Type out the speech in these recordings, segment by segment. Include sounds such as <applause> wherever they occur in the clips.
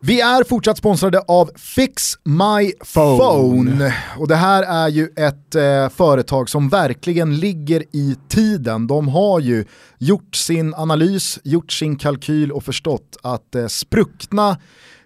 Vi är fortsatt sponsrade av Fix My Phone. Och det här är ju ett eh, företag som verkligen ligger i tiden. De har ju gjort sin analys, gjort sin kalkyl och förstått att eh, spruckna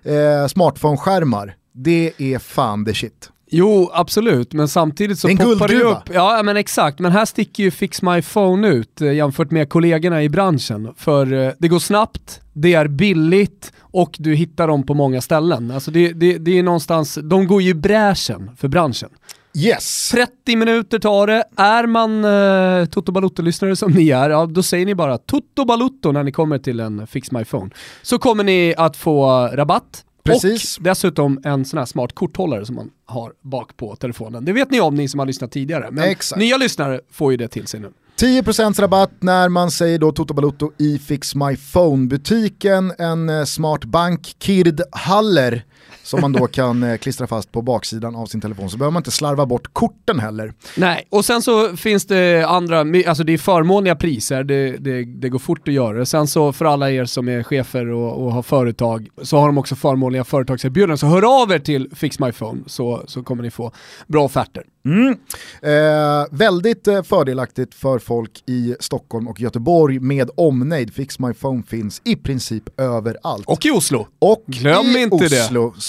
eh, smartphone-skärmar, det är fan the shit. Jo, absolut, men samtidigt så en poppar det upp. Ja, men exakt. Men här sticker ju Fix My Phone ut eh, jämfört med kollegorna i branschen. För eh, det går snabbt, det är billigt och du hittar dem på många ställen. Alltså det, det, det är någonstans, de går ju bräschen för branschen. Yes! 30 minuter tar det. Är man eh, Toto Balutto-lyssnare som ni är, ja, då säger ni bara Toto Balutto när ni kommer till en Fix My Phone. Så kommer ni att få rabatt. Precis. Och dessutom en sån här smart korthållare som man har bak på telefonen. Det vet ni om ni som har lyssnat tidigare, men Exakt. nya lyssnare får ju det till sig nu. 10% rabatt när man säger då Toto Balutto i Fix My Phone-butiken. En eh, smart bank, Kird Haller, som man då kan eh, klistra fast på baksidan av sin telefon. Så behöver man inte slarva bort korten heller. Nej, och sen så finns det andra, alltså det är förmånliga priser, det, det, det går fort att göra det. Sen så för alla er som är chefer och, och har företag så har de också förmånliga företagserbjudanden. Så hör av er till Fix My Phone så, så kommer ni få bra offerter. Mm. Eh, väldigt eh, fördelaktigt för folk i Stockholm och Göteborg med omnejd. Fix My Phone finns i princip överallt. Och i Oslo. Och Glöm i inte det.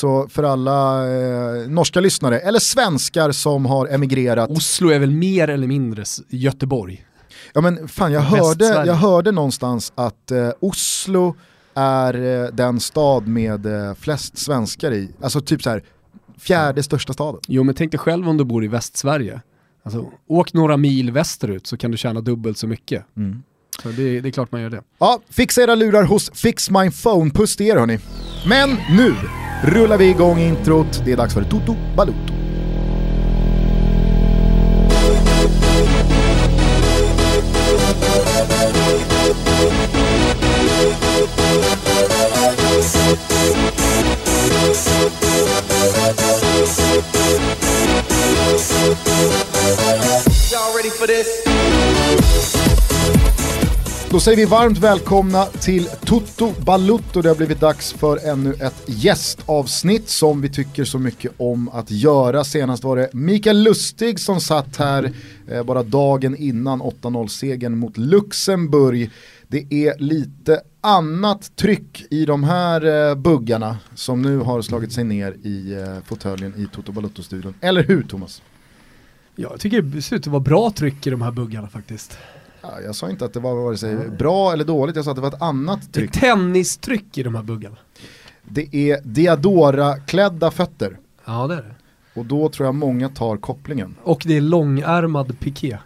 Så för alla eh, norska lyssnare, eller svenskar som har emigrerat. Oslo är väl mer eller mindre Göteborg. Ja men fan jag hörde, jag hörde någonstans att eh, Oslo är eh, den stad med eh, flest svenskar i, alltså typ så här fjärde största staden. Jo men tänk dig själv om du bor i Västsverige. Alltså, åk några mil västerut så kan du tjäna dubbelt så mycket. Så det, det är klart man gör det. Ja, fixa era lurar hos Fix My Phone, puss till er hörni. Men nu rullar vi igång introt, det är dags för Toto Balutto. Då säger vi varmt välkomna till Toto Balutto. Det har blivit dags för ännu ett gästavsnitt som vi tycker så mycket om att göra. Senast var det Mikael Lustig som satt här eh, bara dagen innan 8-0-segern mot Luxemburg. Det är lite annat tryck i de här eh, buggarna som nu har slagit sig ner i eh, fåtöljen i Toto Balutto-studion. Eller hur Thomas? Ja, jag tycker det ser ut att vara bra tryck i de här buggarna faktiskt. Ja, jag sa inte att det var vare sig bra eller dåligt, jag sa att det var ett annat Det är tryck. tennistryck i de här buggarna. Det är Diadora-klädda fötter. Ja det är det. Och då tror jag många tar kopplingen. Och det är långärmad piké.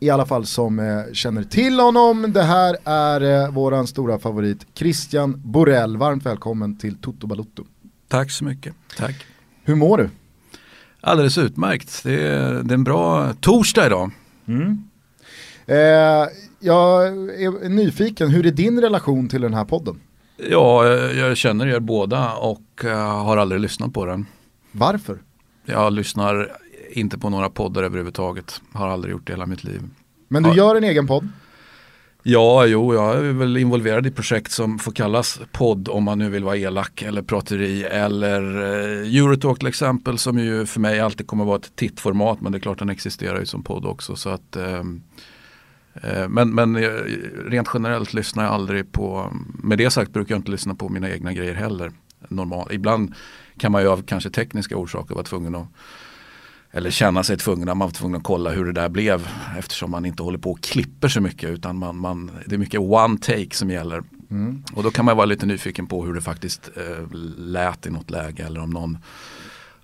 I alla fall som eh, känner till honom. Det här är eh, våran stora favorit Christian Borell. Varmt välkommen till Toto Balutto. Tack så mycket. Tack. Hur mår du? Alldeles utmärkt. Det är, det är en bra torsdag idag. Eh, jag är nyfiken, hur är din relation till den här podden? Ja, jag jag känner er båda och eh, har aldrig lyssnat på den. Varför? Jag lyssnar inte på några poddar överhuvudtaget. Har aldrig gjort det hela mitt liv. Men du Ja. gör en egen podd. Ja, jo, jag är väl involverad i projekt som får kallas podd om man nu vill vara elak eller prateri eller eh, Eurotalk till exempel som ju för mig alltid kommer vara ett tittformat men det är klart den existerar ju som podd också så att eh, men, men eh, rent generellt lyssnar jag aldrig på, med det sagt brukar jag inte lyssna på mina egna grejer heller. Normal. Ibland kan man ju av kanske tekniska orsaker vara tvungen att eller känna sig tvungen, man var tvungen att kolla hur det där blev eftersom man inte håller på och klipper så mycket utan man, man, det är mycket one take som gäller. Och då kan man vara lite nyfiken på hur det faktiskt eh, lät i något läge eller om någon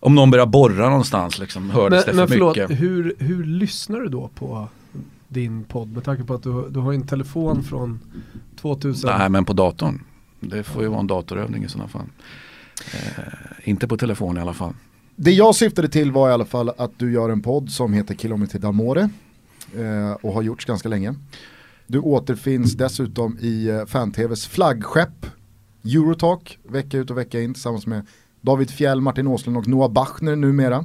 om någon börjar borra någonstans liksom, hördes Men, det men för förlåt, mycket. hur, hur lyssnar du då på din podd med tanke på att du, du har en telefon från 2000? Nej men på datorn. Det får ju vara en datorövning i sådana fall. Eh, inte på telefon i alla fall. Det jag syftade till var i alla fall att du gör en podd som heter Kilometer d'Amore eh, och har gjorts ganska länge. Du återfinns dessutom i eh, fan-tvs flaggskepp Eurotalk vecka ut och vecka in tillsammans med David Fjell, Martin Åslund och Noah Bachner numera.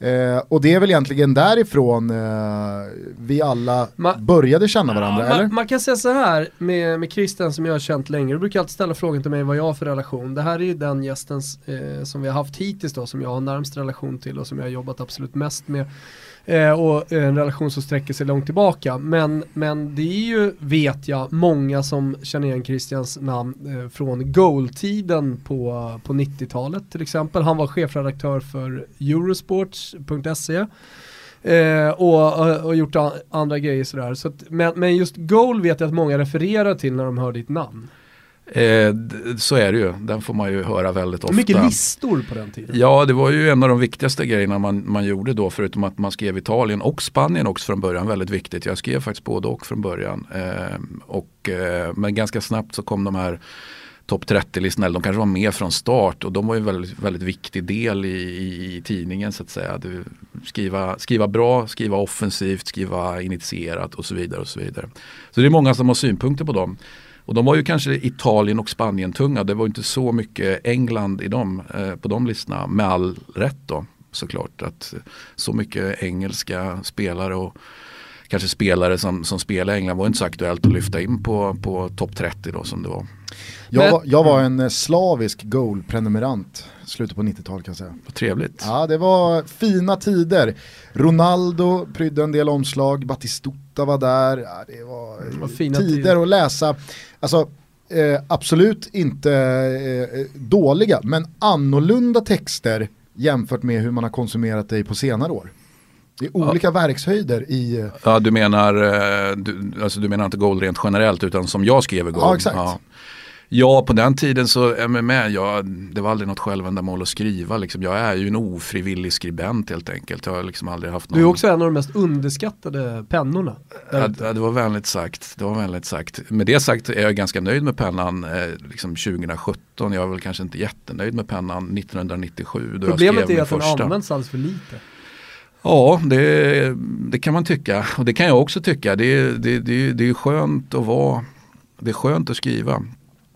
Eh, och det är väl egentligen därifrån eh, vi alla Man- började känna varandra, Ja, eller? man, man kan säga så här med, med Christian som jag har känt länge, du brukar alltid ställa frågan till mig vad jag har för relation. Det här är ju den gästen eh, som vi har haft hittills då, som jag har närmst relation till och som jag har jobbat absolut mest med. Eh, och en relation som sträcker sig långt tillbaka. Men, men det är ju, vet jag, många som känner igen Christians namn eh, från goal-tiden på, på 90-talet till exempel. Han var chefredaktör för Eurosports.se. Eh, och, eh, och gjort a- andra grejer sådär. Så att, men, men just goal vet jag att många refererar till när de hör ditt namn. Eh, så är det ju, den får man ju höra väldigt ofta. Mycket listor på den tiden. Ja, det var ju en av de viktigaste grejerna man, man gjorde då, förutom att man skrev Italien och Spanien också från början, väldigt viktigt. Jag skrev faktiskt både och från början. Eh, och, eh, men ganska snabbt så kom de här topp 30-listorna, eller de kanske var med från start och de var ju en väldigt, väldigt viktig del i, i, i tidningen så att säga. Du, skriva, skriva bra, skriva offensivt, skriva initierat och så vidare. och Så vidare. Så det är många som har synpunkter på dem. Och de var ju kanske Italien och Spanien tunga. Det var inte så mycket England i dem, eh, på de listorna. Med all rätt då såklart. Att så mycket engelska spelare och kanske spelare som, som spelar i England var inte så aktuellt att lyfta in på, på topp 30 då som det var. Jag, var, jag var en eh, slavisk goal-prenumerant slutet på 90-talet kan jag säga. Vad trevligt. Ja, det var fina tider. Ronaldo prydde en del omslag, Batistuta var där. Ja, det var, Det var fina tider, tider. att läsa. Alltså, eh, absolut inte eh, dåliga, men annorlunda texter jämfört med hur man har konsumerat det på senare år. Det är olika verkshöjder i... eh, Ja, du menar, eh, du, alltså du menar inte goal rent generellt utan som jag skrev goal? Ja, exakt. Ja. Ja, på den tiden så är med. Jag, det var aldrig något självändamål att skriva. Liksom. Jag är ju en ofrivillig skribent helt enkelt. Jag har liksom aldrig haft någon... Du är också en av de mest underskattade pennorna. Ja, ja, det var vänligt sagt. Det var vänligt sagt. Med det sagt är jag ganska nöjd med pennan eh, liksom 2017. Jag är väl kanske inte jättenöjd med pennan 1997. Då jag Problemet är att den första. används alldeles för lite. Ja, det, det kan man tycka. Och det kan jag också tycka. Det, det, det, det är skönt att vara, det är skönt att skriva.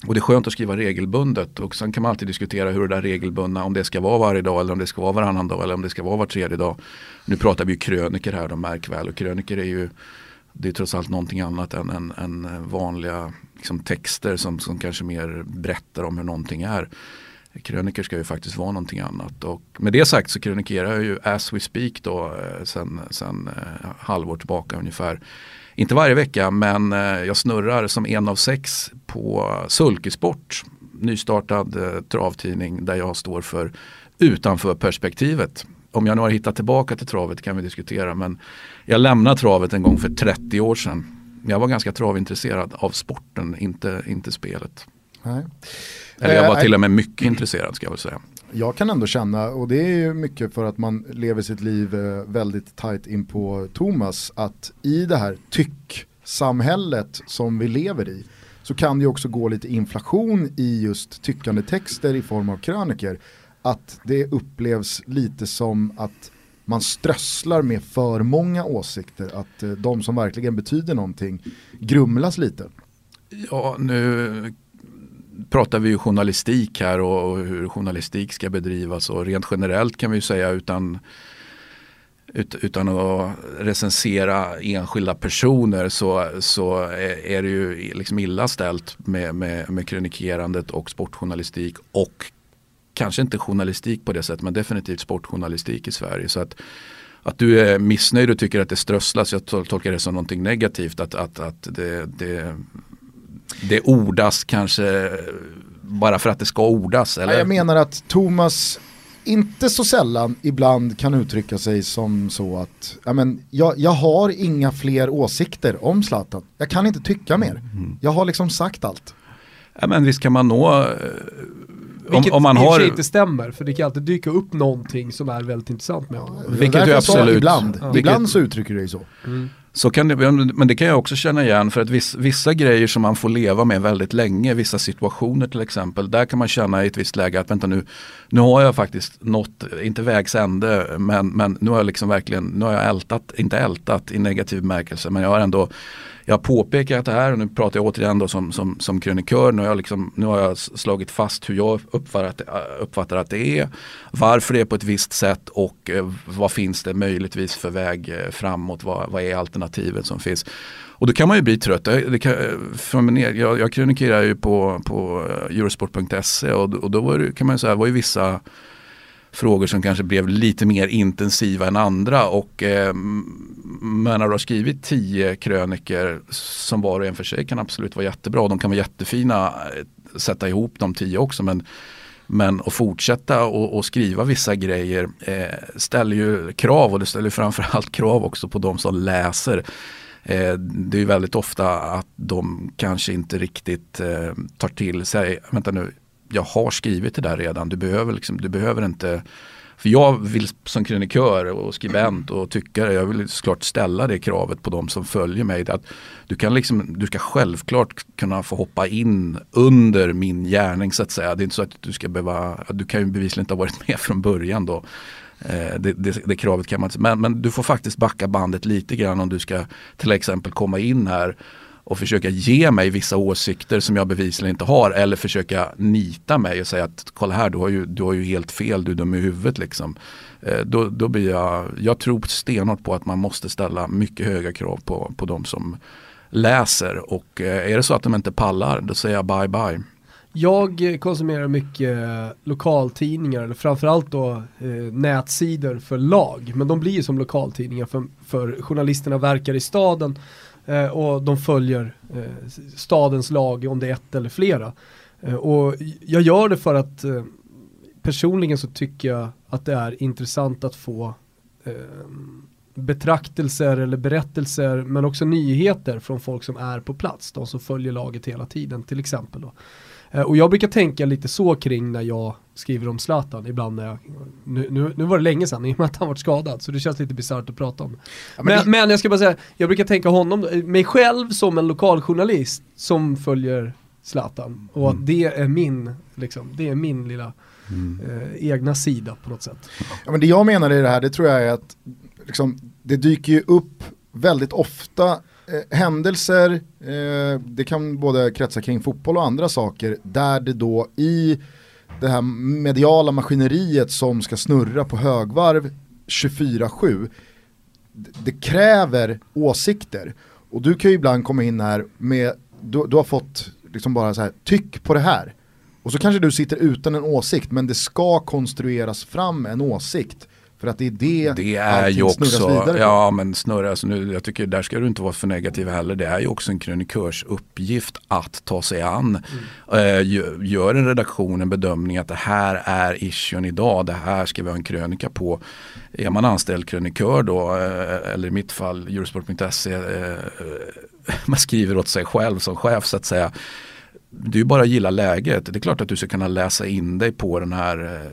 Och det är skönt att skriva regelbundet. Och sen kan man alltid diskutera hur det där regelbundna, om det ska vara varje dag eller om det ska vara varannan dag eller om det ska vara var tredje dag. Nu pratar vi ju kröniker här, de märk väl. Och kröniker är ju, det är trots allt någonting annat än, än, än vanliga liksom, texter som, som kanske mer berättar om hur någonting är. Kröniker ska ju faktiskt vara någonting annat. Och med det sagt så krönikerar jag ju as we speak då eh, sen, sen eh, halvår tillbaka ungefär. Inte varje vecka men eh, jag snurrar som en av sex på Sulkesport. Nystartad eh, travtidning där jag står för utanför perspektivet. Om jag nu har hittat tillbaka till travet kan vi diskutera men jag lämnade travet en gång för 30 år sedan. Jag var ganska travintresserad av sporten, inte, inte spelet. Nej. Eller jag var Eh, till och med mycket intresserad ska jag väl säga. Jag kan ändå känna, och det är ju mycket för att man lever sitt liv eh, väldigt tajt in på Thomas, att i det här tycksamhället som vi lever i så kan det ju också gå lite inflation i just tyckande texter i form av kröniker. Att det upplevs lite som att man strösslar med för många åsikter, att eh, de som verkligen betyder någonting grumlas lite. Ja, nu pratar vi ju journalistik här och, och hur journalistik ska bedrivas och rent generellt kan vi ju säga utan ut, utan att recensera enskilda personer så, så är, det ju liksom illa ställt med, med, med krönikerandet och sportjournalistik och kanske inte journalistik på det sättet men definitivt sportjournalistik i Sverige. Så att, att du är missnöjd och tycker att det strösslas, jag tolkar det som någonting negativt. Att, att, att det, det, det ordas kanske bara för att det ska ordas. Eller? Jag menar att Thomas inte så sällan ibland kan uttrycka sig som så att ja, men, jag, jag har inga fler åsikter om Zlatan. Jag kan inte tycka mer. Mm. Jag har liksom sagt allt. Ja, men visst kan man nå eh, om, Vilket om man i och för sig har inte stämmer, för det kan alltid dyka upp någonting som är väldigt intressant med honom. Vilket du absolut- Ibland, Ja. ibland så uttrycker du dig så. Mm. Så kan det, men det kan jag också känna igen för att vissa, vissa grejer som man får leva med väldigt länge, vissa situationer till exempel, där kan man känna i ett visst läge att vänta nu, nu har jag faktiskt nått, inte vägs ände, men, men nu har jag liksom verkligen, nu har jag ältat, inte ältat i negativ bemärkelse, men jag har ändå jag har påpekat det här och nu pratar jag återigen då som, som, som krönikör. Nu har, jag liksom, nu har jag slagit fast hur jag uppfattar, äh, uppfattar att det är. Varför det är på ett visst sätt och eh, vad finns det möjligtvis för väg eh, framåt. Vad, vad är alternativet som finns. Och då kan man ju bli trött. Det kan, eh, från jag, jag krönikerar ju på, på eurosport.se och, och då var det, kan man ju säga, var ju vissa frågor som kanske blev lite mer intensiva än andra. Och, eh, men när du har skrivit tio kröniker som var och en för sig kan absolut vara jättebra. De kan vara jättefina, eh, sätta ihop de tio också. Men, men att fortsätta och, och skriva vissa grejer eh, ställer ju krav och det ställer framförallt krav också på de som läser. Eh, det är väldigt ofta att de kanske inte riktigt eh, tar till sig, vänta nu, jag har skrivit det där redan. Du behöver, liksom, du behöver inte för jag vill som krönikör och skribent och tyckare, jag vill såklart ställa det kravet på de som följer mig. Att du, kan liksom, du ska självklart kunna få hoppa in under min gärning så att säga. Det är inte så att du ska behöva, du kan ju bevisligen inte ha varit med från början då. Eh, det, det, det, kravet kan man inte, men, men du får faktiskt backa bandet lite grann om du ska till exempel komma in här och försöka ge mig vissa åsikter som jag bevisligen inte har eller försöka nita mig och säga att kolla här du har ju, du har ju helt fel, du är dum i huvudet liksom. Eh, då, då blir jag, jag tror stenhårt på att man måste ställa mycket höga krav på, på de som läser och eh, är det så att de inte pallar då säger jag bye bye. Jag konsumerar mycket lokaltidningar, eller framförallt då eh, nätsidor för lag. Men de blir ju som lokaltidningar för, för journalisterna verkar i staden Eh, och de följer eh, stadens lag om det är ett eller flera. Eh, och jag gör det för att eh, personligen så tycker jag att det är intressant att få eh, betraktelser eller berättelser men också nyheter från folk som är på plats, de som följer laget hela tiden till exempel. Då. Eh, och jag brukar tänka lite så kring när jag skriver om Zlatan ibland när jag, nu, nu, nu var det länge sedan i och med att han varit skadad så det känns lite bisarrt att prata om. Ja, men, men, det... men, jag ska bara säga, jag brukar tänka honom, mig själv som en lokaljournalist som följer Zlatan och mm. det är min, liksom, det är min lilla mm. eh, egna sida på något sätt. Ja, men det jag menar i det här, det tror jag är att liksom, det dyker ju upp väldigt ofta eh, händelser, eh, det kan både kretsa kring fotboll och andra saker, där det då i det här mediala maskineriet som ska snurra på högvarv 24-7, det kräver åsikter. Och du kan ju ibland komma in här med, du, du har fått liksom bara så här, tyck på det här. Och så kanske du sitter utan en åsikt, men det ska konstrueras fram en åsikt för att det är det Det är ju också, vidare ja men snurra, alltså nu, jag tycker där ska du inte vara för negativ heller. Det är ju också en krönikörs uppgift att ta sig an. Mm. Eh, gör en redaktion en bedömning att det här är issuen idag, det här ska vi ha en krönika på. Är man anställd krönikör då, eh, eller i mitt fall Eurosport.se, eh, <laughs> man skriver åt sig själv som chef så att säga det är ju bara att gilla läget. Det är klart att du ska kunna läsa in dig på den här, eh,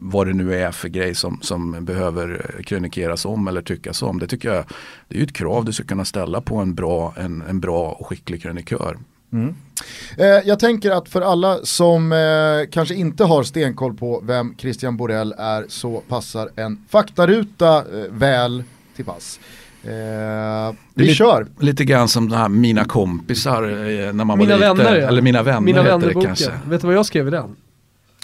vad det nu är för grej som, som behöver krönikeras om eller tyckas om. Det tycker jag, det är ju ett krav du ska kunna ställa på en bra, en, en bra och skicklig krönikör. Mm. Eh, jag tänker att för alla som eh, kanske inte har stenkoll på vem Christian Borell är så passar en faktaruta eh, väl till pass. Eh, vi lite, kör. Lite grann som här, mina kompisar eh, när man mina var liten. Vänner, ja. Eller mina vänner mina vänner det kanske. Vet du vad jag skrev i den?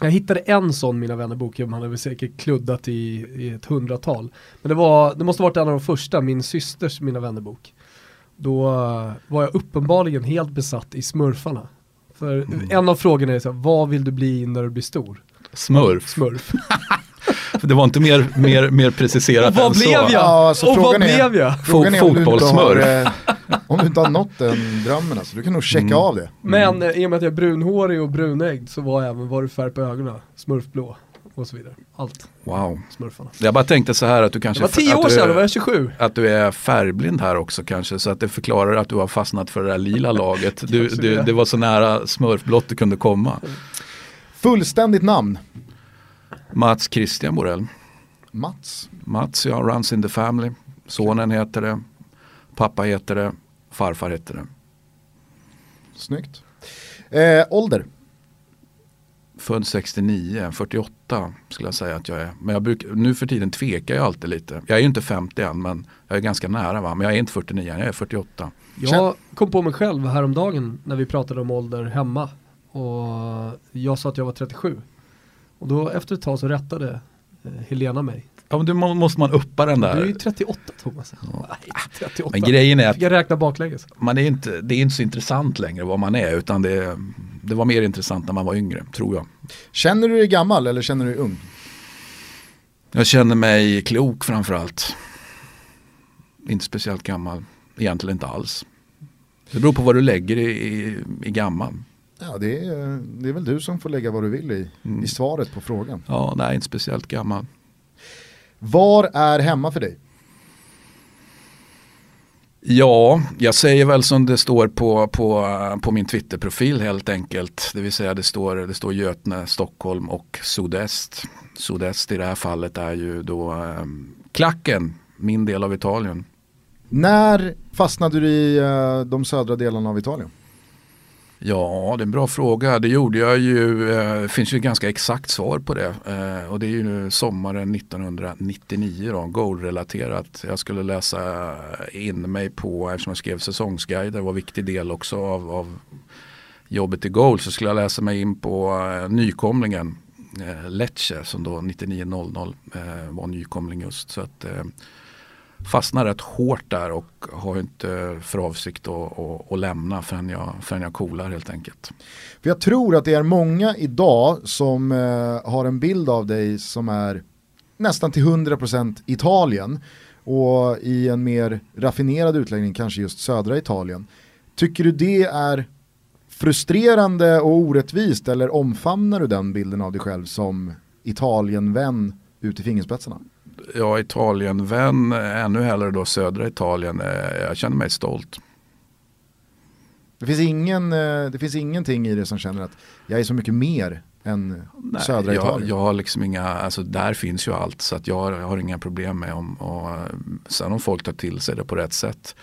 Jag hittade en sån Mina vänner-bok, man hade säkert kluddat i, i ett hundratal. Men det, var, det måste varit en av de första, min systers Mina vänner-bok. Då uh, var jag uppenbarligen helt besatt i smurfarna. För mm. en av frågorna är så här, vad vill du bli när du blir stor? Smurf. Smurf. <laughs> det var inte mer, mer, mer preciserat <laughs> än så. Jag? Ja, alltså, och vad blev jag? Frågan är Fotbollssmurf. Eh, om du inte har nått den drömmen alltså, du kan nog checka mm. av det. Mm. Men eh, i och med att jag är brunhårig och brunägd så var jag även, var det färg på ögonen, smurfblå och så vidare. Allt. Wow. Smurfarna. Jag bara tänkte så här att du kanske... Det var tio år sedan, då var jag 27. Att du är färgblind här också kanske, så att det förklarar att du har fastnat för det där lila <laughs> laget. Du, du, det var så nära smurfblått du kunde komma. Fullständigt namn? Mats Christian Borell. Mats? Mats, ja, Runs in the Family. Sonen heter det. Pappa heter det, farfar heter det. Snyggt. Eh, ålder? Född 69, 48 skulle jag säga att jag är. Men jag bruk, nu för tiden tvekar jag alltid lite. Jag är ju inte 50 än men jag är ganska nära va. Men jag är inte 49 jag är 48. Jag kom på mig själv häromdagen när vi pratade om ålder hemma. Och jag sa att jag var 37. Och då efter ett tag så rättade eh, Helena mig. Ja men då måste man uppa den där. Du är ju 38 Thomas. Ja. Nej, 38. Men grejen är att jag räkna baklänges. Man är inte, det är inte så intressant längre vad man är utan det, det var mer intressant när man var yngre, tror jag. Känner du dig gammal eller känner du dig ung? Jag känner mig klok framförallt. Inte speciellt gammal, egentligen inte alls. Det beror på vad du lägger i, i, i gammal. Ja, det är, det är väl du som får lägga vad du vill i, mm. i svaret på frågan. Ja, nej, inte speciellt gammal. Var är hemma för dig? Ja, jag säger väl som det står på, på, på min Twitterprofil helt enkelt. Det vill säga det står, det står Götene, Stockholm och Sudest. Sudest i det här fallet är ju då eh, Klacken, min del av Italien. När fastnade du i eh, de södra delarna av Italien? Ja, det är en bra fråga. Det gjorde jag ju, eh, finns ju ett ganska exakt svar på det. Eh, och det är ju nu sommaren 1999 då, goal-relaterat. Jag skulle läsa in mig på, eftersom jag skrev säsongsguider, det var en viktig del också av, av jobbet i goal, så skulle jag läsa mig in på eh, nykomlingen eh, Lecce som då 9900 eh, var nykomling just. Så att, eh, fastnar rätt hårt där och har inte eh, för avsikt att, att, att lämna förrän jag, förrän jag coolar helt enkelt. För jag tror att det är många idag som eh, har en bild av dig som är nästan till 100% Italien och i en mer raffinerad utläggning kanske just södra Italien. Tycker du det är frustrerande och orättvist eller omfamnar du den bilden av dig själv som Italienvän ut i fingerspetsarna? Ja, Italienvän, ännu hellre då södra Italien. Eh, jag känner mig stolt. Det finns, ingen, eh, det finns ingenting i det som känner att jag är så mycket mer än Nej, södra jag, Italien? Jag har liksom inga, alltså där finns ju allt så att jag har, jag har inga problem med om, och, sen om folk tar till sig det på rätt sätt.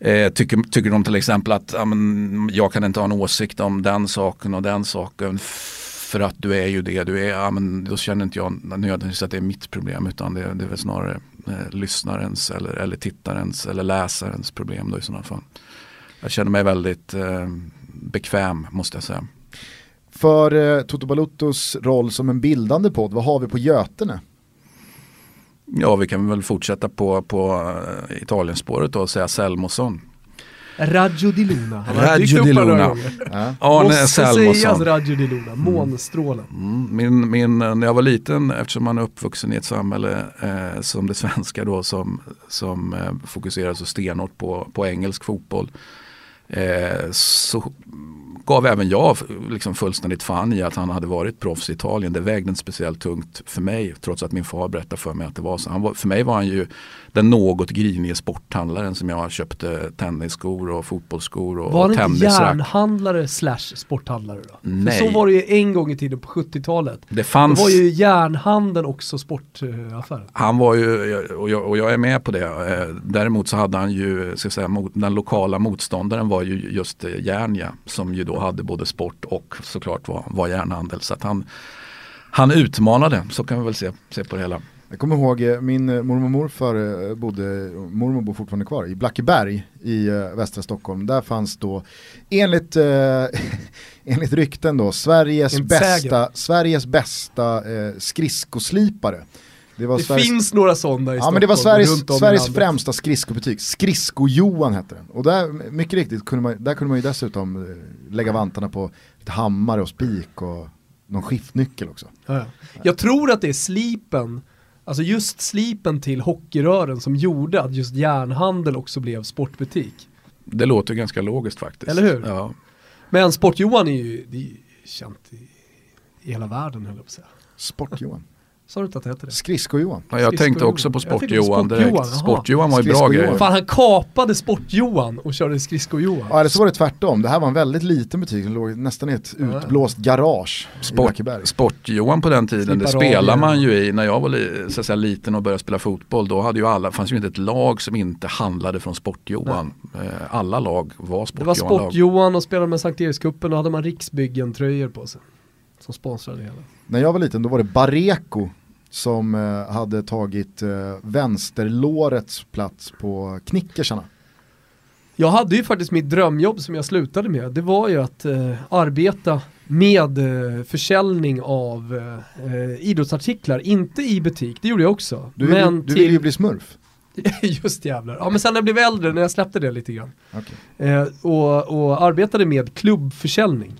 Eh, tycker, tycker de till exempel att ja, men, jag kan inte ha en åsikt om den saken och den saken för att du är ju det du är, ja, men då känner inte jag nödvändigtvis att det är mitt problem utan det, det är väl snarare eh, lyssnarens eller, eller tittarens eller läsarens problem då i sådana fall. Jag känner mig väldigt eh, bekväm måste jag säga. För eh, Toto Baluttos roll som en bildande podd, vad har vi på Götene? Ja, vi kan väl fortsätta på, på uh, Italienspåret och säga Selmosson. Raggio di Luna. Han Raggio di Luna. Ja. Arne sägas Raggio di Luna, månstrålen. Mm. Min, min, när jag var liten, eftersom man är uppvuxen i ett samhälle eh, som det svenska då som, som eh, fokuserar så stenhårt på, på engelsk fotboll. Eh, så gav även jag liksom fullständigt fan i att han hade varit proffs i Italien. Det vägde inte speciellt tungt för mig trots att min far berättade för mig att det var så. Han var, för mig var han ju den något grinige sporthandlaren som jag köpte tennisskor och fotbollsskor och Var han inte järnhandlare slash sporthandlare då? Nej. För så var det ju en gång i tiden på 70-talet. Det, fanns... det var ju järnhandeln också sportaffär. Han var ju, och jag, och jag är med på det, eh, däremot så hade han ju, ska säga, den lokala motståndaren var ju just eh, Järnja som ju då hade både sport och såklart var, var järnhandel. Så att han, han utmanade, så kan vi väl se, se på det hela. Jag kommer ihåg eh, min eh, mormor och morfar eh, bodde, mormor bor fortfarande kvar, i Blackeberg i västra Stockholm. Där fanns då enligt, eh, <laughs> enligt rykten då Sveriges bästa, Sveriges bästa eh, skridskoslipare. Det, det Sveriges... finns några sådana i Ja men det var Sveriges, Sveriges främsta skridskobutik, Skridsko-Johan hette den. Och där, mycket riktigt, kunde man, där kunde man ju dessutom lägga vantarna på lite hammare och spik och någon skiftnyckel också. Ja, ja. Jag tror att det är slipen Alltså just slipen till hockeyrören som gjorde att just järnhandel också blev sportbutik. Det låter ganska logiskt faktiskt. Eller hur? Ja. Men Sport-Johan är ju, det är känt i, i hela världen höll jag på att säga. Sport-Johan. Sa du inte att det hette det? Skridsko-Johan. Ja, jag tänkte också på Sport-Johan Sport-Johan, direkt. Sport-Johan var ju bra grejer. Fan han kapade Sport-Johan och körde Skridsko-Johan. Ja, eller så var det tvärtom. Det här var en väldigt liten butik som låg nästan i ett utblåst garage i Sport, Blackeberg. Sport-Johan på den tiden, det Slippa spelar radio. man ju i. När jag var li, så säga, liten och började spela fotboll, då hade ju alla, fanns ju inte ett lag som inte handlade från Sport-Johan. Eh, Alla lag var Det var. Sport-Johan och spelade med Sankt Erikscupen och hade man Riksbyggen-tröjor på sig. Som sponsrade det hela. När jag var liten då var det Bareko som eh, hade tagit eh, vänsterlårets plats på knickersarna. Jag hade ju faktiskt mitt drömjobb som jag slutade med. Det var ju att eh, arbeta med eh, försäljning av eh, eh, idrottsartiklar. Inte i butik, det gjorde jag också. Du, men du vill ju bli smurf. <laughs> Just jävlar. Ja men sen när jag blev äldre, när jag släppte det lite grann. Okej. Eh, och, och arbetade med klubbförsäljning.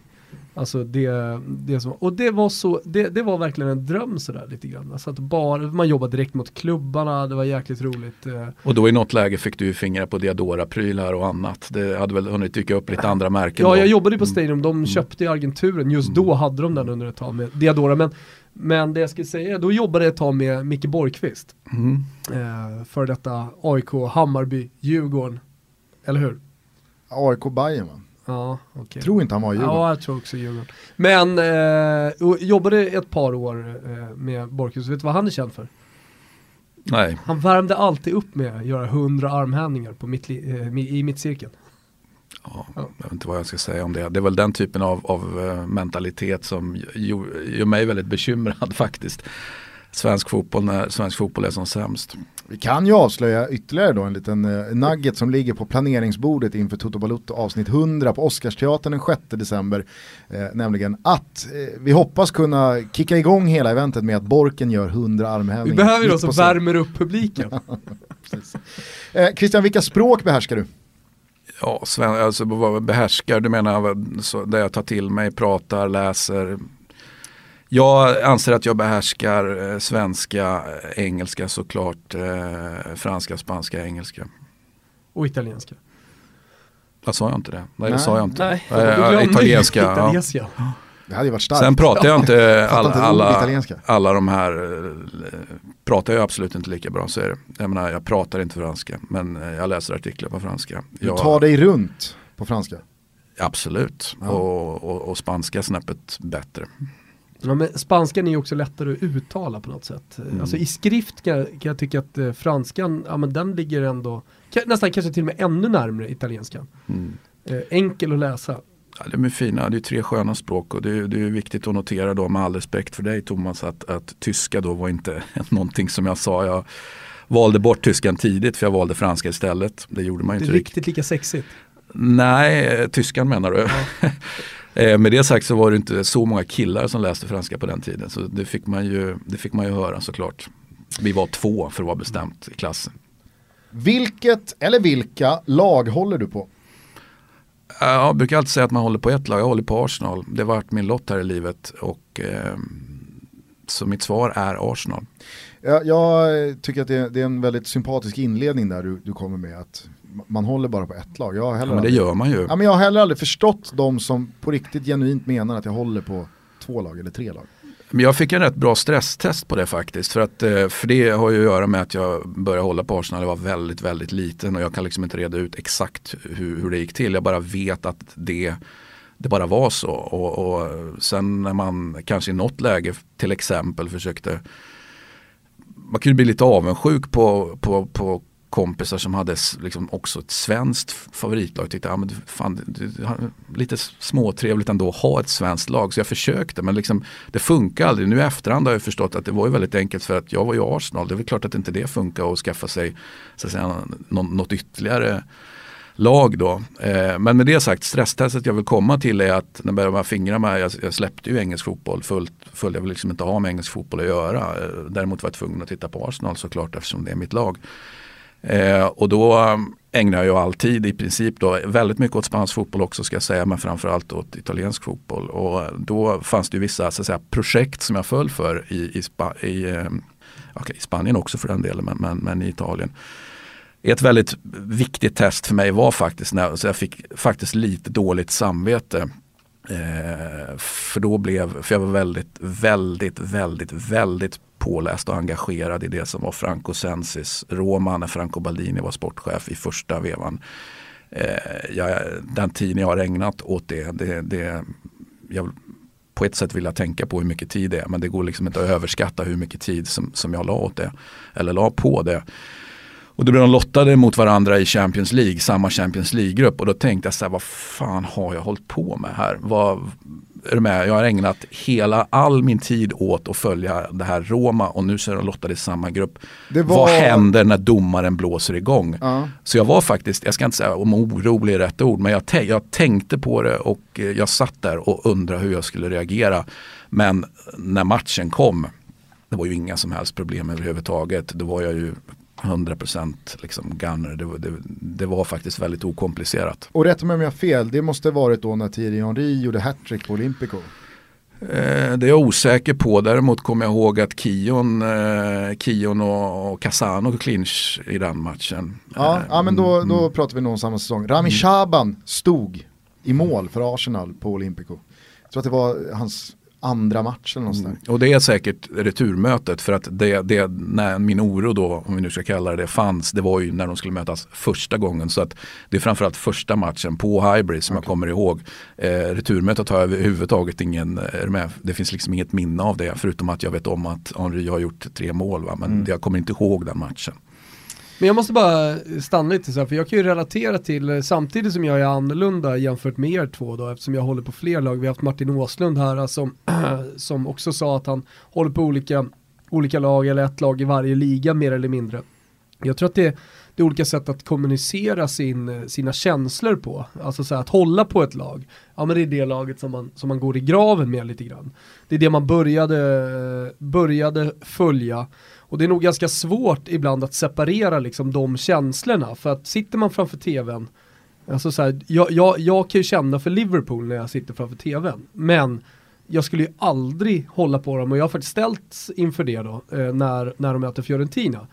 Alltså det, det som, och det var så, det, det var verkligen en dröm sådär lite grann. Alltså att bara, man jobbade direkt mot klubbarna, det var jäkligt roligt. Eh, Och då i något läge fick du ju fingrar på Diadora-prylar och annat. Det hade väl hunnit dyka upp lite andra märken Ja, då. jag jobbade ju på Stadium, de köpte i agenturen, just då hade de den under ett tag med Diadora. Men, men det jag skulle säga, då jobbade jag ett tag med Micke Borgqvist. Mm. Eh, för detta AIK, Hammarby, Djurgården. Eller hur? AIK Bayern va? Ja, okej. Tror inte han var i Djurgården. Ja, jag tror också Djurgården. Men, eh, och jobbade ett par år eh, med Borgqvist, vet du vad han är känd för? Nej, Han värmde alltid upp med att göra hundra armhävningar på mitt, eh, i mittcirkeln. ja, Ja. jag vet inte vad jag ska säga om det. Det är väl den typen av, av eh, mentalitet som gör mig väldigt bekymrad <laughs> faktiskt. Svensk fotboll när svensk fotboll är som sämst. Vi kan ju avslöja ytterligare då en liten eh, nugget som ligger på planeringsbordet inför Toto Balutto avsnitt 100 på Oscarsteatern den 6 december. Eh, nämligen att eh, vi hoppas kunna kicka igång hela eventet med att Borken gör 100 Vi armhävningar. behöver ju någon som värmer upp publiken. <laughs> Eh, Christian, vilka språk behärskar du? Ja, sven, alltså vad behärskar, du menar så, där jag tar till mig, pratar, läser. Jag anser att jag behärskar eh, svenska, eh, engelska såklart, eh, franska, spanska, engelska. Och italienska. Vad sa jag inte det? Nej, det Nej. sa jag inte. Nej, du glömde ju italienska. <laughs> ja. italienska. Det hade ju varit starkt. Sen pratar jag inte <laughs> all, alla, italienska. alla de här, pratar jag absolut inte lika bra så är det. Jag menar jag pratar inte franska men jag läser artiklar på franska. Du Jag, tar dig runt på franska. Absolut, Ja. och, och, och spanska snäppet bättre. Ja, men spanskan är ju också lättare att uttala på något sätt. Mm. Alltså i skrift kan, kan jag tycka att eh, franskan, ja men den ligger ändå, nästan kanske till och med ännu närmare italienskan. Mm. Eh, enkel att läsa. Ja, de är fina, det är tre sköna språk och det är, det är viktigt att notera då med all respekt för dig Thomas att, att tyska då var inte <laughs> någonting som jag sa. Jag valde bort tyskan tidigt för jag valde franska istället. Det gjorde man ju Det är inte riktigt. riktigt lika sexigt. Nej, eh, tyskan menar du. <laughs> Eh, Med det sagt så var det inte så många killar som läste franska på den tiden. Så det fick man ju, det fick man ju höra såklart. Vi var två för att vara bestämt i klassen. Vilket eller vilka lag håller du på? Jag brukar alltid säga att man håller på ett lag. Jag håller på Arsenal. Det har varit min lott här i livet. Och, eh, så mitt svar är Arsenal. Jag, jag tycker att det är, det är en väldigt sympatisk inledning där du, du kommer med att man håller bara på ett lag. Jag har Ja, heller, men det gör man ju. ja, men jag har heller aldrig förstått de som på riktigt genuint menar att jag håller på två lag eller tre lag. Men jag fick en rätt bra stresstest på det faktiskt. För, att, eh, för det har ju att göra med att jag började hålla på Arsenal. Jag var väldigt, väldigt liten och jag kan liksom inte reda ut exakt hur, hur det gick till. Jag bara vet att det, det bara var så. Och, och sen när man kanske i något läge till exempel försökte man kunde bli lite avundsjuk på, på, på kompisar som hade liksom också ett svenskt favoritlag. Tyckte, ja, men fan, lite småtrevligt ändå att ha ett svenskt lag. Så jag försökte men liksom, det funkar aldrig. Nu i efterhand har jag förstått att det var ju väldigt enkelt för att jag var ju Arsenal. Det är väl klart att inte det funkar att skaffa sig så att säga, något ytterligare lag då. Eh, men med det sagt, stresstestet jag vill komma till är att när jag började med fingrarna, jag, jag släppte ju engelsk fotboll fullt, fullt. Jag vill liksom inte ha med engelsk fotboll att göra. Eh, däremot var jag tvungen att titta på Arsenal såklart eftersom det är mitt lag. Eh, och då um, ägnar jag all tid i princip då väldigt mycket åt spansk fotboll också ska jag säga men framförallt åt italiensk fotboll. Och då fanns det ju vissa så att säga, projekt som jag föll för i, i, Spa, i, eh, i Spanien också för den delen men, men, men i Italien. Ett väldigt viktigt test för mig var faktiskt när så jag fick faktiskt lite dåligt samvete. Eh, för då blev, för jag var väldigt, väldigt, väldigt, väldigt påläst och engagerad i det som var Franco Sensis Roma när Franco Baldini var sportchef i första vevan. Eh, jag, den tiden jag har ägnat åt det, det, det jag, på ett sätt vill jag tänka på hur mycket tid det är men det går liksom inte att överskatta hur mycket tid som, som jag la åt det. Eller la på det. Och då blev de lottade mot varandra i Champions League, samma Champions League-grupp. Och då tänkte jag så här, vad fan har jag hållit på med här? Vad, är du med? Jag har ägnat hela, all min tid åt att följa det här Roma och nu så är de lottade i samma grupp. Var... Vad händer när domaren blåser igång? Uh. Så jag var faktiskt, jag ska inte säga om orolig är rätt ord, men jag, jag tänkte på det och eh, jag satt där och undrade hur jag skulle reagera. Men när matchen kom, det var ju inga som helst problem överhuvudtaget. Då var jag ju 100% liksom gunner. Det, det, det, var faktiskt väldigt okomplicerat. Och rätt mig om jag har fel, det måste varit då när Thierry Henry gjorde hattrick på Olympico. Eh, det är jag osäker på. Däremot kommer jag ihåg att Kion, eh, Kion och, och Casano clinch i den matchen. Ja, eh, ja men då, mm. då pratar vi nog om samma säsong. Rami mm. Shaban stod i mål för Arsenal på Olympico. Jag tror att det var hans andra matchen. Och, mm. och det är säkert returmötet för att det, det, när min oro då, om vi nu ska kalla det det, fanns, det var ju när de skulle mötas första gången. Så att det är framförallt första matchen på Hybrid som okay. jag kommer ihåg. Eh, returmötet har jag överhuvudtaget ingen, eh, med, det finns liksom inget minne av det förutom att jag vet om att Henry har gjort tre mål. Va? Men mm. jag kommer inte ihåg den matchen. Men jag måste bara stanna lite så här, för jag kan ju relatera till, eh, samtidigt som jag är annorlunda jämfört med er två då, eftersom jag håller på fler lag. Vi har haft Martin Åslund här eh, som, <clears throat> som också sa att han håller på olika, olika lag, eller ett lag i varje liga mer eller mindre. Jag tror att det, det är olika sätt att kommunicera sin, eh, sina känslor på. Alltså så här, att hålla på ett lag. Ja men det är det laget som man, som man går i graven med lite grann. Det är det man började, började följa och det är nog ganska svårt ibland att separera liksom de känslorna. För att sitter man framför tvn, alltså så här, jag, jag, jag kan ju känna för Liverpool när jag sitter framför tvn. Men jag skulle ju aldrig hålla på dem och jag har faktiskt ställts inför det då eh, när, när de möter Fiorentina.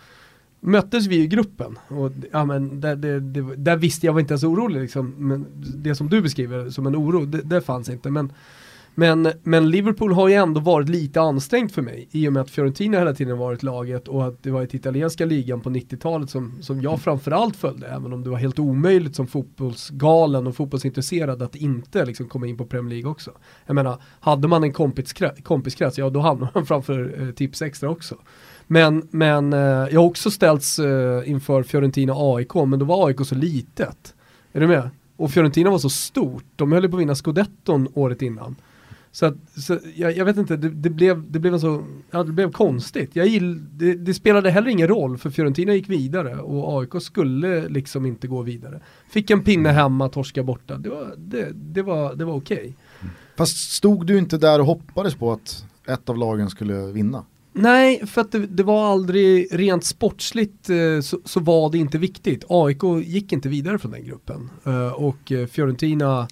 Möttes vi i gruppen och ja, men där, det, det, där visste jag var inte ens orolig liksom. Men det som du beskriver som en oro, det, det fanns inte. Men men, men Liverpool har ju ändå varit lite ansträngt för mig i och med att Fiorentina hela tiden varit laget och att det var i italienska ligan på 90-talet som, som jag framförallt följde, även om det var helt omöjligt som fotbollsgalen och fotbollsintresserad att inte liksom komma in på Premier League också. Jag menar, hade man en kompiskrets, kompiskrets ja då hamnar man <laughs> framför eh, tips extra också. Men, men eh, jag har också ställts eh, inför Fiorentina AIK, men då var AIK så litet. Är du med? Och Fiorentina var så stort, de höll på att vinna scudetton året innan. Så, att, så jag, jag, vet inte, det, det, blev, det, blev så, ja, det blev konstigt. Jag gill, det, det, spelade heller ingen roll för Fiorentina gick vidare och AIK skulle liksom inte gå vidare. Fick en pinne mm. hemma, torska borta. Det var, det, det var, det var okej. Okay. Fast stod du inte där och hoppades på att ett av lagen skulle vinna? Nej, för att det, det var aldrig rent sportsligt eh, så, så, var det inte viktigt. AIK gick inte vidare från den gruppen eh, och eh, Fiorentina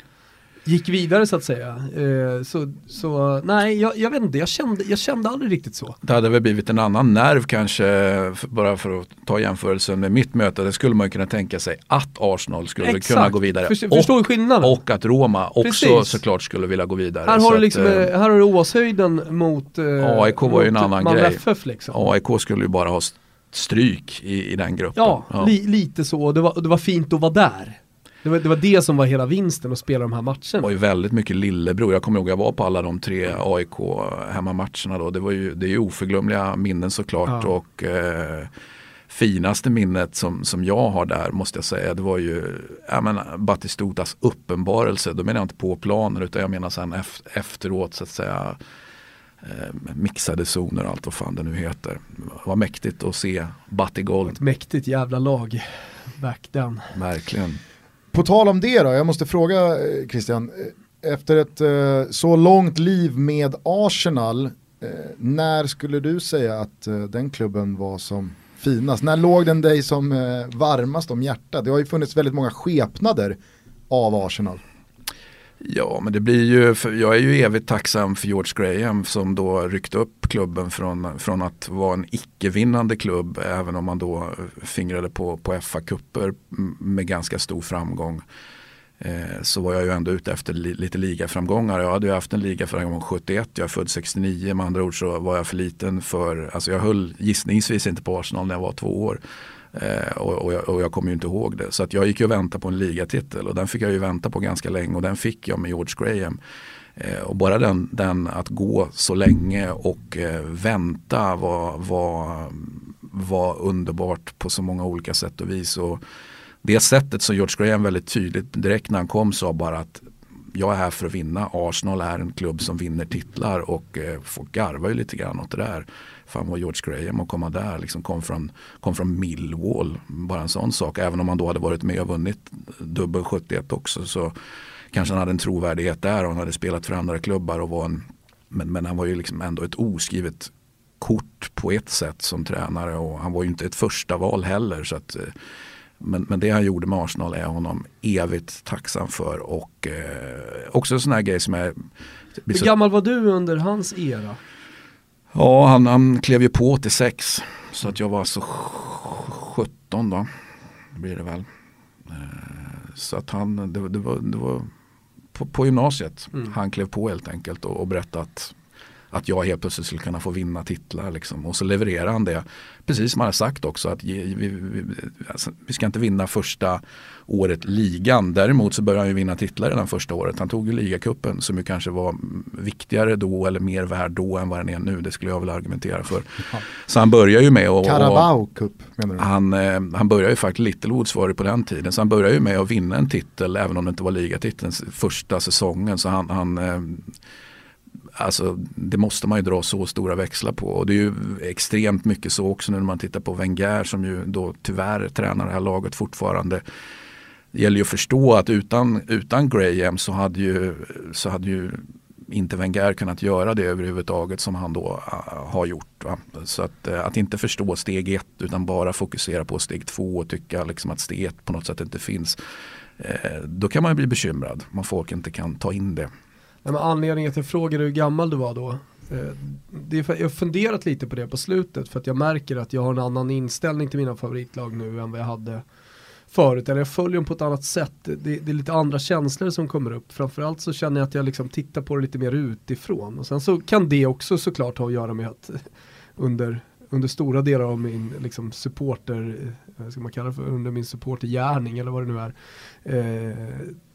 gick vidare så att säga. Eh, så, så nej, jag, jag, vet inte, jag kände, jag kände aldrig riktigt så. Det hade väl blivit en annan nerv kanske, bara för att ta jämförelsen med mitt möte. Det skulle man kunna tänka sig att Arsenal skulle Exakt. kunna gå vidare. Förstår, och, förstår skillnaden? Och att Roma också Precis. såklart skulle vilja gå vidare. Här har, du liksom, att, eh, här har du Åshöjden mot eh, AIK var ju en annan grej. FF liksom. AIK skulle ju bara ha stryk i, i den gruppen. Ja, ja. Li, lite så. Det var, det var fint att vara där. Det var, det var det som var hela vinsten att spela de här matcherna. Det var ju väldigt mycket lillebror. Jag kommer ihåg jag var på alla de tre AIK hemmamatcherna då. Det, var ju, det är ju oförglömliga minnen såklart. Ja. Och eh, finaste minnet som, som jag har där måste jag säga det var ju jag menar, Batistutas uppenbarelse. Då menar jag inte på planen utan jag menar sen efteråt så att säga eh, mixade zoner och allt vad fan det nu heter. Det var mäktigt att se Batigol. Ett mäktigt jävla lag back then. Verkligen. På tal om det då, jag måste fråga eh, Christian, eh, efter ett eh, så långt liv med Arsenal, eh, när skulle du säga att den klubben var som finast? När låg den dig som varmast om hjärtat? Det har ju funnits väldigt många skepnader av Arsenal. Ja, men det blir ju, jag är ju evigt tacksam för George Graham som då ryckte upp klubben från, från att vara en icke-vinnande klubb, även om man då fingrade på, på FA-kupper med ganska stor framgång. eh, så var jag ju ändå ute efter li lite ligaframgångar. Jag hade ju haft en ligaframgång 71, jag är född 69, med andra ord så var jag för liten för, alltså jag höll gissningsvis inte på Arsenal när jag var två år. Eh, och, och, jag, och, jag, kommer ju inte ihåg det. Så att jag gick ju och väntade på en ligatitel och den fick jag ju vänta på ganska länge och den fick jag med George Graham. Eh, och bara den, den, att gå så länge och eh, vänta var, var, var underbart på så många olika sätt och vis. Och det sättet som George Graham väldigt tydligt direkt när han kom sa bara att jag är här för att vinna. Arsenal är en klubb som vinner titlar och eh, folk garvar ju lite grann åt det där. Fan var George Graham och komma där, liksom kom, från, kom från Millwall. Bara en sån sak. Även om han då hade varit med och vunnit dubbel 71 också så kanske han hade en trovärdighet där och han hade spelat för andra klubbar och var en men, men han var ju liksom ändå ett oskrivet kort på ett sätt som tränare och han var ju inte ett första val heller. Så att, eh, men, men det han gjorde med Arsenal är honom evigt tacksam för och eh, också en sån här grej som är... Hur gammal var du under hans era? Ja, han, han klev ju på till sex. Så att jag var alltså 17 då. Blir det väl. Eh, så att han, det, det var, det var på, på gymnasiet. Mm. Han klev på helt enkelt och, och berättade att att jag helt plötsligt skulle kunna få vinna titlar. Liksom. Och så levererar han det. Precis som han har sagt också att vi, vi, alltså, vi, ska inte vinna första året ligan. Däremot så började han ju vinna titlar redan första året. Han tog ju ligacupen som ju kanske var viktigare då eller mer värd då än vad den är nu. Det skulle jag väl argumentera för. Ja. Så han börjar ju med att... Carabao Cup menar du? Han, eh, han börjar ju faktiskt, Littlewoods var det på den tiden, så han börjar ju med att vinna en titel även om det inte var ligatiteln första säsongen. Så han, han eh, alltså, det måste man ju dra så stora växlar på. Och det är ju extremt mycket så också nu när man tittar på Wenger som ju då tyvärr tränar det här laget fortfarande. Det gäller ju att förstå att utan, utan Graham så hade, ju, så hade ju inte Wenger kunnat göra det överhuvudtaget som han då ah, har gjort. Va? Så att, eh, att inte förstå steg ett utan bara fokusera på steg två och tycka liksom att steg ett på något sätt inte finns. Eh, då kan man ju bli bekymrad om folk inte kan ta in det. Nej, men anledningen till att jag frågade hur gammal du var då. Eh, det är för, jag har funderat lite på det på slutet för att jag märker att jag har en annan inställning till mina favoritlag nu än vad jag hade förut. Eller jag följer dem på ett annat sätt. Det, det, är lite andra känslor som kommer upp. Framförallt så känner jag att jag liksom tittar på det lite mer utifrån. Och sen så kan det också såklart ha att göra med att <laughs> under under stora delar av min liksom, supporter, eh, vad ska man kalla det för, under min supportergärning eller vad det nu är, eh,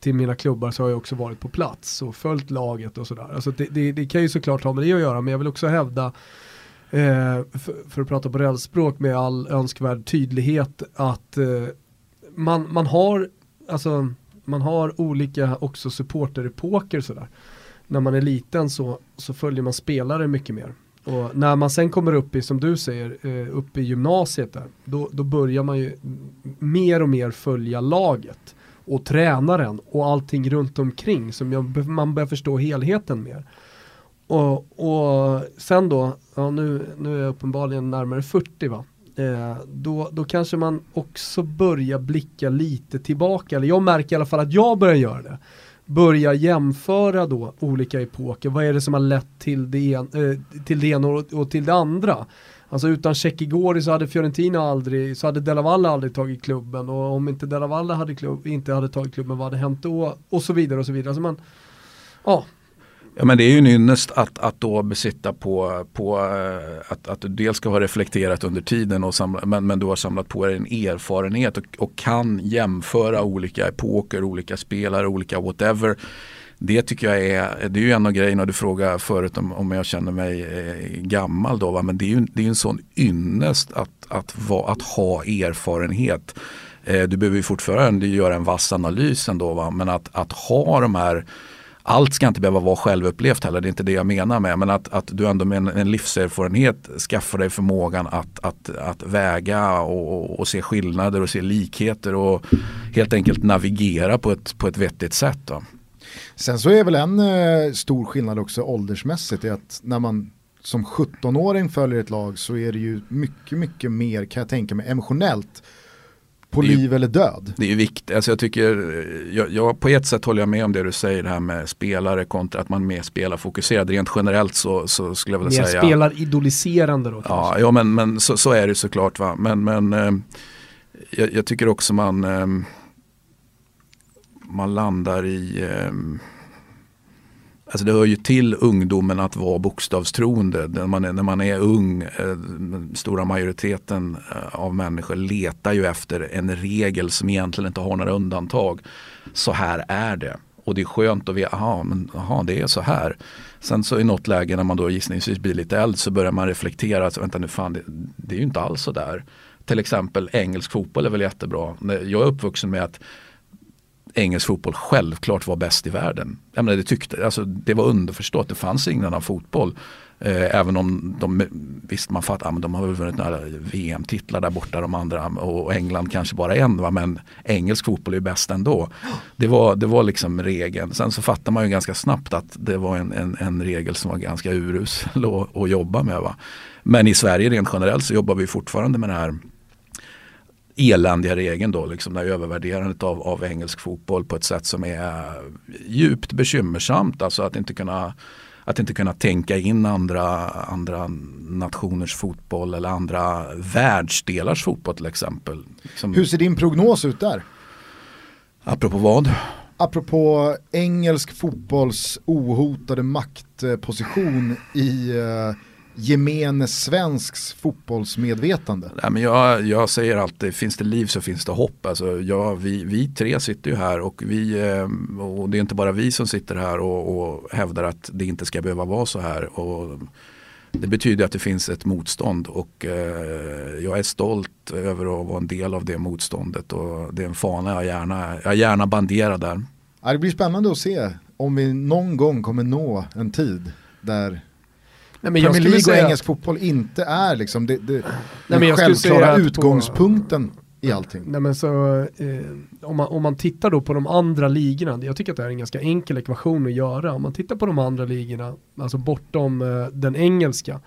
till mina klubbar så har jag också varit på plats och följt laget och sådär. Alltså det, det, det, kan ju såklart ha med det att göra, men jag vill också hävda, eh, för, för, att prata på rälsspråk med all önskvärd tydlighet, att eh, man, man har, alltså, man har olika också supporterepoker sådär. När man är liten så, så följer man spelare mycket mer. Och när man sen kommer upp i, som du säger, eh, upp i gymnasiet där, då, då börjar man ju mer och mer följa laget och tränaren och allting runt omkring som jag, man börjar förstå helheten mer. Och, och sen då, ja, nu, nu är jag uppenbarligen närmare 40 va, eh, då, då kanske man också börjar blicka lite tillbaka, eller jag märker i alla fall att jag börjar göra det börja jämföra då olika epoker. Vad är det som har lett till det, en, eh, till det ena och, och, till det andra? Alltså utan Tjeckigori så hade Fiorentina aldrig, så hade Delavalle aldrig tagit klubben och om inte Delavalle hade klubb, inte hade tagit klubben, vad hade hänt då? Och så vidare och så vidare. Alltså man, ja, Ja men det är ju en ynnest att, att då besitta på, på eh, att, att du dels ska ha reflekterat under tiden och samla, men, men du har samlat på dig en erfarenhet och, och kan jämföra olika epoker, olika spelare, olika whatever. Det tycker jag är, det är ju en av grejerna du frågade förut om, om jag känner mig eh, gammal då, va? men det är ju det är en sån ynnest att, att, va, att ha erfarenhet. Eh, du behöver ju fortfarande göra en vass analys ändå, va? men att, att ha de här allt ska inte behöva vara självupplevt heller, det är inte det jag menar med. Men att, att du ändå med en, en livserfarenhet skaffar dig förmågan att, att, att väga och, och, se skillnader och se likheter och helt enkelt navigera på ett, på ett vettigt sätt. Då. Sen så är väl en eh, stor skillnad också åldersmässigt är att när man som 17-åring följer ett lag så är det ju mycket, mycket mer kan jag tänka mig emotionellt på ju, liv eller död. Det är ju viktigt, alltså jag tycker, jag, jag, på ett sätt håller jag med om det du säger det här med spelare kontra att man är mer spelarfokuserad. Rent generellt så, så skulle jag vilja mer säga. Mer spelaridoliserande då Ja, ja men, men så, så, är det såklart. Va? Men, men eh, jag, jag, tycker också man eh, man landar i eh, Alltså det hör ju till ungdomen att vara bokstavstroende. När man är, när man är ung, eh, stora majoriteten eh, av människor letar ju efter en regel som egentligen inte har några undantag. Så här är det. Och det är skönt att veta, aha, men, aha, det är så här. Sen så i något läge när man då gissningsvis blir lite äldre så börjar man reflektera, alltså, vänta nu fan det, det är ju inte alls så där. Till exempel engelsk fotboll är väl jättebra. Jag är uppvuxen med att engelsk fotboll självklart var bäst i världen. Jag menar, det, tyckte, alltså, det var underförstått, det fanns ingen annan fotboll. Eh, även om de, visst man fattar, men de har väl vunnit några VM-titlar där borta de andra och England kanske bara en. Va? Men engelsk fotboll är bäst ändå. Det var, det var liksom regeln. Sen så fattar man ju ganska snabbt att det var en, en, en regel som var ganska urusel att, att jobba med. Va? Men i Sverige rent generellt så jobbar vi fortfarande med det här eländiga regeln då, liksom det här övervärderandet av, av engelsk fotboll på ett sätt som är djupt bekymmersamt. Alltså att inte kunna att inte kunna tänka in andra, andra nationers fotboll eller andra världsdelars fotboll till exempel. Som, Hur ser din prognos ut där? Apropå vad? Apropå engelsk fotbolls ohotade maktposition i uh, gemene svensks fotbollsmedvetande? Nej, men jag, jag säger alltid, finns det liv så finns det hopp. Alltså, ja, vi, vi tre sitter ju här och, vi, eh, och det är inte bara vi som sitter här och, och hävdar att det inte ska behöva vara så här. Och det betyder att det finns ett motstånd och eh, jag är stolt över att vara en del av det motståndet och det är en fana jag gärna, jag gärna banderar där. Ja, det blir spännande att se om vi någon gång kommer nå en tid där Nej, men Premier League och engelsk fotboll inte är liksom det, det, Nej, den självklara utgångspunkten på, i allting. Nej, men så, eh, om, man, om man tittar då på de andra ligorna, jag tycker att det är en ganska enkel ekvation att göra. Om man tittar på de andra ligorna, alltså bortom eh, den engelska,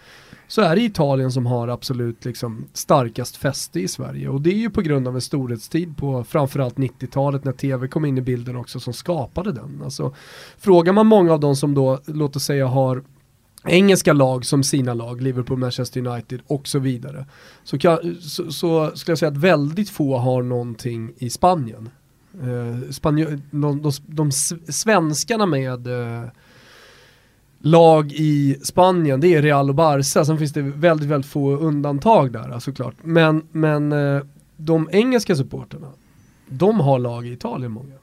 så är det Italien som har absolut liksom starkast fäste i Sverige. Och det är ju på grund av en storhetstid på framförallt 90-talet när tv kom in i bilden också som skapade den. Alltså, frågar man många av de som då, låt oss säga har engelska lag som sina lag, Liverpool, Manchester United och så vidare. Så, kan, så, så skulle jag säga att väldigt få har någonting i Spanien. Eh, Spanjö, de, de, de, svenskarna med eh, lag i Spanien, det är Real och Barca, sen finns det väldigt, väldigt få undantag där eh, såklart. Men, men eh, de engelska supporterna, de har lag i Italien många.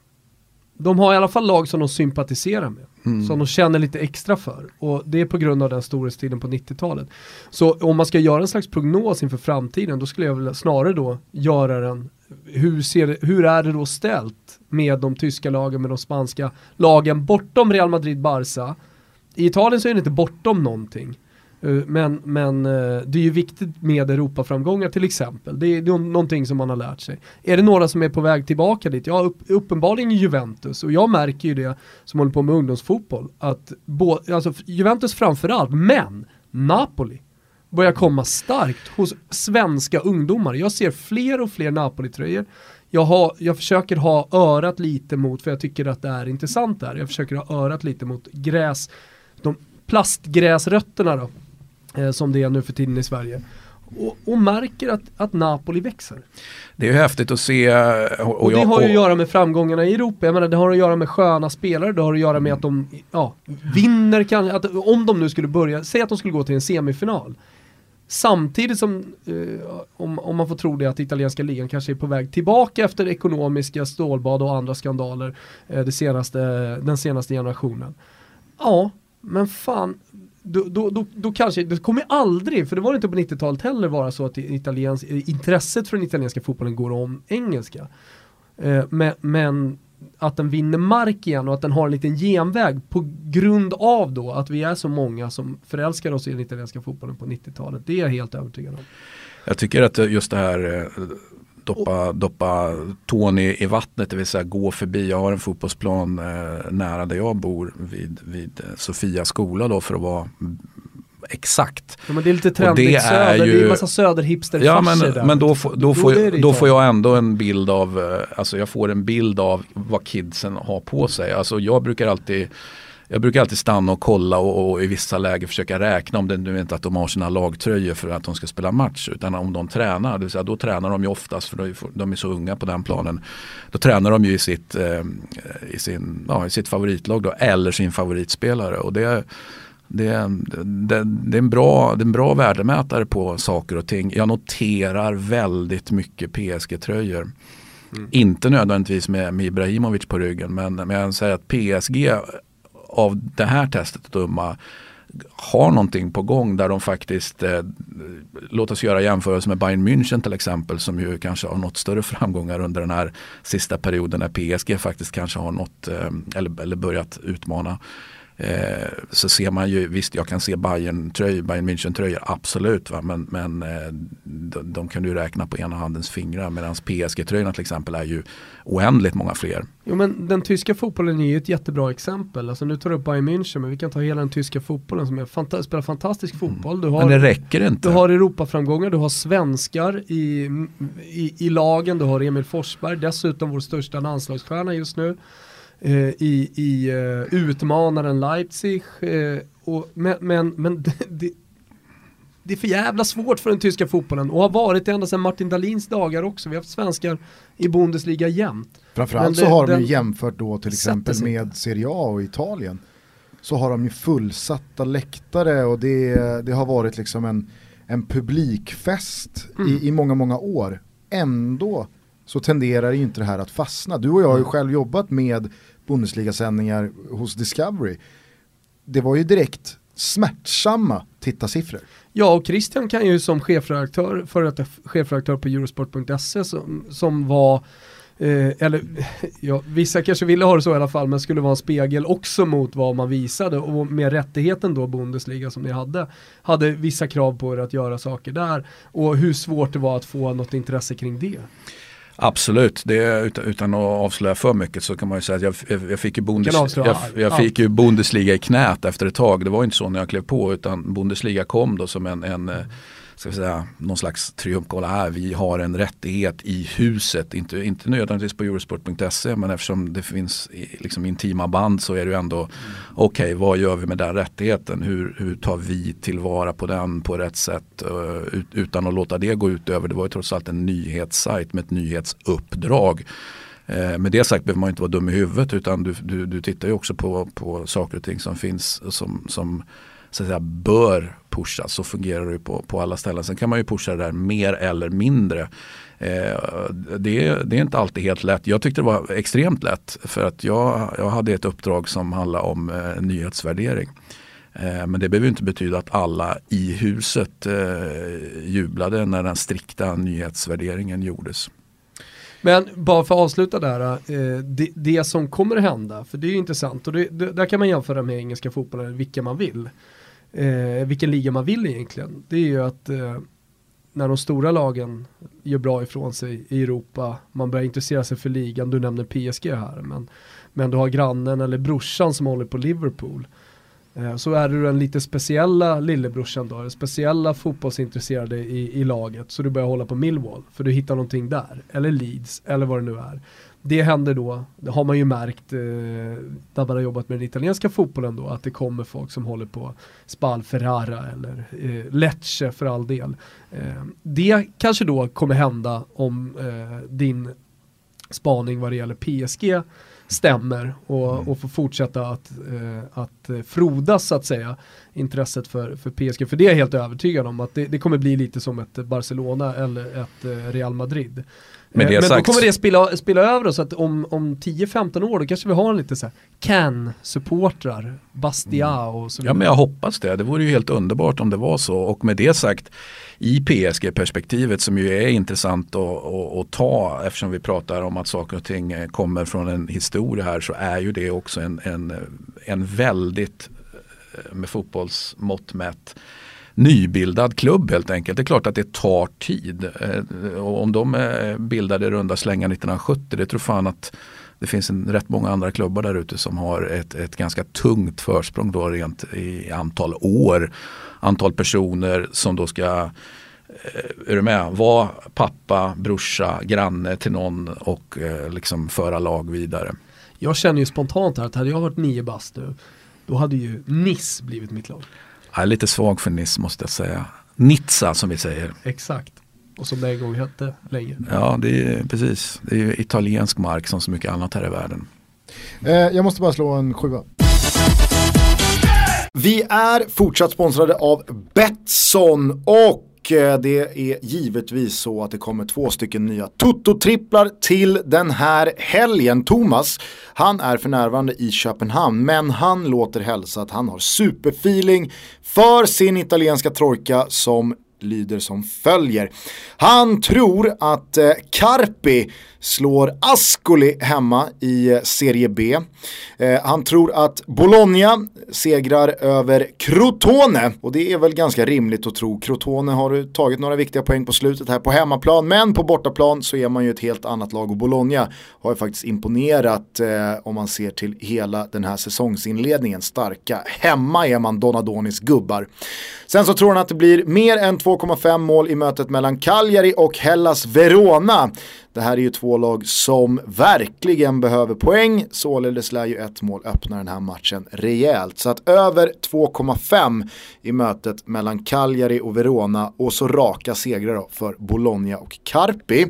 De har i alla fall lag som de sympatiserar med. Mm. Som de känner lite extra för. Och det är på grund av den storhetstiden på 90-talet. Så om man ska göra en slags prognos inför framtiden, då skulle jag vilja snarare då göra den, hur, ser, hur är det då ställt med de tyska lagen, med de spanska lagen bortom Real Madrid, Barca. I Italien så är det inte bortom någonting. Eh, men, men eh, det är ju viktigt med Europaframgångar till exempel. Det är, det är någonting som man har lärt sig. Är det några som är på väg tillbaka dit? Ja, upp, uppenbarligen Juventus. Och jag märker ju det som håller på med ungdomsfotboll. Att bo, alltså Juventus framförallt, men Napoli börjar komma starkt hos svenska ungdomar. Jag ser fler och fler Napoli-tröjor. Jag, har, jag försöker ha örat lite mot, för jag tycker att det är intressant där, jag försöker ha örat lite mot gräs, de plastgräsrötterna då eh, som det är nu för tiden i Sverige. Och, och, märker att, att Napoli växer. Det är häftigt att se. Och, och, och det har ju att göra med framgångarna i Europa. Jag menar, det har att göra med sköna spelare, det har att göra med att de ja, vinner kanske, att om de nu skulle börja, säg att de skulle gå till en semifinal. Samtidigt som, eh, om, om man får tro det, att italienska ligan kanske är på väg tillbaka efter ekonomiska stålbad och andra skandaler eh, senaste, den senaste generationen. Ja, men fan, då, då, då, då, kanske, det kommer aldrig, för det var det inte på 90-talet heller, vara så att italiens, eh, intresset för den italienska fotbollen går om engelska. Eh, men, men, att den vinner mark igen och att den har en liten genväg på grund av då att vi är så många som förälskar oss i den italienska fotbollen på 90-talet. Det är jag helt övertygad om. Jag tycker att just det här eh, doppa, doppa tån i, i, vattnet, det vill säga gå förbi. Jag har en fotbollsplan eh, nära där jag bor vid, vid eh, Sofia skola då för att vara exakt. Ja, men det är lite trendigt det söder, är ju... det är en massa söderhipster Ja men, där. men då, får, då, får, då får jag ändå en bild av, eh, alltså jag får en bild av vad kidsen har på sig. Alltså jag brukar alltid jag brukar alltid stanna och kolla och, och, i vissa lägen försöka räkna om det nu inte att de har sina lagtröjor för att de ska spela match utan om de tränar. Det vill säga, då tränar de ju oftast för de är så unga på den planen. Då tränar de ju i sitt, eh, i sin, ja, i sitt favoritlag då, eller sin favoritspelare. Och det, det, det, det, är en bra, det är en bra värdemätare på saker och ting. Jag noterar väldigt mycket PSG-tröjor. Mm. Inte nödvändigtvis med, med Ibrahimovic på ryggen men, men jag säger att PSG av det här testet att döma har någonting på gång där de faktiskt, eh, låt oss göra jämförelse med Bayern München till exempel som ju kanske har nått större framgångar under den här sista perioden när PSG faktiskt kanske har nått eh, eller, eller börjat utmana. Eh, så ser man ju, visst jag kan se Bayern, tröj, Bayern München tröjor absolut va? men, men eh, de, de, kan du räkna på ena handens fingrar medan PSG-tröjorna till exempel är ju oändligt många fler. Jo men den tyska fotbollen är ju ett jättebra exempel. Alltså nu tar du upp Bayern München men vi kan ta hela den tyska fotbollen som är fanta spelar fantastisk mm. fotboll. Du har, men det räcker inte. Du har Europaframgångar, du har svenskar i, i, i lagen, du har Emil Forsberg, dessutom vår största landslagsstjärna just nu. Eh, i, i uh, utmanaren Leipzig. Uh, och, men men, men <laughs> det, det, det, är för jävla svårt för den tyska fotbollen och har varit det ända sedan Martin Dahlins dagar också. Vi har haft svenskar i Bundesliga jämt. Framförallt så har de ju jämfört då till exempel med Serie A och Italien. Så har de ju fullsatta läktare och det, det har varit liksom en, en publikfest mm. i, i många, många år. Ändå så tenderar inte det här att fastna. Du och jag har ju mm. själv jobbat med Bundesliga-sändningar hos Discovery. Det var ju direkt smärtsamma tittarsiffror. Ja, och Christian kan ju som chefredaktör, före detta chefredaktör på Eurosport.se som, som var eh, eller <laughs> ja, vissa kanske ville ha det så i alla fall, men skulle vara en spegel också mot vad man visade och med rättigheten då Bundesliga som ni hade, hade vissa krav på er att göra saker där och hur svårt det var att få något intresse kring det. Absolut, det, utan, utan att avslöja för mycket så kan man ju säga att jag, jag, fick, ju Bundes, jag, jag fick ju Bundesliga i knät efter ett tag. Det var inte så när jag klev på utan Bundesliga kom då som en, en mm ska vi säga, någon slags triumfkolla här. Vi har en rättighet i huset, inte, inte nödvändigtvis på Eurosport.se men eftersom det finns liksom intima band så är det ju ändå mm. okej okay, vad gör vi med den rättigheten? Hur, hur tar vi tillvara på den på rätt sätt uh, utan att låta det gå ut över, det var ju trots allt en nyhetssajt med ett nyhetsuppdrag. Eh, med det sagt behöver man inte vara dum i huvudet utan du, du, du tittar ju också på, på saker och ting som finns som, som så att säga, bör pushas. Så fungerar det på, på alla ställen. Sen kan man ju pusha det där mer eller mindre. Eh, det, det, är inte alltid helt lätt. Jag tyckte det var extremt lätt för att jag, jag hade ett uppdrag som handlade om eh, nyhetsvärdering. Eh, men det behöver inte betyda att alla i huset eh, jublade när den strikta nyhetsvärderingen gjordes. Men bara för att avsluta där, eh, det, det, som kommer hända, för det är ju intressant och det, det, där kan man jämföra med engelska fotbollen, vilka man vill eh, vilken liga man vill egentligen. Det är ju att eh, när de stora lagen gör bra ifrån sig i Europa, man börjar intressera sig för ligan, du nämner PSG här, men, men du har grannen eller brorsan som håller på Liverpool. Eh, så är du den lite speciella lillebrorsan då, den speciella fotbollsintresserade i, i laget, så du börjar hålla på Millwall, för du hittar någonting där, eller Leeds, eller vad det nu är det händer då, det har man ju märkt eh, när man har jobbat med den italienska fotbollen då, att det kommer folk som håller på Spal Ferrara eller eh, Lecce för all del. Eh, det kanske då kommer hända om eh, din spaning vad det gäller PSG stämmer och, mm. och får fortsätta att, eh, att frodas så att säga intresset för, för PSG. För det är jag helt övertygad om att det, det kommer bli lite som ett Barcelona eller ett eh, Real Madrid. Men, det Men då kommer det spilla, spilla över så att om, om 10-15 år då kanske vi har lite så här Can-supportrar, Bastia mm. och så vidare. Ja men jag hoppas det, det vore ju helt underbart om det var så och med det sagt i PSG-perspektivet som ju är intressant att, att, att, ta eftersom vi pratar om att saker och ting eh, kommer från en historia här så är ju det också en, en, en väldigt eh, med fotbollsmått mätt nybildad klubb helt enkelt. Det är klart att det tar tid. Eh, och om de är bildade i runda slängar 1970, det tror fan att det finns en, rätt många andra klubbar där ute som har ett, ett ganska tungt försprång då rent i antal år. Antal personer som då ska eh, är du med? Var pappa, brorsa, granne till någon och liksom föra lag vidare. Jag känner ju spontant här att hade jag varit nio bast Då hade ju Nice blivit mitt lag. Jag är lite svag för Nice måste jag säga. Nizza som vi säger. Exakt. Och som det en gång hette länge. Ja, det är precis. Det är italiensk mark som så mycket annat här i världen. Eh, jag måste bara slå en sjua. Vi är fortsatt sponsrade av Betsson och eh, det är givetvis så att det kommer två stycken nya Toto-tripplar till den här helgen. Thomas, han är för närvarande i Köpenhamn men han låter hälsa att han har superfeeling för sin italienska trojka som lyder som följer. Han tror att eh, Carpi slår Ascoli hemma i eh, Serie B. Eh, han tror att Bologna segrar över Crotone och det är väl ganska rimligt att tro. Crotone har tagit några viktiga poäng på slutet här på hemmaplan men på bortaplan så är man ju ett helt annat lag och Bologna har ju faktiskt imponerat eh, om man ser till hela den här säsongsinledningen. Starka. Hemma är man Donadonis gubbar. Sen så tror han att det blir mer än 2,5 mål i mötet mellan Cagliari och Hellas Verona. Det här är ju två lag som verkligen behöver poäng, således lär ju ett mål öppna den här matchen rejält. Så att över 2,5 i mötet mellan Cagliari och Verona och så raka segrar för Bologna och Carpi.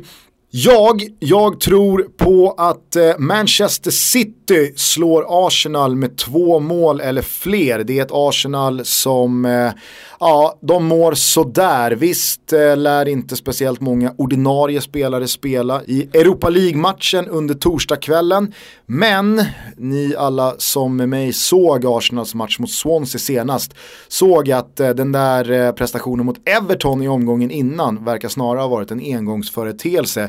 Jag, jag tror på att eh, Manchester City slår Arsenal med två mål eller fler. Det är ett Arsenal som eh, Ja, de mår sådär. Visst eh, lär inte speciellt många ordinarie spelare spela i Europa League-matchen under torsdagskvällen. Men ni alla som med mig såg Arsenals match mot Swansea senast såg att eh, den där prestationen mot Everton i omgången innan verkar snarare ha varit en engångsföreteelse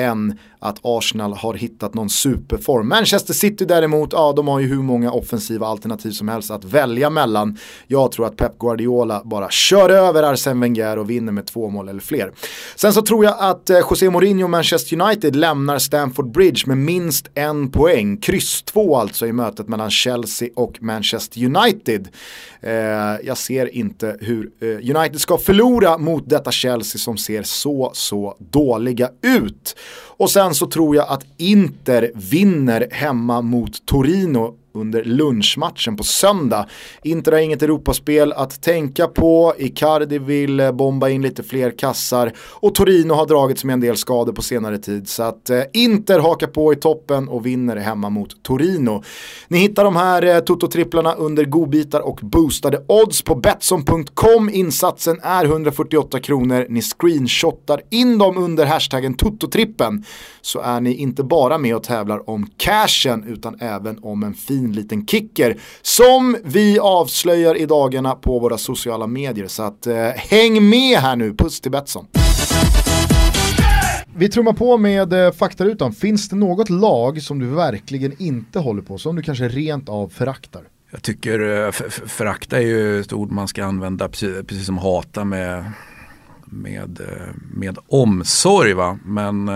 än att Arsenal har hittat någon superform. Manchester City däremot, ja de har ju hur många offensiva alternativ som helst att välja mellan. Jag tror att Pep Guardiola bara kör över Arsene Wenger och vinner med två mål eller fler. Sen så tror jag att eh, José Mourinho och Manchester United lämnar Stamford Bridge med minst en poäng. Kryss två alltså i mötet mellan Chelsea och Manchester United. Eh, jag ser inte hur eh, United ska förlora mot detta Chelsea som ser så, så dåliga ut. Och sen så tror jag att Inter vinner hemma mot Torino under lunchmatchen på söndag. Inter har inget Europaspel att tänka på, Icardi vill eh, bomba in lite fler kassar och Torino har dragits med en del skador på senare tid. Så att eh, Inter hakar på i toppen och vinner hemma mot Torino. Ni hittar de här eh, Toto-tripplarna under godbitar och boostade odds på Betsson.com. Insatsen är 148 kronor. Ni screenshotar in dem under hashtaggen Toto-trippen så är ni inte bara med och tävlar om cashen utan även om en fin fin liten kicker som vi avslöjar i dagarna på våra sociala medier. Så att eh, häng med här nu, puss till Betsson. Vi trummar på med eh, faktarutan. Finns det något lag som du verkligen inte håller på, som du kanske rent av föraktar? Jag tycker eh, förakta är ju ett ord man ska använda precis, precis som hata med med, eh, med omsorg. Va? Men eh,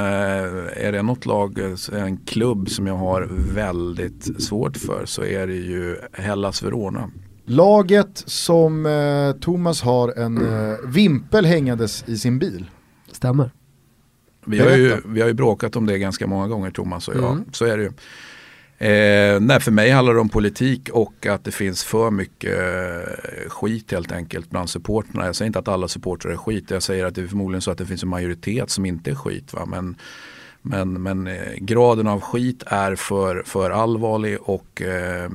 är det något lag, eh, en klubb som jag har väldigt svårt för så är det ju Hellas Verona. Laget som eh, Thomas har en eh, vimpel hängandes i sin bil. Stämmer. Vi har, ju, vi har ju bråkat om det ganska många gånger Thomas och jag. Mm. Så är det ju. Eh, nej, för mig handlar det om politik och att det finns för mycket eh, skit helt enkelt bland supporterna. Jag säger inte att alla supportrar är skit. Jag säger att det är förmodligen så att det finns en majoritet som inte är skit. Va? Men, men, men eh, graden av skit är för, för allvarlig och eh,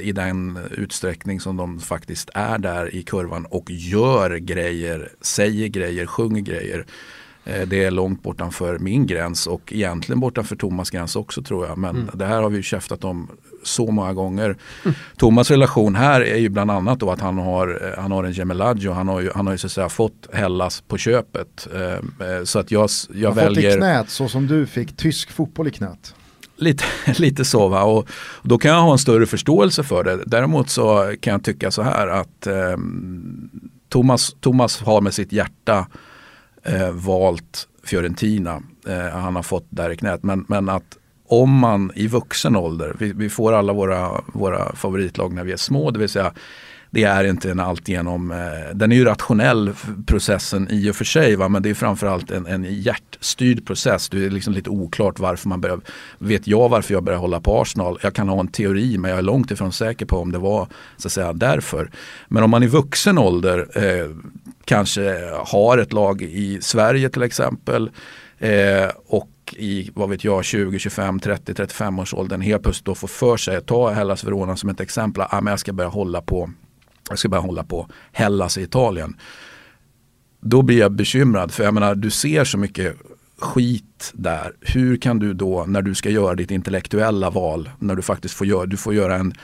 i den utsträckning som de faktiskt är där i kurvan och gör grejer, säger grejer, sjunger grejer Eh, det är långt bortanför min gräns och egentligen bortanför Thomas gräns också tror jag. Men mm. det här har vi ju käftat om så många gånger. Mm. Thomas relation här är ju bland annat då att han har, eh, han har en Gemeladjo. Han har ju, han har ju så att säga fått Hellas på köpet. Eh, så att jag, jag han väljer... fått i knät så som du fick tysk fotboll i knät. Lite, <laughs> lite så va och då kan jag ha en större förståelse för det. Däremot så kan jag tycka så här att eh, Thomas, Thomas har med sitt hjärta eh, valt Fiorentina. Eh, han har fått där i knät. Men, men att om man i vuxen ålder, vi, vi, får alla våra, våra favoritlag när vi är små, det vill säga det är inte en alltigenom, eh, den är ju rationell processen i och för sig va? men det är framförallt en, en hjärtstyrd process. Det är liksom lite oklart varför man börjar, vet jag varför jag börjar hålla på Arsenal? Jag kan ha en teori men jag är långt ifrån säker på om det var så att säga därför. Men om man i vuxen ålder eh, kanske har ett lag i Sverige till exempel eh, och i, vad vet jag, 20, 25, 30, 35 års åldern helt plötsligt då får för sig, ta Hellas Verona som ett exempel, ah, men jag ska börja hålla på jag ska börja hålla på Hellas i Italien. Då blir jag bekymrad för jag menar du ser så mycket skit där. Hur kan du då när du ska göra ditt intellektuella val, när du faktiskt får göra, du får göra en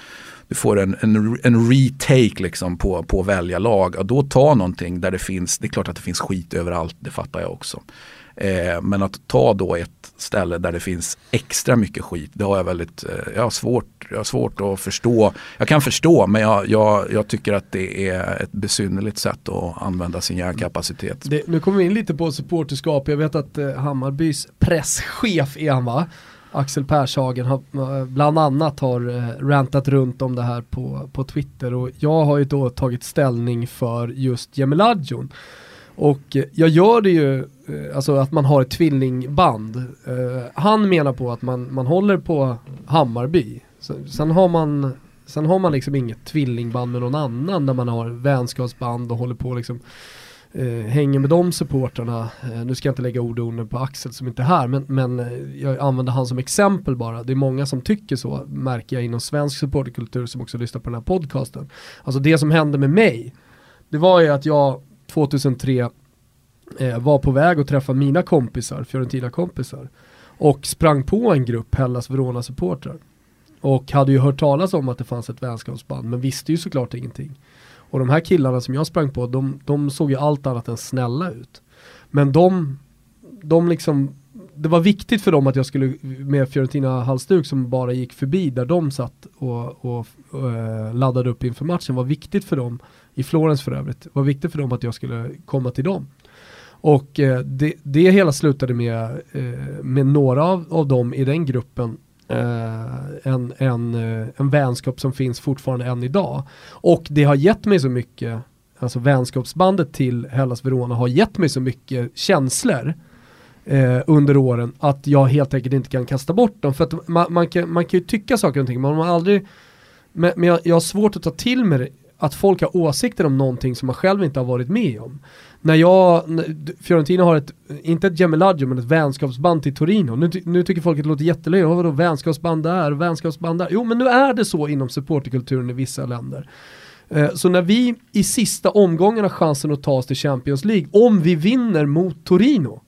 du får en, en, en retake liksom på, på välja lag. Och då ta någonting där det finns, det är klart att det finns skit överallt, det fattar jag också. Eh, men att ta då ett ställe där det finns extra mycket skit, det har jag väldigt, eh, jag har svårt, jag har svårt att förstå. Jag kan förstå men jag, jag, jag tycker att det är ett besynnerligt sätt att använda sin hjärnkapacitet. Det, nu kommer vi in lite på supporterskap, jag vet att eh, Hammarbys presschef är han va? Axel Pershagen har, eh, bland annat har eh, rantat runt om det här på, på Twitter och jag har ju då tagit ställning för just Jemeladjon. Och eh, jag gör det ju, alltså att man har ett tvillingband. Han menar på att man, man håller på Hammarby. Sen har man Sen har man liksom inget tvillingband med någon annan där man har vänskapsband och håller på liksom Eh, hänger med de supportrarna. Eh, nu ska jag inte lägga ord under på Axel som inte är här, men, men eh, jag använder han som exempel bara. Det är många som tycker så, märker jag inom svensk supporterkultur som också lyssnar på den här podcasten. Alltså det som hände med mig, det var ju att jag 2003 eh, var på väg att träffa mina kompisar, Fiorentina-kompisar, och sprang på en grupp Hellas Verona-supportrar. Och hade ju hört talas om att det fanns ett vänskapsband, men visste ju såklart ingenting. Och de här killarna som jag sprang på, de, de såg ju allt annat än snälla ut. Men de, de liksom, det var viktigt för dem att jag skulle med Fiorentina-halsduk som bara gick förbi där de satt och, och, och laddade upp inför matchen var viktigt för dem, i Florens för övrigt, var viktigt för dem att jag skulle komma till dem. Och eh, det, det hela slutade med, eh, med några av, av dem i den gruppen Eh, en, en, eh, en vänskap som finns fortfarande än idag. Och det har gett mig så mycket, alltså vänskapsbandet till Hellas Verona har gett mig så mycket känslor eh, under åren att jag helt enkelt inte kan kasta bort dem. För att man, man, kan, man kan ju tycka saker och ting, men man har aldrig men, men jag, jag har svårt att ta till mig att folk har åsikter om någonting som man själv inte har varit med om när jag, Fiorentina har ett, inte ett Gemelaggio men ett vänskapsband till Torino. Nu, nu tycker folk att det låter jättelöjligt, vadå vänskapsband där, vänskapsband där. Jo men nu är det så inom supporterkulturen i vissa länder. Eh, så när vi i sista omgången har chansen att ta oss till Champions League, om vi vinner mot Torino,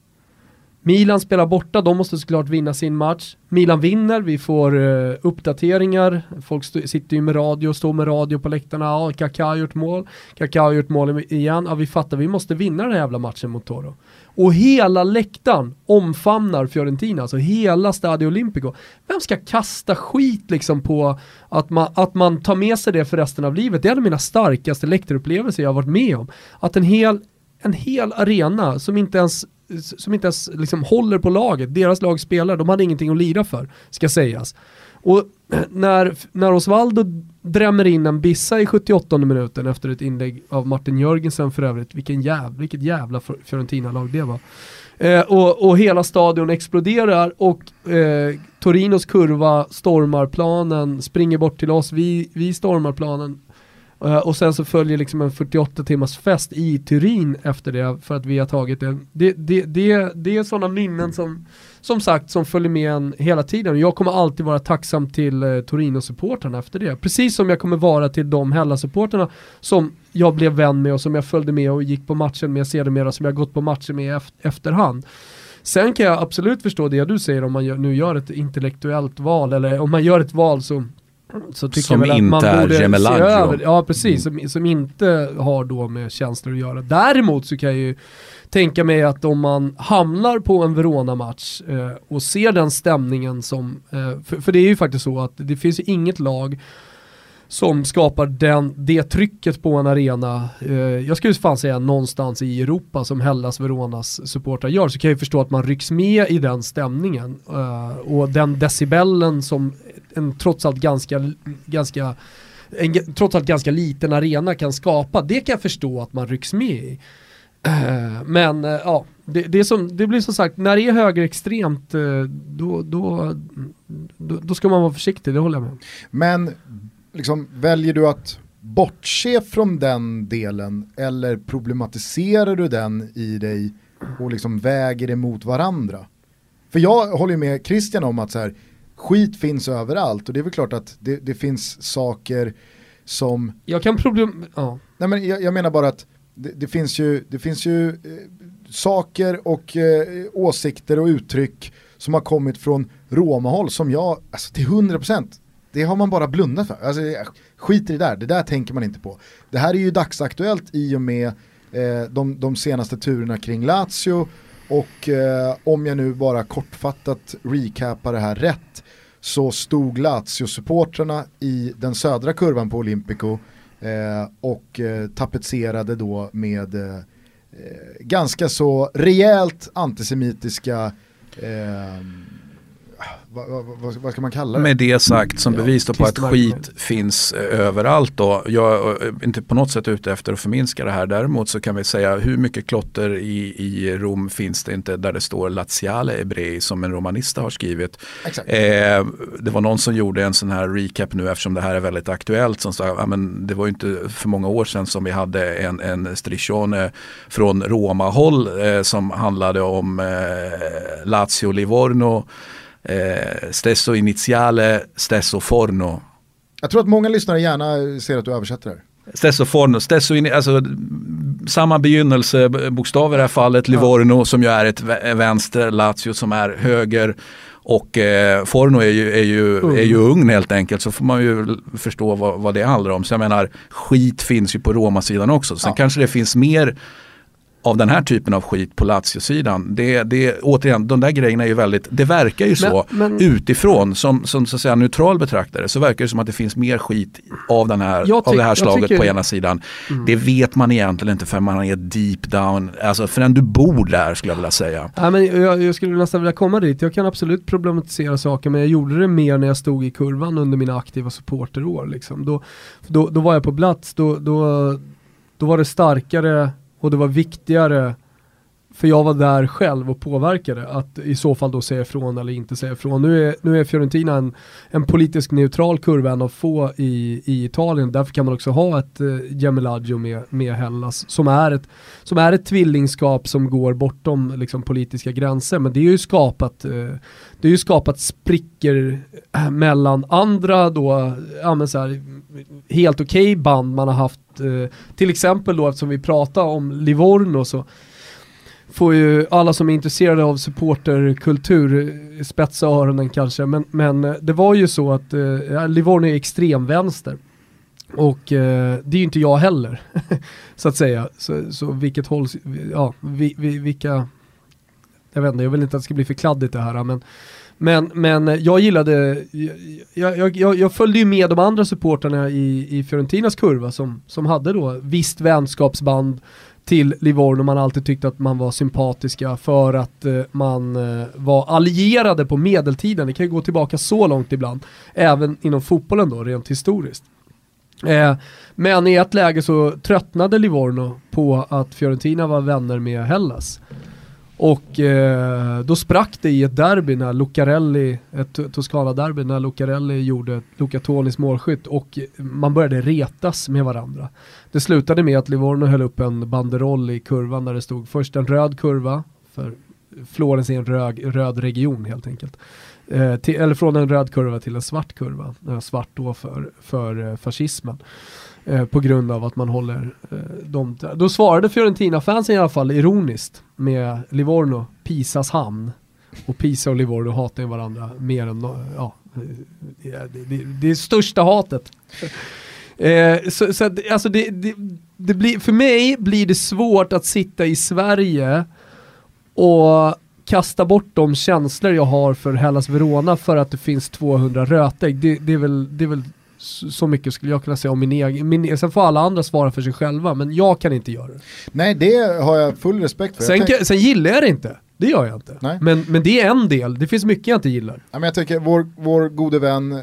Milan spelar borta, de måste såklart vinna sin match. Milan vinner, vi får uh, uppdateringar, folk sitter ju med radio, står med radio på läktarna, ja Kaká har gjort mål, Kaká har gjort mål igen, ja vi fattar, vi måste vinna den här jävla matchen mot Toro. Och hela läktaren omfamnar Fiorentina, alltså hela Stadio Olimpico. Vem ska kasta skit liksom på att man, att man tar med sig det för resten av livet? Det är en av mina starkaste läktarupplevelser jag har varit med om. Att en hel, en hel arena som inte ens som inte ens liksom håller på laget, deras lag spelar, de hade ingenting att lira för, ska sägas. Och <clears throat> när, när Osvaldo drämmer in en bissa i 78 minuten efter ett inlägg av Martin Jörgensen för övrigt, vilken jävla, vilket jävla Fiorentina-lag det var. Eh, och, och, hela stadion exploderar och eh, Torinos kurva stormar planen, springer bort till oss, vi, vi stormar planen, Uh, och sen så följer liksom en 48 timmars fest i Turin efter det för att vi har tagit det. Det, det, det, det är sådana minnen som, som sagt, som följer med en hela tiden. Jag kommer alltid vara tacksam till eh, Torino-supportrarna efter det. Precis som jag kommer vara till de Hella-supporterna som jag blev vän med och som jag följde med och gick på matchen med sedermera, som jag gått på matchen med efter, efterhand. Sen kan jag absolut förstå det du säger om man gör, nu gör ett intellektuellt val, eller om man gör ett val så så tycker som jag inte man borde är se över, Ja precis, mm. som, som inte har då med känslor att göra. Däremot så kan jag ju tänka mig att om man hamnar på en Verona-match eh, och ser den stämningen som, eh, för, för, det är ju faktiskt så att det finns ju inget lag som skapar den, det trycket på en arena, eh, jag skulle fan säga någonstans i Europa som Hellas Veronas supportrar gör, så kan jag förstå att man rycks med i den stämningen. Eh, och den decibellen som en trots allt ganska, ganska en trots allt ganska liten arena kan skapa, det kan jag förstå att man rycks med i. Eh, men eh, ja, det, det, som, det blir som sagt, när det är högerextremt eh, då, då, då, då ska man vara försiktig, det håller jag med Men liksom, väljer du att bortse från den delen eller problematiserar du den i dig och liksom väger mot varandra? För jag håller med Christian om att så här, skit finns överallt och det är väl klart att det, det finns saker som... Jag kan problem... Ja. Nej men jag, jag menar bara att det, det, finns ju, det finns ju eh, saker och eh, åsikter och uttryck som har kommit från romahåll som jag, alltså till 100% det har man bara blundat för. Alltså, skit i det där, det där tänker man inte på. Det här är ju dagsaktuellt i och med eh, de, de senaste turerna kring Lazio och eh, om jag nu bara kortfattat recapar det här rätt så stod Lazio-supportrarna i den södra kurvan på Olympico eh, och eh, tapetserade då med eh, eh ganska så rejält antisemitiska eh, vad, vad, vad, ska man kalla det? Med det sagt som bevis på att skit finns eh, överallt då. Jag är eh, inte på något sätt ute efter att förminska det här. Däremot så kan vi säga hur mycket klotter i, i Rom finns det inte där det står Laziale Ebrei som en romanista har skrivit. Eh, det var någon som gjorde en sån här recap nu eftersom det här är väldigt aktuellt som sa ja, men det var inte för många år sedan som vi hade en, en striscione från Roma-håll eh, som handlade om eh, Lazio Livorno eh, stesso iniziale, stesso forno. Jag tror att många lyssnare gärna ser att du översätter det här. Stesso forno, stesso in, alltså, samma begynnelsebokstav i det här fallet, Livorno ja. som ju är ett vänster, Lazio som är höger och eh, Forno är ju, är, ju, mm. är ju ugn helt enkelt så får man ju förstå vad, vad det handlar om. Så jag menar skit finns ju på Roma-sidan också. Sen ja. kanske det finns mer av den här typen av skit på Lazio-sidan. Det, det, återigen, de där grejerna är ju väldigt, det verkar ju så men, men, utifrån som, som så att säga neutral betraktare så verkar det som att det finns mer skit av, den här, av det här slaget tycker, på ena sidan. Mm. Det vet man egentligen inte för man är deep down, alltså förrän du bor där skulle jag vilja säga. Ja, men jag, jag skulle nästan vilja komma dit, jag kan absolut problematisera saker men jag gjorde det mer när jag stod i kurvan under mina aktiva supporterår. Liksom. Då, då, då var jag på plats, då, då, då var det starkare och det var viktigare, för jag var där själv och påverkade, att i så fall då säga ifrån eller inte säga ifrån. Nu är, nu är Fiorentina en, en politisk neutral kurva, en av få i, i Italien. Därför kan man också ha ett eh, Gemilaggio med, med Hellas, som är, ett, som är ett tvillingskap som går bortom liksom, politiska gränser. Men det är ju skapat, eh, det är ju skapat sprickor eh, mellan andra då, ja, men så här, helt okej okay band man har haft eh, till exempel då eftersom vi pratar om Livorno så får ju alla som är intresserade av supporterkultur eh, spetsa öronen kanske, men, men eh, det var ju så att eh, Livorno är extremvänster. Och eh, det är ju inte jag heller, <laughs> så att säga. Så, så vilket håll, ja, vi, vi, vilka, jag vet inte, jag vill inte att det ska bli för kladdigt det här, men men, men jag gillade, jag, jag, jag, jag följde ju med de andra supporterna i, i Fiorentinas kurva som, som hade då visst vänskapsband till Livorno, man alltid tyckte att man var sympatiska för att eh, man eh, var allierade på medeltiden, det kan ju gå tillbaka så långt ibland, även inom fotbollen då, rent historiskt. Eh, men i ett läge så tröttnade Livorno på att Fiorentina var vänner med Hellas. Och eh, då sprack det i ett derby när Lucarelli, ett Toscana-derby, när Lucarelli gjorde Luca Tonis målskytt och man började retas med varandra. Det slutade med att Livorno höll upp en banderoll i kurvan där det stod först en röd kurva, för Florens är en röd, röd region helt enkelt. Eh, till, eller från en röd kurva till en svart kurva, eh, svart då för, för eh, fascismen. Eh, på grund av att man håller eh, dem Då svarade Fiorentina-fansen i alla fall ironiskt med Livorno, Pisas hamn. Och Pisa och Livorno hatar ju varandra mer än, ja, det, det, det är största hatet. <laughs> Eh, så, så alltså det, det, det, blir, för mig blir det svårt att sitta i Sverige och kasta bort de känslor jag har för Hellas Verona för att det finns 200 rötägg. Det, det, är väl, det är väl så mycket skulle jag kunna säga om min egen, min, sen får alla andra svara för sig själva, men jag kan inte göra det. Nej, det har jag full respekt för. Sen, kan, sen gillar jag det inte. Det gör jag inte. Nej. Men, men det är en del, det finns mycket jag inte gillar. Ja, men jag tycker vår, vår gode vän eh,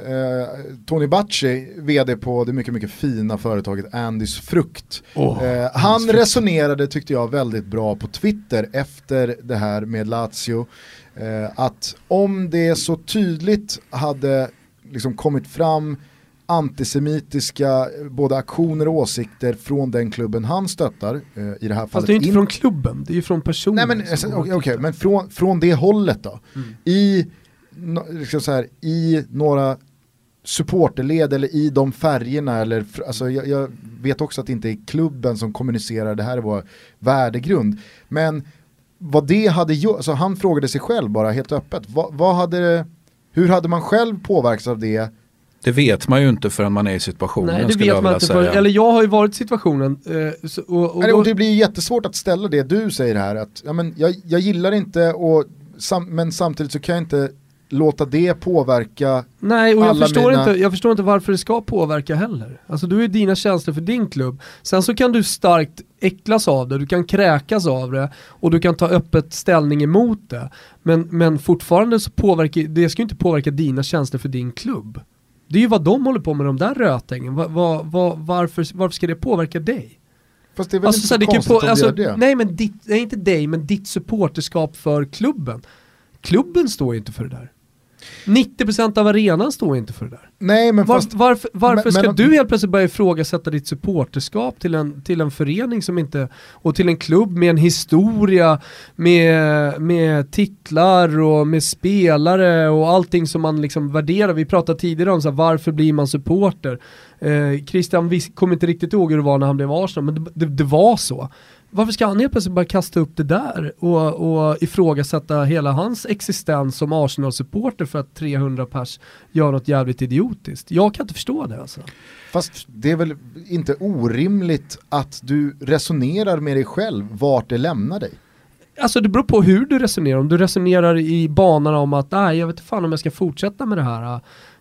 Tony Bacci, vd på det mycket, mycket fina företaget Andys Frukt. Oh, eh, han resonerade, tyckte jag, väldigt bra på Twitter efter det här med Lazio. Eh, att om det så tydligt hade liksom kommit fram antisemitiska både aktioner och åsikter från den klubben han stöttar. Eh, I det här fallet Fast det är ju inte in- från klubben, det är ju från personen. Nej men har okej, tittat. men från, från det hållet då. Mm. I, no, liksom så här, I några supporterled eller i de färgerna eller, alltså jag, jag vet också att det inte är klubben som kommunicerar det här är vår värdegrund. Men vad det hade gjort, alltså han frågade sig själv bara helt öppet, vad, vad hade det, hur hade man själv påverkats av det? Det vet man ju inte förrän man är i situationen Nej det skulle jag vet man inte, för, eller jag har ju varit i situationen. Eh, så, och, och Nej, och det blir jättesvårt att ställa det du säger här, att ja, men jag, jag gillar inte och sam, men samtidigt så kan jag inte låta det påverka Nej, och jag förstår, mina- inte, jag förstår inte varför det ska påverka heller. Alltså du är dina känslor för din klubb. Sen så kan du starkt äcklas av det, du kan kräkas av det och du kan ta öppet ställning emot det. Men, men fortfarande så påverkar, det ska ju inte påverka dina känslor för din klubb. Det är ju vad de håller på med, de där rötängen. Va, va, va, varför, varför ska det påverka dig? Fast det är väl Alltså, inte så så, konstigt på, om alltså, det gör det. nej men ditt, nej, inte dig, men ditt supporterskap för klubben. Klubben står ju inte för det där. 90% av arenan står inte för det där. Nej men Var, fast, varför varför men- ska men- du helt plötsligt börja ifrågasätta ditt supporterskap till en, till en förening som inte, och till en klubb med en historia, med, med titlar och med spelare och allting som man liksom värderar. Vi pratade tidigare om så här, varför blir man supporter? Eh, Christian kommer inte riktigt ihåg hur det var när han blev Arsenal, men det, det, det var så. Varför ska han helt plötsligt bara kasta upp det där och, och ifrågasätta hela hans existens som Arsenal-supporter för att 300 pers gör något jävligt idiotiskt? Jag kan inte förstå det alltså. fast det är väl inte orimligt att du resonerar med dig själv vart det lämnar dig. Alltså det beror på hur du resonerar. Om du resonerar i banorna om att nej jag vet inte fan om jag ska fortsätta med det här.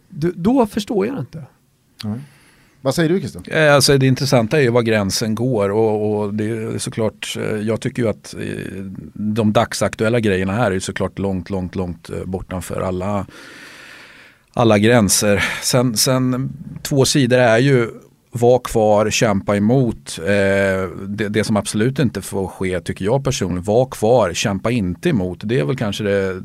Du, då förstår jag det inte. Vad säger du Christian? Eh, alltså det intressanta är ju var gränsen går och, och det är såklart, eh, jag tycker ju att eh, de dagsaktuella grejerna här är såklart långt, långt, långt bortanför alla, alla gränser. Sen, sen två sidor är ju var kvar, kämpa emot. Eh, det, det som absolut inte får ske tycker jag personligen, var kvar, kämpa inte emot. Det är väl kanske det,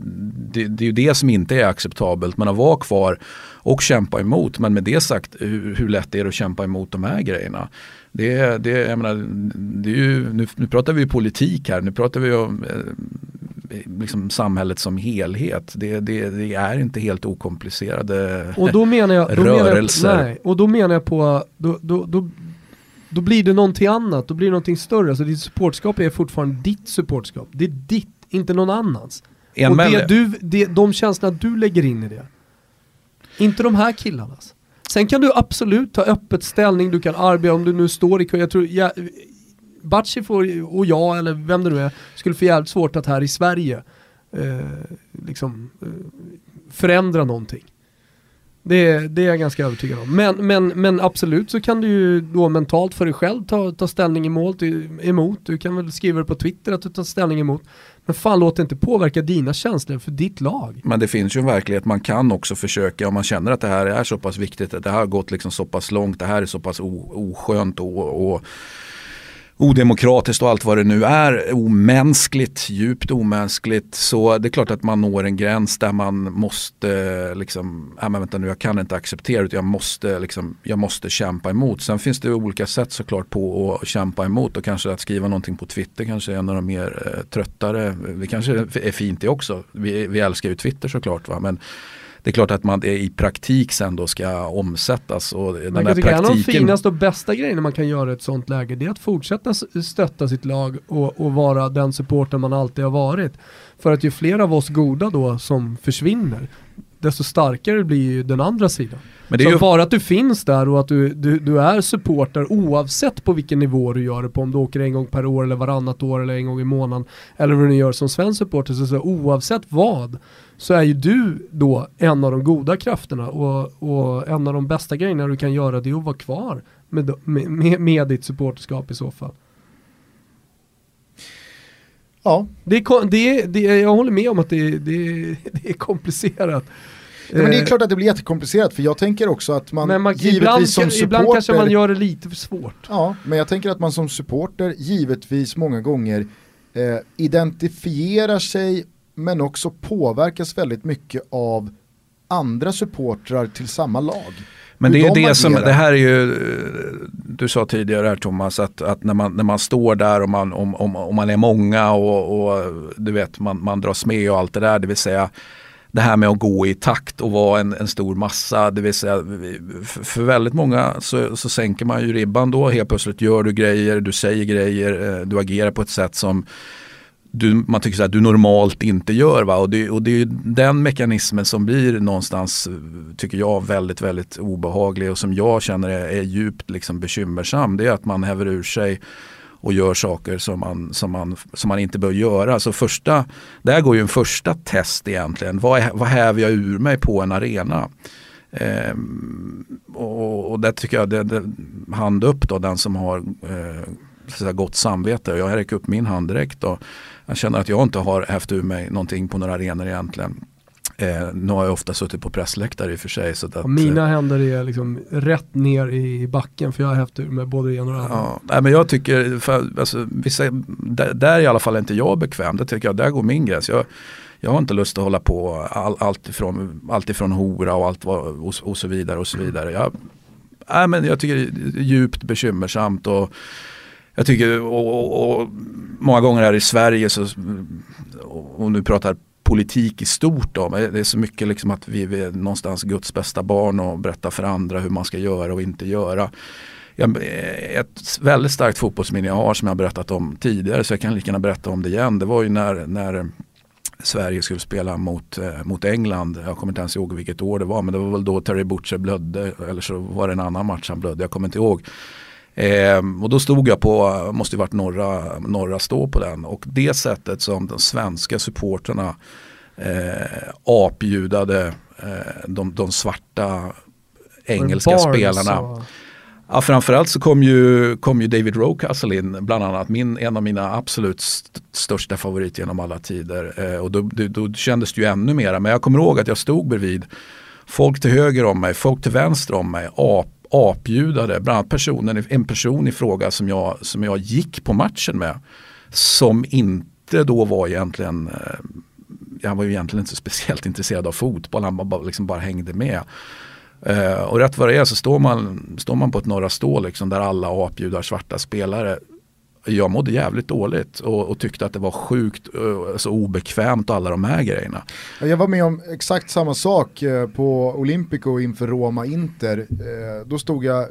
det, det är ju det som inte är acceptabelt. Men att vara kvar och kämpa emot. Men med det sagt, hur, hur lätt är det att kämpa emot de här grejerna? Det, det, jag menar, det är ju, nu, nu pratar vi ju politik här, nu pratar vi om eh, liksom samhället som helhet. Det, det, det är inte helt okomplicerade Och då menar jag, då menar jag, Rörelser. nej, och då menar jag på, då, då, då, då blir det någonting annat, då blir det någonting större. Alltså ditt supportskap är fortfarande ditt supportskap. Det är ditt, inte någon annans. En och det du, det, de känslorna du lägger in i det. Inte de här killarnas. Alltså. Sen kan du absolut ta öppet ställning, du kan arbeta om du nu står i kö. Jag tror, jag, Batshi får, och jag, eller vem det nu är, skulle få jävligt svårt att här i Sverige eh, liksom, eh, förändra någonting. Det, det är jag ganska övertygad om. Men, men, men absolut så kan du ju då mentalt för dig själv ta, ta ställning emot, emot. Du kan väl skriva det på Twitter att du tar ställning emot. Men fan låt det inte påverka dina känslor för ditt lag. Men det finns ju en verklighet, man kan också försöka om man känner att det här är så pass viktigt, att det här har gått liksom så pass långt, det här är så pass oskönt och, och odemokratiskt och allt vad det nu är, omänskligt, djupt omänskligt. Så det är klart att man når en gräns där man måste, liksom, ja men vänta nu jag kan inte acceptera det, jag måste, liksom, jag måste kämpa emot. Sen finns det olika sätt såklart på att kämpa emot och kanske att skriva någonting på Twitter kanske är en av de mer eh, tröttare, det kanske är fint det också. Vi, vi älskar ju Twitter såklart va? men det är klart att man i praktik sen då ska omsättas. Och den där tycka en av de praktiken, finaste och bästa grejerna man kan göra i ett sånt läge det är att fortsätta stötta sitt lag och, och vara den supporter man alltid har varit. För att ju fler av oss goda då som försvinner, desto starkare blir ju den andra sidan. men det Så är ju, bara att du finns där och att du, du, du är supporter oavsett på vilken nivå du gör det på, om du åker en gång per år eller varannat år eller en gång i månaden eller vad du gör som svensk supporter, så, så oavsett vad så är ju du då en av de goda krafterna och, och en av de bästa grejerna du kan göra det är att vara kvar med, med, med, ditt supporterskap i så fall. Ja. Det är, det är, det är, jag håller med om att det, det, <laughs> det är komplicerat. Ja, men det är eh, klart att det blir jättekomplicerat för jag tänker också att man, men man givetvis ibland, som supporter, ibland kanske man gör det lite för svårt. Ja, men jag tänker att man som supporter givetvis många gånger eh, identifierar sig men också påverkas väldigt mycket av andra supportrar till samma lag. Men det är de det som, det här är ju, du sa tidigare här Thomas, att, att när, man, när man står där och man, om, om, om man är många och, och du vet man, man dras med och allt det där, det vill säga det här med att gå i takt och vara en, en stor massa. Det vill säga, för, för väldigt många så, så sänker man ju ribban då. Helt plötsligt gör du grejer, du säger grejer, eh, du agerar på ett sätt som du, man tycker att du normalt inte gör. Va? Och, det, och det är den mekanismen som blir någonstans, tycker jag, väldigt, väldigt obehaglig och som jag känner är, är djupt liksom bekymmersam. Det är att man häver ur sig och gör saker som man, som man, som man inte bör göra. Så första, där går ju en första test egentligen. Vad, är, vad häver jag ur mig på en arena? Eh, och, och där tycker jag, det, det, hand upp då, den som har eh, gott samvete. Jag räcker upp min hand direkt. Då. Jag känner att jag inte har hävt ur mig någonting på några arenor egentligen. Eh, nu har jag ofta suttit på pressläktare i och för sig. Så att, mina eh, händer är liksom rätt ner i backen för jag har hävt ur mig både det ena och det andra. Ja, nej, men jag tycker, för, alltså, vissa, där, där i alla fall är inte jag bekväm. Där tycker jag, där går min gräns. Jag, jag har inte lust att hålla på all, allt, ifrån, allt ifrån hora och allt och, och så vidare och så vidare. Jag, nej, men jag tycker det är djupt bekymmersamt och jag tycker, och, och, och, många gånger här i Sverige, så, och nu pratar politik i stort då, det är så mycket liksom att vi är någonstans Guds bästa barn och berättar för andra hur man ska göra och inte göra. Jag, ett väldigt starkt fotbollsminne jag har som jag har berättat om tidigare så jag kan lika gärna berätta om det igen. Det var ju när, när Sverige skulle spela mot, eh, mot England. Jag kommer inte ens ihåg vilket år det var men det var väl då Terry Butcher blödde eller så var det en annan match han blödde. Jag kommer inte ihåg. Eh, och då stod jag på, måste ju varit norra, norra stå på den och det sättet som de svenska supporterna eh, apljudade eh, de, de svarta engelska spelarna. Så. Ja, framförallt så kom ju, kom ju David Rocastle in, bland annat min, en av mina absolut st största favoriter genom alla tider. Eh, och då, då, då kändes det ju ännu mera, men jag kommer ihåg att jag stod bredvid folk till höger om mig, folk till vänster om mig, ap apljudade, bland annat personen, en person i fråga som jag, som jag gick på matchen med. Som inte då var egentligen, eh, han jag var ju egentligen inte så speciellt <laughs> intresserad av fotboll, han bara, liksom bara hängde med. Uh, och rätt vad det är så står man, står man på ett Norra Stå liksom, där alla apjudar svarta spelare jag mådde jävligt dåligt och, och, tyckte att det var sjukt eh, alltså obekvämt och alla de här grejerna. Jag var med om exakt samma sak eh, på Olympico inför Roma-Inter. Eh, då stod jag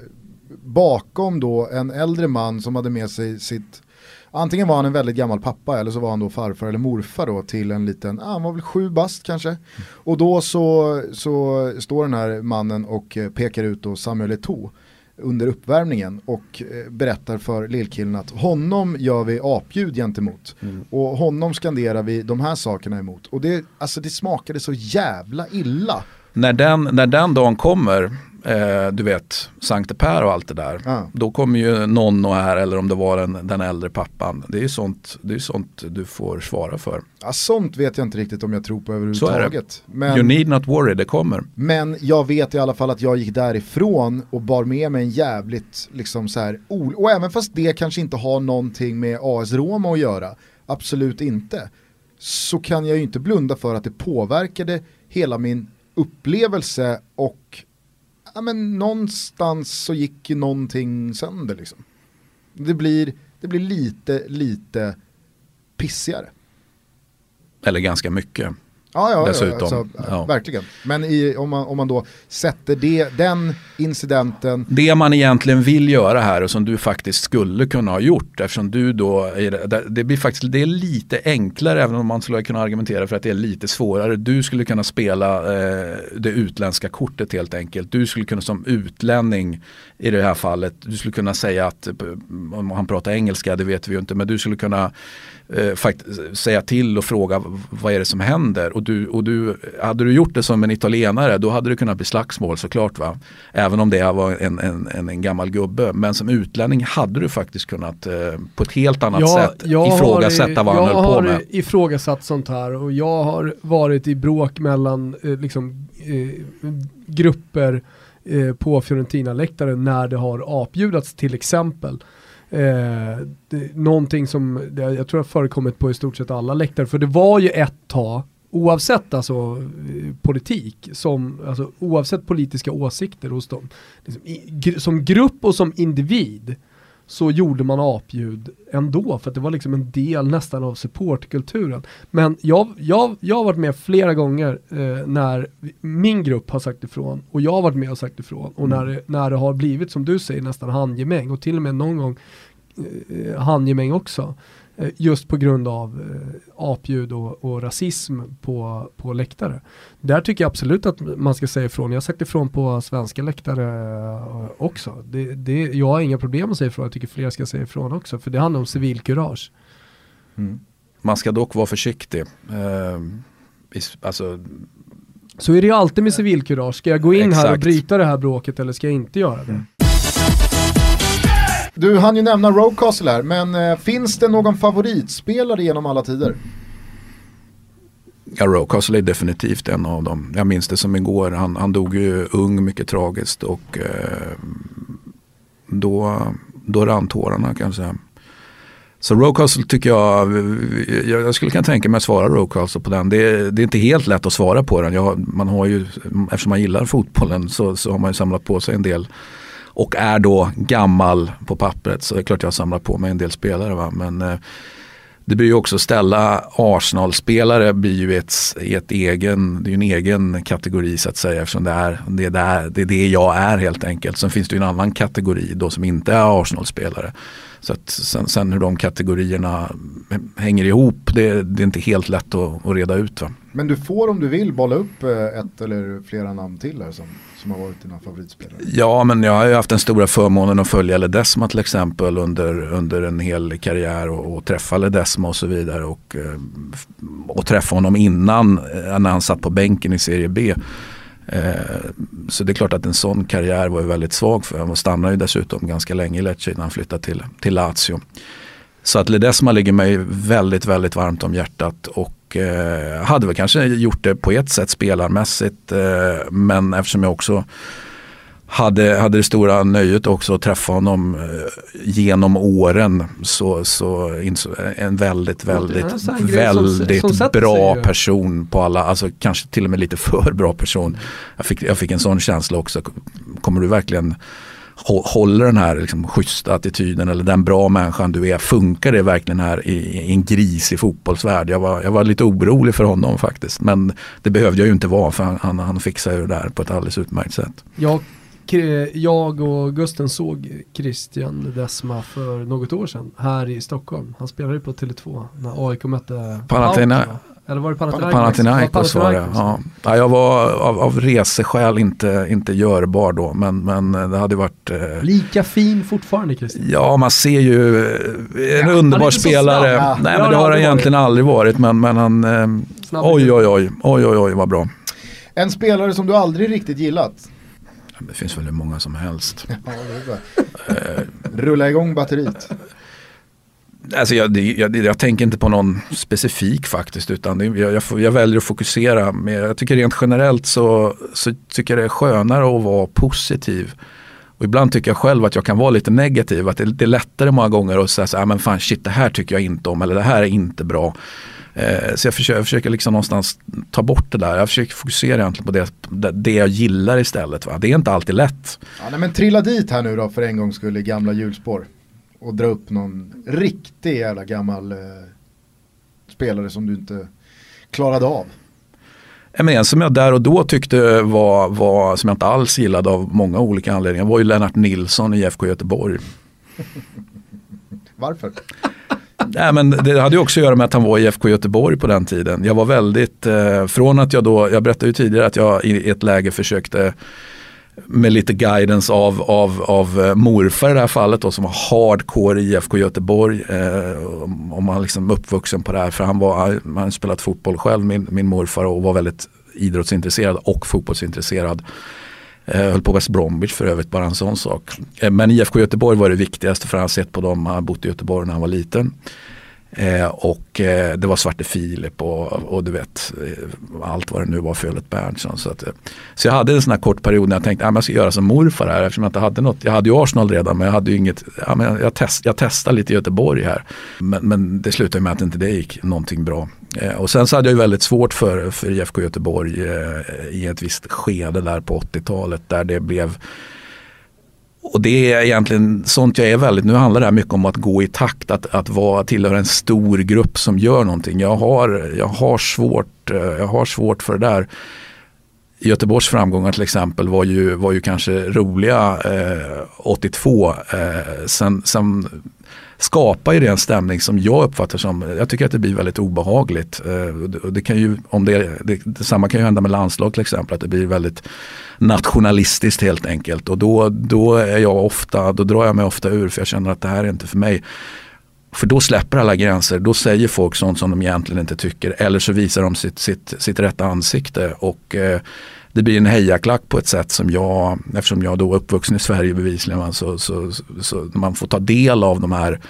bakom då en äldre man som hade med sig sitt Antingen var han en väldigt gammal pappa eller så var han då farfar eller morfar då till en liten, ah, han var väl sju bast kanske. Och då så, så står den här mannen och pekar ut då Samuel Eto'o under uppvärmningen och eh, berättar för lillkillen att honom gör vi apljud gentemot mm. och honom skanderar vi de här sakerna emot. Och det, alltså det smakade så jävla illa. När den, när den dagen kommer eh, du vet, Sankte Per och allt det där. Ah. Då kommer ju någon och här eller om det var den, den äldre pappan. Det är ju sånt, det är sånt du får svara för. Ja, sånt vet jag inte riktigt om jag tror på överhuvudtaget. Men, you need not worry, det kommer. Men jag vet i alla fall att jag gick därifrån och bar med mig en jävligt, liksom så här, och även fast det kanske inte har någonting med AS Roma att göra, absolut inte, så kan jag ju inte blunda för att det påverkade hela min upplevelse och ja, men någonstans så gick ju någonting sönder liksom. Det blir, det blir lite, lite pissigare. Eller ganska mycket. Ja, ja, dessutom. Alltså, ja. verkligen. Men i, om, man, om man då sätter det, den incidenten. Det man egentligen vill göra här och som du faktiskt skulle kunna ha gjort eftersom du då, det, blir faktiskt, det är lite enklare även om man skulle kunna argumentera för att det är lite svårare. Du skulle kunna spela eh, det utländska kortet helt enkelt. Du skulle kunna som utlänning i det här fallet, du skulle kunna säga att, om han pratar engelska det vet vi ju inte, men du skulle kunna eh, säga till och fråga vad är det som händer. Och du, och du, hade du gjort det som en italienare då hade det kunnat bli slagsmål såklart. Va? Även om det var en, en, en, en gammal gubbe. Men som utlänning hade du faktiskt kunnat eh, på ett helt annat jag, sätt jag ifrågasätta har, vad han höll på med. Jag har ifrågasatt sånt här och jag har varit i bråk mellan eh, liksom, eh, grupper eh, på Fiorentina-läktaren när det har apljudats till exempel. Eh, det, någonting som det, jag tror har förekommit på i stort sett alla läktare, för det var ju ett tag, oavsett alltså eh, politik, som, alltså, oavsett politiska åsikter hos dem, liksom, i, som grupp och som individ, så gjorde man apljud ändå för att det var liksom en del nästan av supportkulturen. Men jag, jag, jag har varit med flera gånger eh, när min grupp har sagt ifrån och jag har varit med och sagt ifrån och mm. när, när det har blivit som du säger nästan handgemäng och till och med någon gång eh, handgemäng också. Eh, just på grund av eh, apljud och, och, rasism på, på läktare. Där tycker jag absolut att man ska säga ifrån. Jag har sagt ifrån på svenska läktare eh, också. Det, det, jag har inga problem att säga ifrån, jag tycker fler ska säga ifrån också. För det handlar om civilkurage. Mm. Man ska dock vara försiktig. Eh, alltså, så är det ju alltid med civilkurage. Ska jag gå in Exakt. här och bryta det här bråket eller ska jag inte göra det? Mm. Du hann ju nämna Rowcastle här, men eh, finns det någon favoritspelare genom alla tider? Ja, Rowcastle är definitivt en av dem. Jag minns det som igår. Han, han dog ju ung, mycket tragiskt och eh, då, då rann tårarna kan jag säga. Så Rowcastle tycker jag, jag skulle kunna tänka mig att svara Rowcastle på den. Det är, det är inte helt lätt att svara på den. Jag, man har ju, eftersom man gillar fotbollen så, så har man ju samlat på sig en del och är då gammal på pappret så det är klart jag samlar på mig en del spelare. Va? Men eh, det blir ju också ställa Arsenal-spelare blir ju ett, ett egen, det är en egen kategori så att säga eftersom det är det, där, det är det jag är helt enkelt. Sen finns det ju en annan kategori då som inte är Arsenal-spelare. Så att sen, sen, hur de kategorierna hänger ihop det, det är inte helt lätt att, att, reda ut. Va? Men du får om du vill bolla upp eh, ett eller flera namn till här som, som har varit dina favoritspelare. Ja men jag har ju haft den stora förmånen att följa Ledesma till exempel under, under en hel karriär och, och träffa Ledesma och så vidare. Och, eh, och träffa honom innan eh, när han satt på bänken i Serie B. Eh, så det är klart att en sån karriär var väldigt svag för honom. stannade ju dessutom ganska länge i Lecce innan han flyttade till, till Lazio. Så att Ledesma ligger mig väldigt, väldigt varmt om hjärtat och eh, hade väl kanske gjort det på ett sätt spelarmässigt. Eh, men eftersom jag också hade, hade det stora nöjet också att träffa honom eh, genom åren. Så, så en väldigt, väldigt, en väldigt som, som bra person på alla, alltså kanske till och med lite <laughs> för bra person. Jag fick, jag fick en sån känsla också. Kommer du verkligen håller den här liksom, schyssta attityden eller den bra människan du är, funkar det verkligen här i, i en grisig fotbollsvärld? Jag var, jag var lite orolig för honom faktiskt, men det behövde jag ju inte vara för han, han, han fixade det där på ett alldeles utmärkt sätt. Jag jag och Gusten såg Christian Desma för något år sedan här i Stockholm. Han spelade på Tele2 när AIK mötte Panathina Eller var det Panathinaikos? Panathinaikos var det. Ja. ja. jag var av, av reseskäl inte, inte görbar då men, men det hade varit eh... Lika fin fortfarande Christian? Ja man ser ju eh, en ja, underbar spelare. Ja. Nej men det har han egentligen aldrig varit men, men han eh, oj, oj oj oj oj oj vad bra. En spelare som du aldrig riktigt gillat? Det finns väl hur många som helst. <laughs> Ja, eh, Rulla igång batteriet. Alltså jag, jag, jag, tänker inte på någon specifik faktiskt utan det, jag, jag, väljer att fokusera. Men jag tycker rent generellt så, så tycker jag det är skönare att vara positiv. Och ibland tycker jag själv att jag kan vara lite negativ. Att det, det är lättare många gånger att säga så här, ah, men fan shit det här tycker jag inte om eller det här är inte bra. Eh, så jag försöker, jag försöker liksom någonstans ta bort det där. Jag försöker fokusera egentligen på det, det jag gillar istället. Va? Det är inte alltid lätt. Ja, nej, men trilla dit här nu då för en gångs skull i gamla hjulspår. Och dra upp någon riktig jävla gammal eh, spelare som du inte klarade av. En som jag där och då tyckte var, var, som jag inte alls gillade av många olika anledningar var ju Lennart Nilsson i IFK Göteborg. <laughs> Varför? Nej, men det hade ju också att göra med att han var i IFK Göteborg på den tiden. Jag var väldigt, eh, från att jag då, jag berättade ju tidigare att jag i ett läge försökte med lite guidance av, av, av eh, morfar i det här fallet då, som var hardcore i IFK Göteborg. Eh, om man liksom uppvuxen på det här för han var, han spelat fotboll själv min, min morfar och var väldigt idrottsintresserad och fotbollsintresserad. Eh, höll på West Bromwich för övrigt, bara en sån sak. Eh, men IFK Göteborg var det viktigaste för han har sett på dem, han har bott i Göteborg när han var liten. Eh, och eh, det var Svarte Filip och, och du vet eh, allt vad det nu var för Ölet Berntsson. Så, att, eh, så jag hade en sån här kort period när jag tänkte ah, att jag ska göra som morfar här eftersom jag inte hade något. Jag hade ju Arsenal redan men jag hade ju inget. Ja, men jag, test, jag testade lite i Göteborg här. Men, men det slutade med att inte det gick någonting bra. Eh, och sen så hade jag ju väldigt svårt för, för IFK Göteborg eh, i ett visst skede där på 80-talet där det blev och det är egentligen sånt jag är väldigt, nu handlar det här mycket om att gå i takt, att, att vara, tillhöra en stor grupp som gör någonting. Jag har, jag har, svårt, eh, jag har svårt för det där. Göteborgs framgångar till exempel var ju, var ju kanske roliga eh, 82. Eh, sen, sen skapar ju det en stämning som jag uppfattar som, jag tycker att det blir väldigt obehagligt. Eh, det kan ju, om det, det, detsamma kan ju hända med landslag till exempel, att det blir väldigt nationalistiskt helt enkelt. Och då, då är jag ofta, då drar jag mig ofta ur för jag känner att det här är inte för mig. För då släpper alla gränser, då säger folk sånt som de egentligen inte tycker eller så visar de sitt, sitt, sitt rätta ansikte. Och eh, det blir en hejaklack på ett sätt som jag, eftersom jag då är uppvuxen i Sverige bevisligen, så, så, så, så man får ta del av de här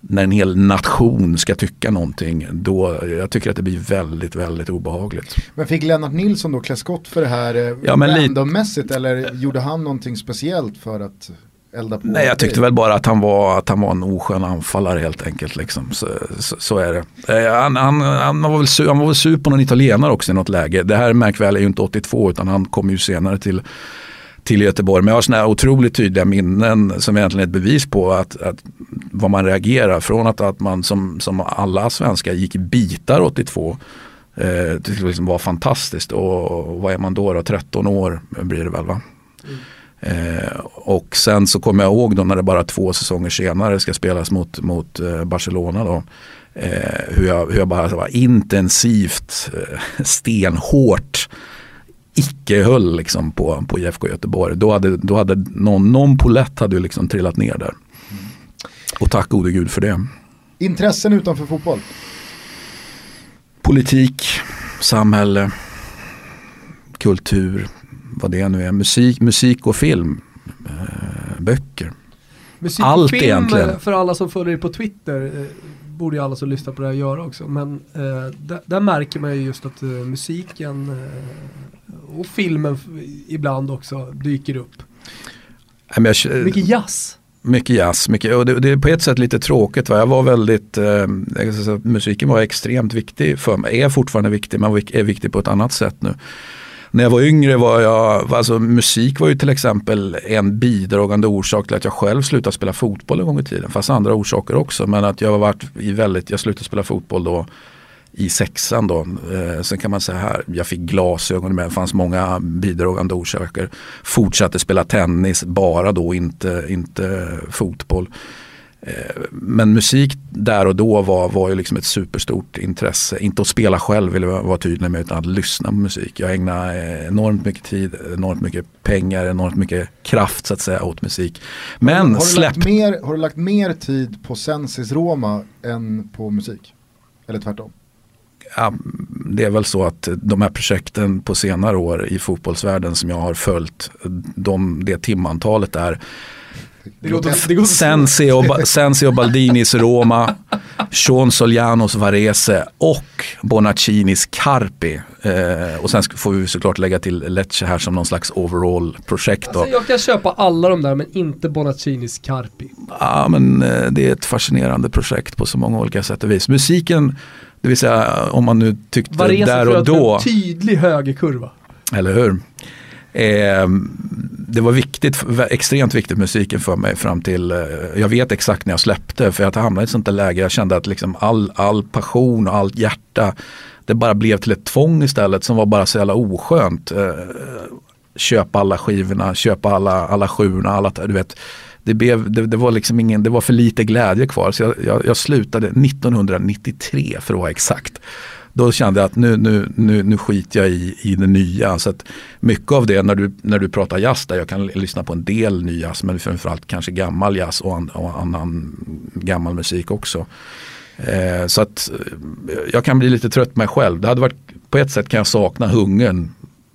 när en hel nation ska tycka någonting, då, jag tycker att det blir väldigt, väldigt obehagligt. Men fick Lennart Nilsson då klä skott för det här eh, ja, randommässigt eller gjorde han någonting speciellt för att elda på? Nej, jag tyckte väl bara att han var, att han var en oskön anfallare helt enkelt. Liksom. Så, så, så är det. Eh, han, han, han, var väl sur, han var väl sur på någon italienare också i något läge. Det här märk väl är ju inte 82 utan han kom ju senare till till Göteborg. Men jag har sådana här otroligt tydliga minnen som egentligen är ett bevis på att, att vad man reagerar från att, att man som, som alla svenskar gick i bitar 82 eh, det liksom var fantastiskt och, och vad är man då, då? 13 år blir det väl va? Mm. Eh, och sen så kommer jag ihåg då när det bara två säsonger senare ska spelas mot, mot eh, Barcelona då. Eh, hur, jag, hur jag bara var intensivt, eh, stenhårt icke höll liksom på, på IFK Göteborg. Då hade, då hade någon, någon polett hade liksom trillat ner där. Och tack gode gud för det. Intressen utanför fotboll? Politik, samhälle, kultur, vad det nu är. Musik, musik och film, eh, böcker. Musik och Allt film egentligen. för alla som följer dig på Twitter eh, borde ju alla som lyssnar på det här göra också. Men eh, där, där, märker man ju just att eh, musiken eh, och filmen ibland också dyker upp. Jag, mycket jazz. Mycket jazz, mycket, och det, det, är på ett sätt lite tråkigt. Va? Jag var väldigt, eh, musiken var extremt viktig för mig, är fortfarande viktig men är viktig på ett annat sätt nu när jag var yngre var jag, alltså musik var ju till exempel en bidragande orsak till att jag själv slutade spela fotboll en gång i tiden. Fast andra orsaker också. Men att jag har varit i väldigt, jag slutade spela fotboll då i sexan då. Eh, sen kan man säga här, jag fick glasögon med, det fanns många bidragande orsaker. Fortsatte spela tennis, bara då, inte, inte fotboll. Eh, men musik där och då var, var ju liksom ett superstort intresse. Inte att spela själv vill jag vara tydlig med utan att lyssna på musik. Jag ägnar enormt mycket tid, enormt mycket pengar, enormt mycket kraft så att säga åt musik. Men har, du släpp... lagt mer, har du lagt mer tid på Sensis Roma än på musik? Eller tvärtom? Ja, det är väl så att de här projekten på senare år i fotbollsvärlden som jag har följt, de, det timantalet Sensi och, <laughs> Sensi och Baldinis Roma, Sean Solianos Varese och Bonaccinis Carpi. Eh, och sen får vi såklart lägga till Lecce här som någon slags overall-projekt. Alltså, jag kan köpa alla de där men inte Bonaccinis Carpi. Ja men eh, det är ett fascinerande projekt på så många olika sätt och vis. Musiken, det vill säga om man nu tyckte Varese där och då. Varese en tydlig högerkurva. Eller hur? Eh, det var viktigt, extremt viktigt musiken för mig fram till, eh, jag vet exakt när jag släppte för jag hamnade i ett sånt där läge, jag kände att liksom all, all passion och allt hjärta, det bara blev till ett tvång istället som var bara så jävla oskönt. Eh, köpa alla skivorna, köpa alla, alla sjuorna, alla, du vet. det, blev, det, det, var liksom ingen, det var för lite glädje kvar. Så jag, jag, jag slutade 1993 för att vara exakt då kände jag att nu, nu, nu, nu skiter jag i, i det nya. Så att mycket av det när du, när du pratar jazz, där jag kan lyssna på en del ny jazz men framförallt kanske gammal jazz och, an, och annan gammal musik också. Eh, så att eh, jag kan bli lite trött på mig själv. Det hade varit, på ett sätt kan jag sakna hungern.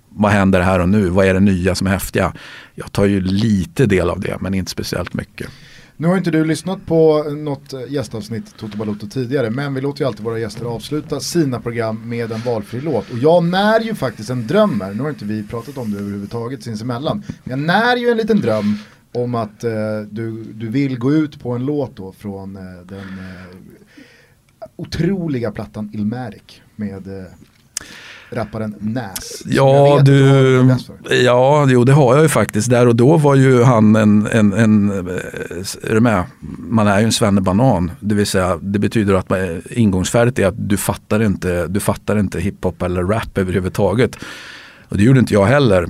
Vad händer här och nu? Vad är det nya som är häftiga? Jag tar ju lite del av det men inte speciellt mycket. Nu har inte du lyssnat på något gästavsnitt Toto Balotto tidigare men vi låter ju alltid våra gäster avsluta sina program med en valfri låt. Och jag när ju faktiskt en dröm här, nu har inte vi pratat om det överhuvudtaget sinsemellan, jag när ju en liten dröm om att eh, du, du vill gå ut på en låt då från eh, den eh, otroliga plattan Ilmärik. med eh, rapparen Nas. Ja, du, ja jo, det har jag ju faktiskt. Där och då var ju han en, en, en är du med? Man är ju en svennebanan. Det vill säga, det betyder att man, ingångsfärdigt är att du fattar inte, du fattar inte hiphop eller rap överhuvudtaget. Och det gjorde inte jag heller.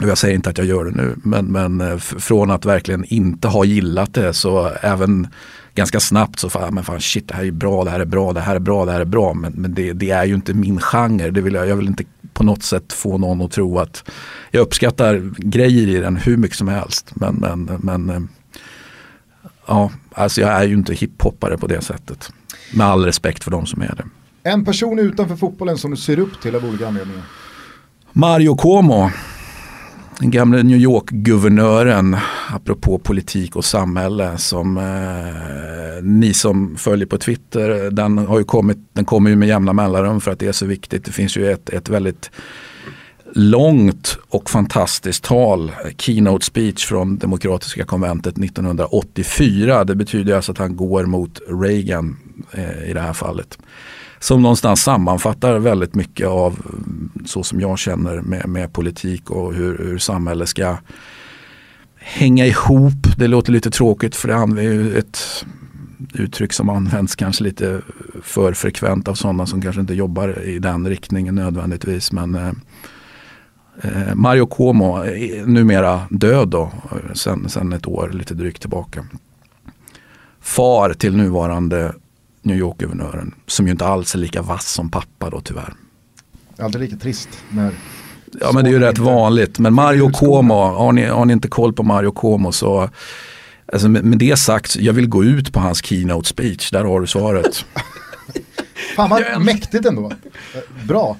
Jag säger inte att jag gör det nu, men, men eh, från att verkligen inte ha gillat det så även ganska snabbt så fan, men fan shit det här är bra, det här är bra, det här är bra, det här är bra. Men, men det, det är ju inte min genre. Det vill jag, jag vill inte på något sätt få någon att tro att jag uppskattar grejer i den hur mycket som helst. Men, men, men eh, ja, alltså jag är ju inte hiphoppare på det sättet. Med all respekt för de som är det. En person utanför fotbollen som du ser upp till av olika anledningar? Mario Como den gamle New York-guvernören, apropå politik och samhälle, som eh, ni som följer på Twitter, den, har ju kommit, den kommer ju med jämna mellanrum för att det är så viktigt. Det finns ju ett, ett väldigt långt och fantastiskt tal, keynote speech från Demokratiska konventet 1984. Det betyder alltså att han går mot Reagan eh, i det här fallet som någonstans sammanfattar väldigt mycket av mm, så som jag känner med, med politik och hur, hur samhället ska hänga ihop. Det låter lite tråkigt för det är ju ett uttryck som används kanske lite för frekvent av sådana som kanske inte jobbar i den riktningen nödvändigtvis. Men eh, eh Mario Cuomo är numera död då, eh, sen, sen ett år lite drygt tillbaka. Far till nuvarande New York-guvernören. Som ju inte alls är lika vass som pappa då tyvärr. Alltid lika trist när Ja men det är ju rätt vanligt. Men Mario Como, har ni, har ni inte koll på Mario Como så Alltså med, med det sagt, jag vill gå ut på hans keynote speech, där har du svaret. <laughs> Fan vad mäktigt ändå. Bra.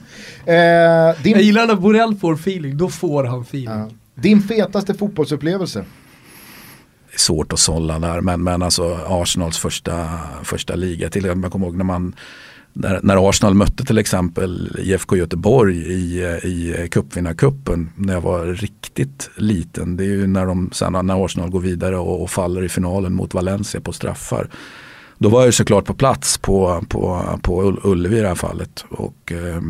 Eh, din... Jag gillar när Borrell får feeling, då får han feeling. Ja. Din fetaste fotbollsupplevelse? Svårt att sålla där. Men, men alltså Arsenals första, första liga. Till exempel, jag kommer ihåg när man när, när, Arsenal mötte till exempel IFK Göteborg i, i cupvinnarcupen när jag var riktigt liten. Det är ju när, de, sen när Arsenal går vidare och, och faller i finalen mot Valencia på straffar. Då var jag såklart på plats på, på, på Ullevi i det här fallet. Och, eh,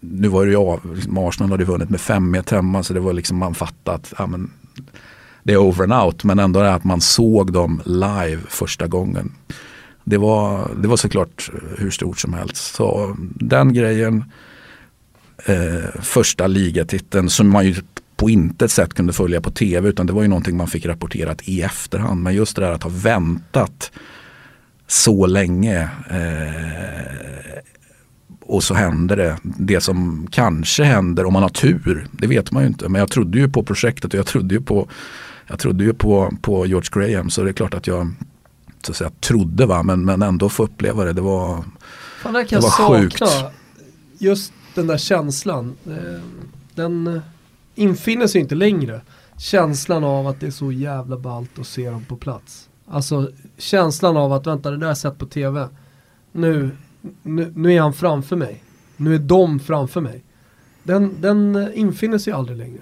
nu var det ju liksom Arsenal hade vunnit med 5-1 hemma så det var liksom man fattat. Ja, men, det är over and out men ändå det att man såg dem live första gången. Det var, det var såklart hur stort som helst. Så den grejen, eh, första ligatiteln som man ju på intet sätt kunde följa på tv utan det var ju någonting man fick rapporterat i efterhand. Men just det där att ha väntat så länge eh, och så händer det. Det som kanske händer om man har tur, det vet man ju inte. Men jag trodde ju på projektet och jag trodde ju på jag trodde ju på, på George Graham så det är klart att jag så att säga, trodde va men, men ändå få uppleva det. Det var, Fan, det, det var sjukt. Just den där känslan. Eh, den eh, infinner sig inte längre. Känslan av att det är så jävla ballt att se dem på plats. Alltså känslan av att vänta det där har jag sett på tv. Nu, nu, nu är han framför mig. Nu är de framför mig. Den, den eh, infinner sig aldrig längre.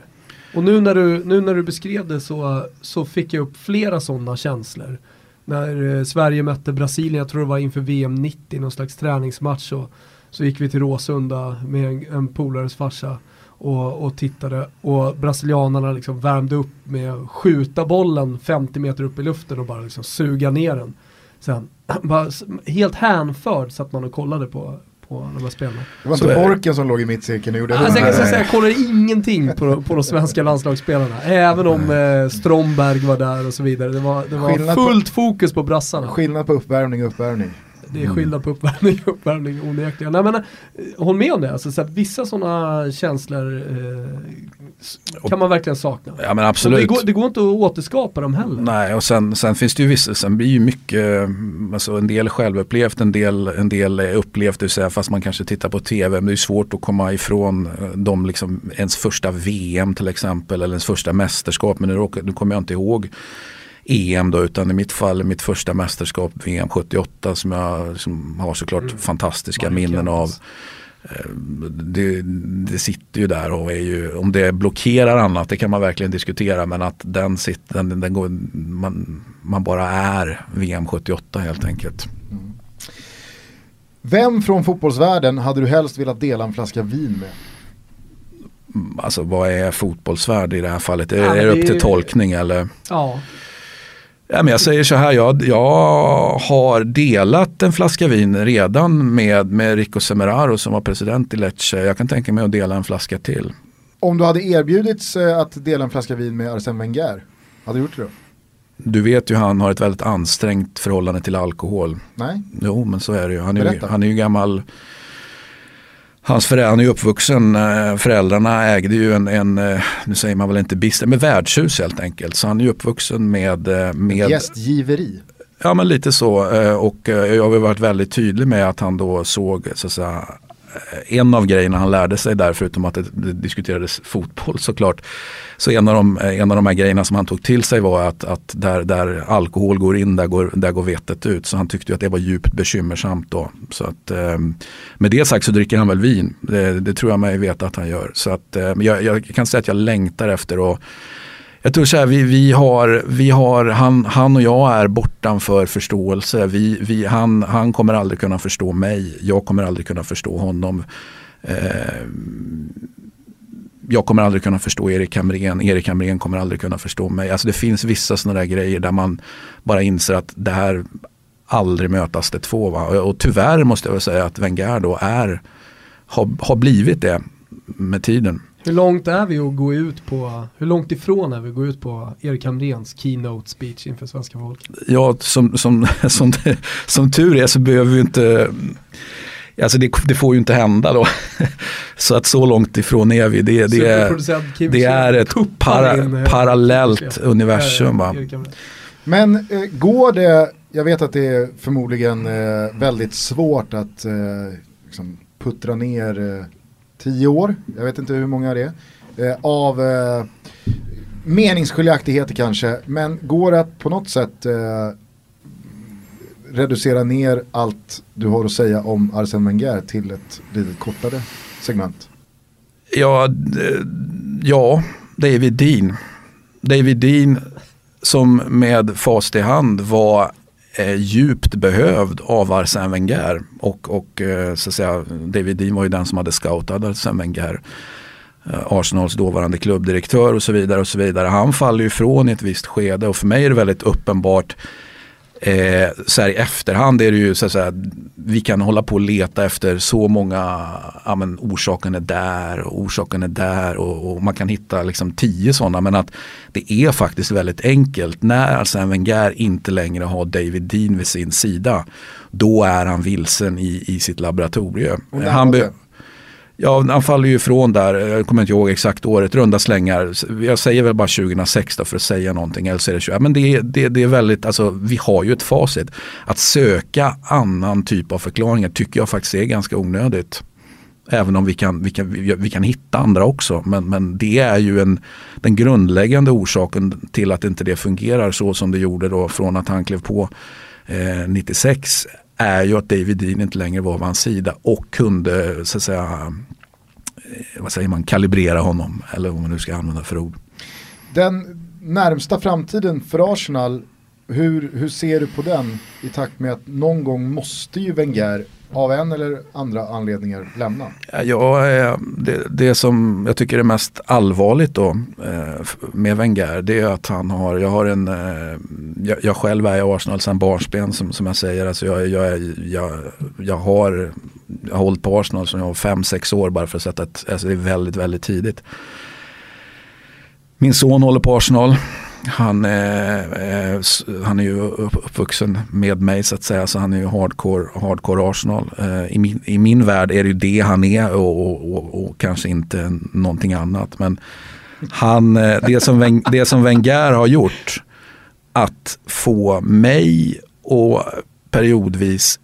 Och nu när du, nu när du beskrev det så, så fick jag upp flera sådana känslor. När eh, Sverige mötte Brasilien, jag tror det var inför VM 90, någon slags träningsmatch. Så, så gick vi till Råsunda med en, en polares farsa och, och tittade. Och brasilianarna liksom värmde upp med att skjuta bollen 50 meter upp i luften och bara liksom suga ner den. Sen, <clears throat> bara, helt hänförd satt man och kollade på, på de här spelarna. Det var inte Borken som låg i mittcirkeln och gjorde alltså, jag, säga, jag kollar ingenting på, på de svenska landslagsspelarna. Även om eh, Stromberg var där och så vidare. Det var, det var Skillnad på- fullt fokus på brassarna. Skillnad på uppvärmning och uppvärmning. Det är skillnad på uppvärmning och uppvärmning onekligen. Nej men eh, håll med om det, alltså, så här, vissa sådana känslor eh, kan man verkligen sakna. Ja men Men det, absolut. går, det går inte att återskapa dem heller. Nej, och sen, sen finns det ju vissa, sen blir ju mycket, mm, alltså en del självupplevt, en del, en del upplevt, det vill säga fast man kanske tittar på tv, men det är svårt att komma ifrån eh, de liksom, ens första VM till exempel, eller ens första mästerskap, men nu, nu kommer jag inte ihåg EM då, utan i mitt fall mitt första mästerskap VM 78 som jag som har såklart Mm. fantastiska Marcus. minnen av. Eh, Det, det sitter ju där och är ju, om det blockerar annat det kan man verkligen diskutera men att den sitter, den, den går, man, man bara är VM 78 helt enkelt. Vem från fotbollsvärlden hade du helst velat dela en flaska vin med? Mm, Alltså vad är fotbollsvärld i det här fallet? Är, Ja, är det upp det är- till tolkning eller? Ja, Ja, men jag säger så här, jag, jag har delat en flaska vin redan med, med Rico Semeraro som var president i Lecce. Jag kan tänka mig att dela en flaska till. Om du hade erbjudits eh, att dela en flaska vin med Arsène Wenger, hade du gjort det då? Du vet ju han har ett väldigt ansträngt förhållande till alkohol. Nej? Jo men så är det ju. Han är, ju, han är ju gammal Hans föräldrar, han är ju uppvuxen, eh, föräldrarna ägde ju en, en, eh, nu säger man väl inte business, men värdshus helt enkelt. Så han är ju uppvuxen med, eh, med Gästgiveri. Ja men lite så och jag har varit väldigt tydlig med att han då såg så att säga Eh, en av grejerna han lärde sig där, förutom att det, diskuterades fotboll såklart, så en av, de, eh, en av de här grejerna som han tog till sig var att, att där, där alkohol går in, där går, där går vetet ut. Så han tyckte ju att det var djupt bekymmersamt då. Så att, eh, med det sagt så dricker han väl vin, det, det tror jag mig veta att han gör. Så att, eh, jag, jag kan säga att jag längtar efter att jag tror så här, vi, vi har, vi har han, han och jag är bortanför förståelse. Vi, vi, han, han kommer aldrig kunna förstå mig, jag kommer aldrig kunna förstå honom. Eh, jag kommer aldrig kunna förstå Erik Hamrén, Erik Hamrén kommer aldrig kunna förstå mig. Alltså det finns vissa sådana där grejer där man bara inser att det här aldrig mötas det två. Va? Och, och tyvärr måste jag väl säga att Wenger då är, har, har blivit det med tiden hur långt är vi att gå ut på, hur långt ifrån är vi att gå ut på Erik Hamréns keynote speech inför svenska folket? Ja, som, som, <laughs> som, som tur är så behöver vi inte Alltså det, det får ju inte hända då. <laughs> Så att så långt ifrån är vi. Det, det, är, det är ett para, eh, parallellt universum. Va? Hamrén. Men eh, går det, jag vet att det är förmodligen eh, väldigt svårt att eh, liksom puttra ner eh, tio år, jag vet inte hur många det är, eh, av eh, meningsskiljaktigheter kanske, men går det att på något sätt eh, reducera ner allt du har att säga om Arsene Wenger till ett lite kortare segment? Ja, ja, David Dean. David Dean som med fast i hand var eh, djupt behövd av Arsene Wenger. Och, och eh, så att säga, David Dean var ju den som hade scoutat Arsene Wenger. Eh, Arsenals dåvarande klubbdirektör och så vidare. och så vidare. Han faller ju ifrån i ett visst skede och för mig är det väldigt uppenbart Eh, så här i efterhand är det ju så att säga, vi kan hålla på och leta efter så många, ja men orsaken är där och orsaken är där och, och man kan hitta liksom tio sådana men att det är faktiskt väldigt enkelt. När Arsene Wenger inte längre har David Dean vid sin sida då är han vilsen i, i sitt laboratorium. Han be-? Ja, han faller ju ifrån där, jag kommer inte ihåg exakt året, runda slängar. Jag säger väl bara 2006 då för att säga någonting. Eller så är det 20. Men det, det, det är väldigt, alltså vi har ju ett facit. Att söka annan typ av förklaringar tycker jag faktiskt är ganska onödigt. Även om vi kan, vi kan, vi kan hitta andra också. Men, men det är ju en, den grundläggande orsaken till att inte det fungerar så som det gjorde då från att han klev på eh, 96 är ju att David Dean inte längre var vid hans sida och kunde så att säga eh, vad säger man, kalibrera honom eller vad man nu ska använda för ord. Den närmsta framtiden för Arsenal, hur, hur ser du på den i takt med att någon gång måste ju Wenger av en eller andra anledningar lämna? Ja, eh, det, det som jag tycker är mest allvarligt då eh, med Wenger det är att han har, jag har en, eh, jag, jag själv är i Arsenal sedan barnsben som, som jag säger, alltså jag, jag, jag, jag har jag har hållit på Arsenal som jag var 5-6 år bara för att sätta ett, alltså det är väldigt, väldigt tidigt. Min son håller på Arsenal. Han, eh, eh han är ju uppvuxen med mig så att säga, så han är ju hardcore, hardcore Arsenal. Eh, i, min, I min värld är det ju det han är och, och, och, och kanske inte någonting annat. Men han, eh, det, som, <laughs> det som Wenger har gjort, att få mig och periodvis,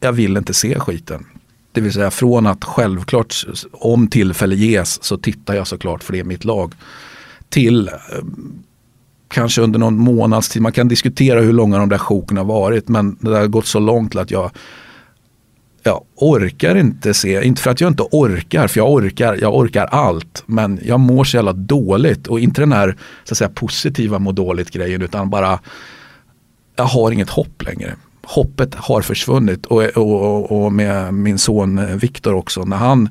jag vill inte se skiten. Det vill säga från att självklart om tillfälle ges så tittar jag såklart för det är mitt lag. Till eh, kanske under någon månads tid, man kan diskutera hur långa de där sjoken har varit men det har gått så långt till att jag jag orkar inte se, inte för att jag inte orkar, för jag orkar, jag orkar allt. Men jag mår så jävla dåligt och inte den här så att säga, positiva må dåligt grejen utan bara jag har inget hopp längre. Hoppet har försvunnit och, och, och med min son Viktor också när han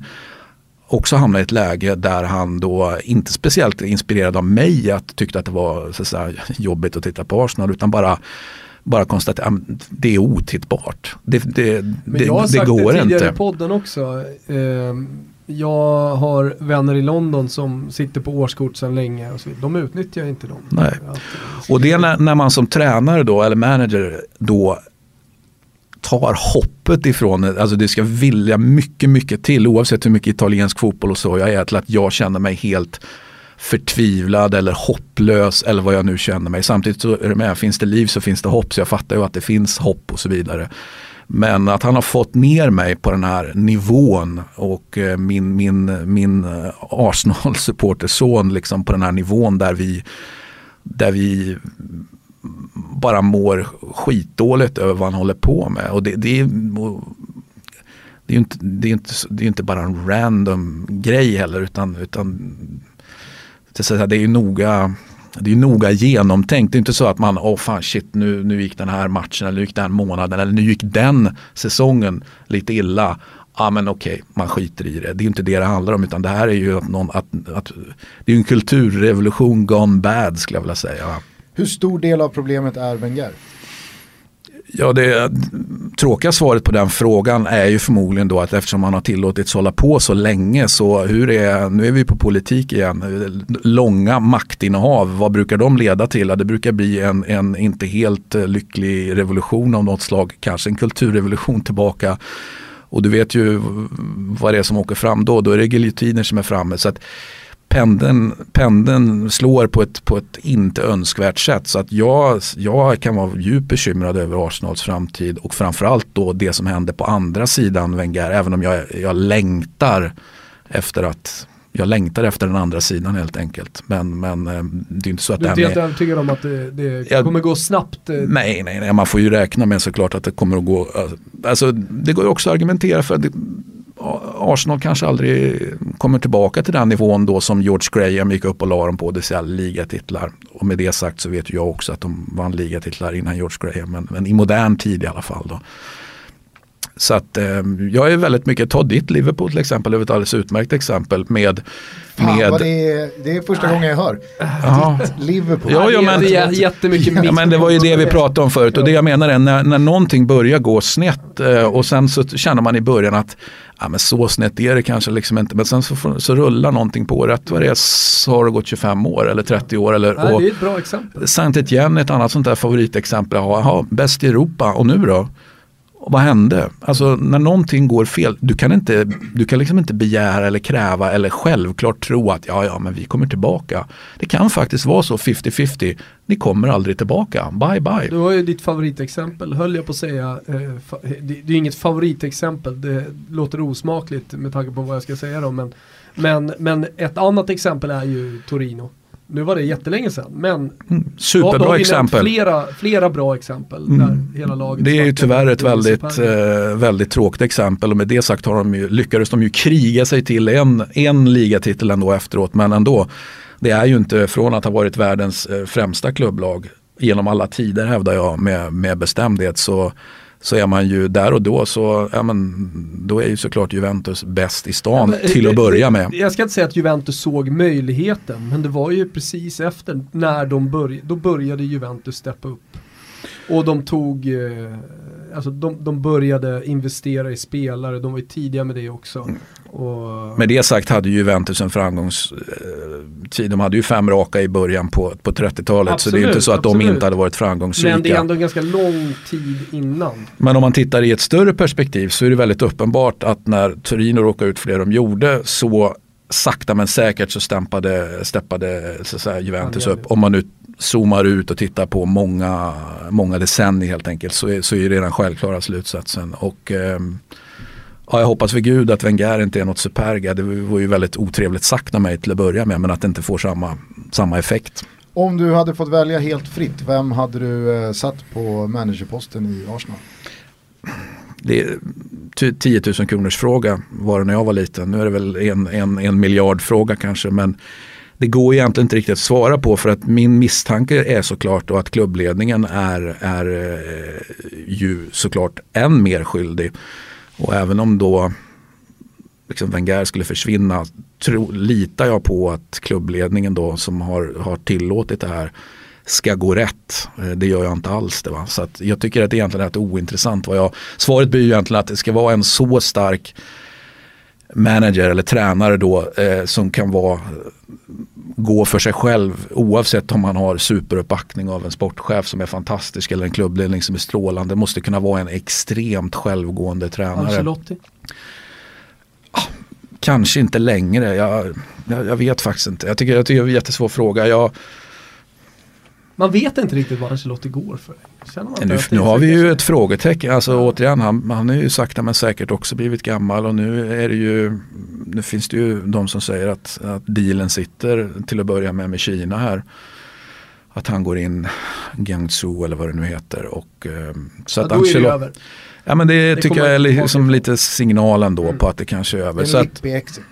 också hamnade i ett läge där han då inte speciellt inspirerad av mig att tyckte att det var så att säga, jobbigt att titta på Arsenal utan bara bara konstatera att det är otittbart. Det, det, det, jag har det går det inte. i podden också. Ehm, jag har vänner i London som sitter på årskort sedan länge. Och så, de utnyttjar inte dem. Nej. Och det är när, när man som tränare då, eller manager då tar hoppet ifrån. Alltså det ska vilja mycket, mycket till oavsett hur mycket italiensk fotboll och så jag är till att jag känner mig helt förtvivlad eller hopplös eller vad jag nu känner mig. Samtidigt så är det med, finns det liv så finns det hopp så jag fattar ju att det finns hopp och så vidare. Men att han har fått ner mig på den här nivån och eh, min, min, min eh, Arsenal-supporterson liksom på den här nivån där vi, där vi bara mår skitdåligt över vad han håller på med. Och det, det, är, det är inte, det är inte, det är inte bara en random grej heller utan, utan det är ju noga det är noga genomtänkt. Det är inte så att man, åh oh, fan shit nu, nu gick den här matchen eller nu gick den månaden eller nu gick den säsongen lite illa. Ja men okej, okay, man skiter i det. Det är inte det det handlar om utan det här är ju att, någon, att, att det är en kulturrevolution gone bad skulle jag vilja säga. Hur stor del av problemet är Wenger? Ja, det tråkiga svaret på den frågan är ju förmodligen då att eftersom man har tillåtits hålla på så länge så hur är, nu är vi på politik igen, långa maktinnehav, vad brukar de leda till? Det brukar bli en, en inte helt lycklig revolution av något slag, kanske en kulturrevolution tillbaka. Och du vet ju vad det är som åker fram då, då är det giljotiner som är framme. Så att pendeln, pendeln slår på ett, på ett inte önskvärt sätt. Så att jag, jag kan vara djupt bekymrad över Arsenals framtid och framförallt då det som händer på andra sidan Wenger. Även om jag, jag längtar efter att jag längtar efter den andra sidan helt enkelt. Men, men eh, det är inte så att du är inte helt övertygad om att det, det jag, kommer gå snabbt? Eh. Nej, nej, nej, man får ju räkna med såklart att det kommer att gå. Alltså, det går ju också att argumentera för att det, Arsenal kanske aldrig kommer tillbaka till den nivån då som George Graham gick upp och la dem på, det vill säga ligatitlar. Och med det sagt så vet jag också att de vann ligatitlar innan George Graham, men, men i modern tid i alla fall. Då. Så att eh, jag är väldigt mycket, ta ditt Liverpool till exempel, är ett alldeles utmärkt exempel med Fan, med... det, är, det är första gången jag hör. Ja. Ditt Liverpool. Ja, ja, men, det är jättemycket ja, men det var ju det vi pratade om förut och det jag menar är när, när någonting börjar gå snett eh, och sen så känner man i början att ja, men så snett är det kanske liksom inte men sen så, så rullar någonting på rätt vad det är så har det gått 25 år eller 30 år. Eller, och, det är ett bra exempel. Saint Etienne är ett annat sånt där favoritexempel. Jaha, bäst i Europa och nu då? Och vad hände? Alltså när någonting går fel, du kan, inte, du kan liksom inte begära eller kräva eller självklart tro att ja, ja, men vi kommer tillbaka. Det kan faktiskt vara så 50-50, ni kommer aldrig tillbaka, bye bye. Du har ju ditt favoritexempel, höll jag på att säga. Eh, det, det är inget favoritexempel, det låter osmakligt med tanke på vad jag ska säga då. Men, men, men ett annat exempel är ju Torino. Nu var det jättelänge sedan, men mm, superbra har exempel. Flera, flera bra exempel mm. där hela laget Det är ju tyvärr ett väldigt, eh, väldigt tråkigt exempel och med det sagt har de ju, lyckades de ju kriga sig till en, en ligatitel ändå efteråt, men ändå. Det är ju inte från att ha varit världens eh, främsta klubblag genom alla tider hävdar jag med, med bestämdhet så så är man ju där och då så, ja men då är ju såklart Juventus bäst i stan ja, men, till att börja med. Jag ska inte säga att Juventus såg möjligheten, men det var ju precis efter när de började, då började Juventus steppa upp. Och de tog, eh, alltså de, de började investera i spelare, de var ju tidiga med det också. Mm. Och... Med det sagt hade ju Juventus en framgångstid. De hade ju fem raka i början på, på 30-talet. Så det är inte så att absolut. de inte hade varit framgångsrika. Men det är ändå en ganska lång tid innan. Men om man tittar i ett större perspektiv så är det väldigt uppenbart att när Torino råkade ut för det de gjorde så sakta men säkert så stämpade, steppade så säga, Juventus upp. Om man nu zoomar ut och tittar på många, många decennier helt enkelt så är, så är det den självklara slutsatsen. Och, eh, ja, jag hoppas för gud att Wenger inte är något superga. Det var ju väldigt otrevligt sagt av mig till att börja med men att det inte får samma, samma effekt. Om du hade fått välja helt fritt, vem hade du eh, satt på managerposten i Arsenal? Det är 10 000 kronors fråga var det när jag var liten. Nu är det väl en, en, en miljard fråga kanske men det går egentligen inte riktigt att svara på för att min misstanke är såklart då att klubbledningen är, är eh, ju såklart än mer skyldig. Och även om då liksom Wenger skulle försvinna tro, litar jag på att klubbledningen då som har, har tillåtit det här ska gå rätt. Eh, det gör jag inte alls. Det, va? Så att jag tycker att det egentligen är rätt ointressant. Vad jag, svaret blir ju egentligen att det ska vara en så stark manager eller tränare då eh, som kan vara gå för sig själv oavsett om man har superuppbackning av en sportchef som är fantastisk eller en klubbledning som är strålande. Måste kunna vara en extremt självgående tränare. Ancelotti? Ah, kanske inte längre. Jag, jag, jag, vet faktiskt inte. Jag tycker, jag tycker det är en jättesvår fråga. Jag, man vet inte riktigt vad Ancelotti går för. Nu, nu har vi ju ett frågetecken. Alltså ja. återigen, han, han är ju sakta men säkert också blivit gammal och nu är det ju Nu finns det ju de som säger att, att dealen sitter till att börja med med Kina här. Att han går in Guangzhou eller vad det nu heter. Och, eh, så ja, att Ancelotti, Ja men det, det tycker jag är liksom lite signalen då mm. på att det kanske är över. En så att, exit.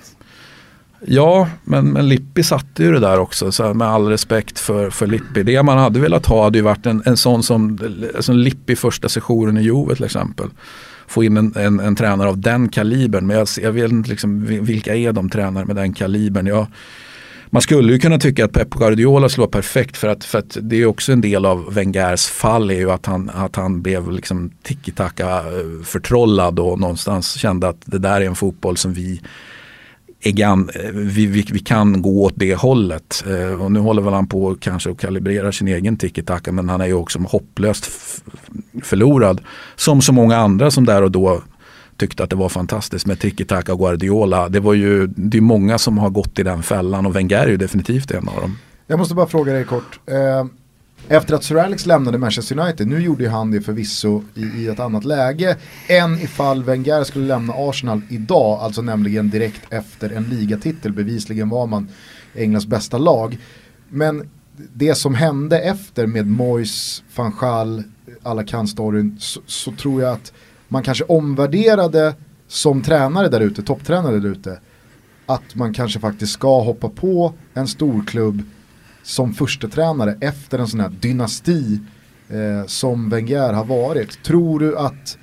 Ja, men, men Lippi satte ju det där också. Så med all respekt för, för Lippi. Det man hade velat ha hade ju varit en, en sån som, alltså Lippi första sessionen i Jove till exempel. Få in en, en, en tränare av den kalibern. Men jag, jag vet inte liksom, vilka är de tränare med den kalibern. Jag, man skulle ju kunna tycka att Pep Guardiola slår perfekt för att, för att det är också en del av Wengers fall är ju att han, att han blev liksom tiki-taka eh, förtrollad och någonstans kände att det där är en fotboll som vi gan, vi, vi, vi, kan gå åt det hållet. Eh, och nu håller väl han på kanske att kalibrera sin egen tiki-taka men han är ju också hopplöst förlorad. Som så många andra som där och då tyckte att det var fantastiskt med tiki-taka och Guardiola. Det var ju det är många som har gått i den fällan och Wenger är ju definitivt en av dem. Jag måste bara fråga dig kort. Eh, efter att Sir Alex lämnade Manchester United, nu gjorde han det förvisso i, i ett annat läge än ifall Wenger skulle lämna Arsenal idag, alltså nämligen direkt efter en ligatitel, bevisligen var man Englands bästa lag. Men det som hände efter med Moyes, van Gaal, alla kan storyn, så, så tror jag att man kanske omvärderade som tränare där ute, topptränare där ute, att man kanske faktiskt ska hoppa på en storklubb som första tränare efter en sån här dynasti eh, som Wenger har varit. Tror du att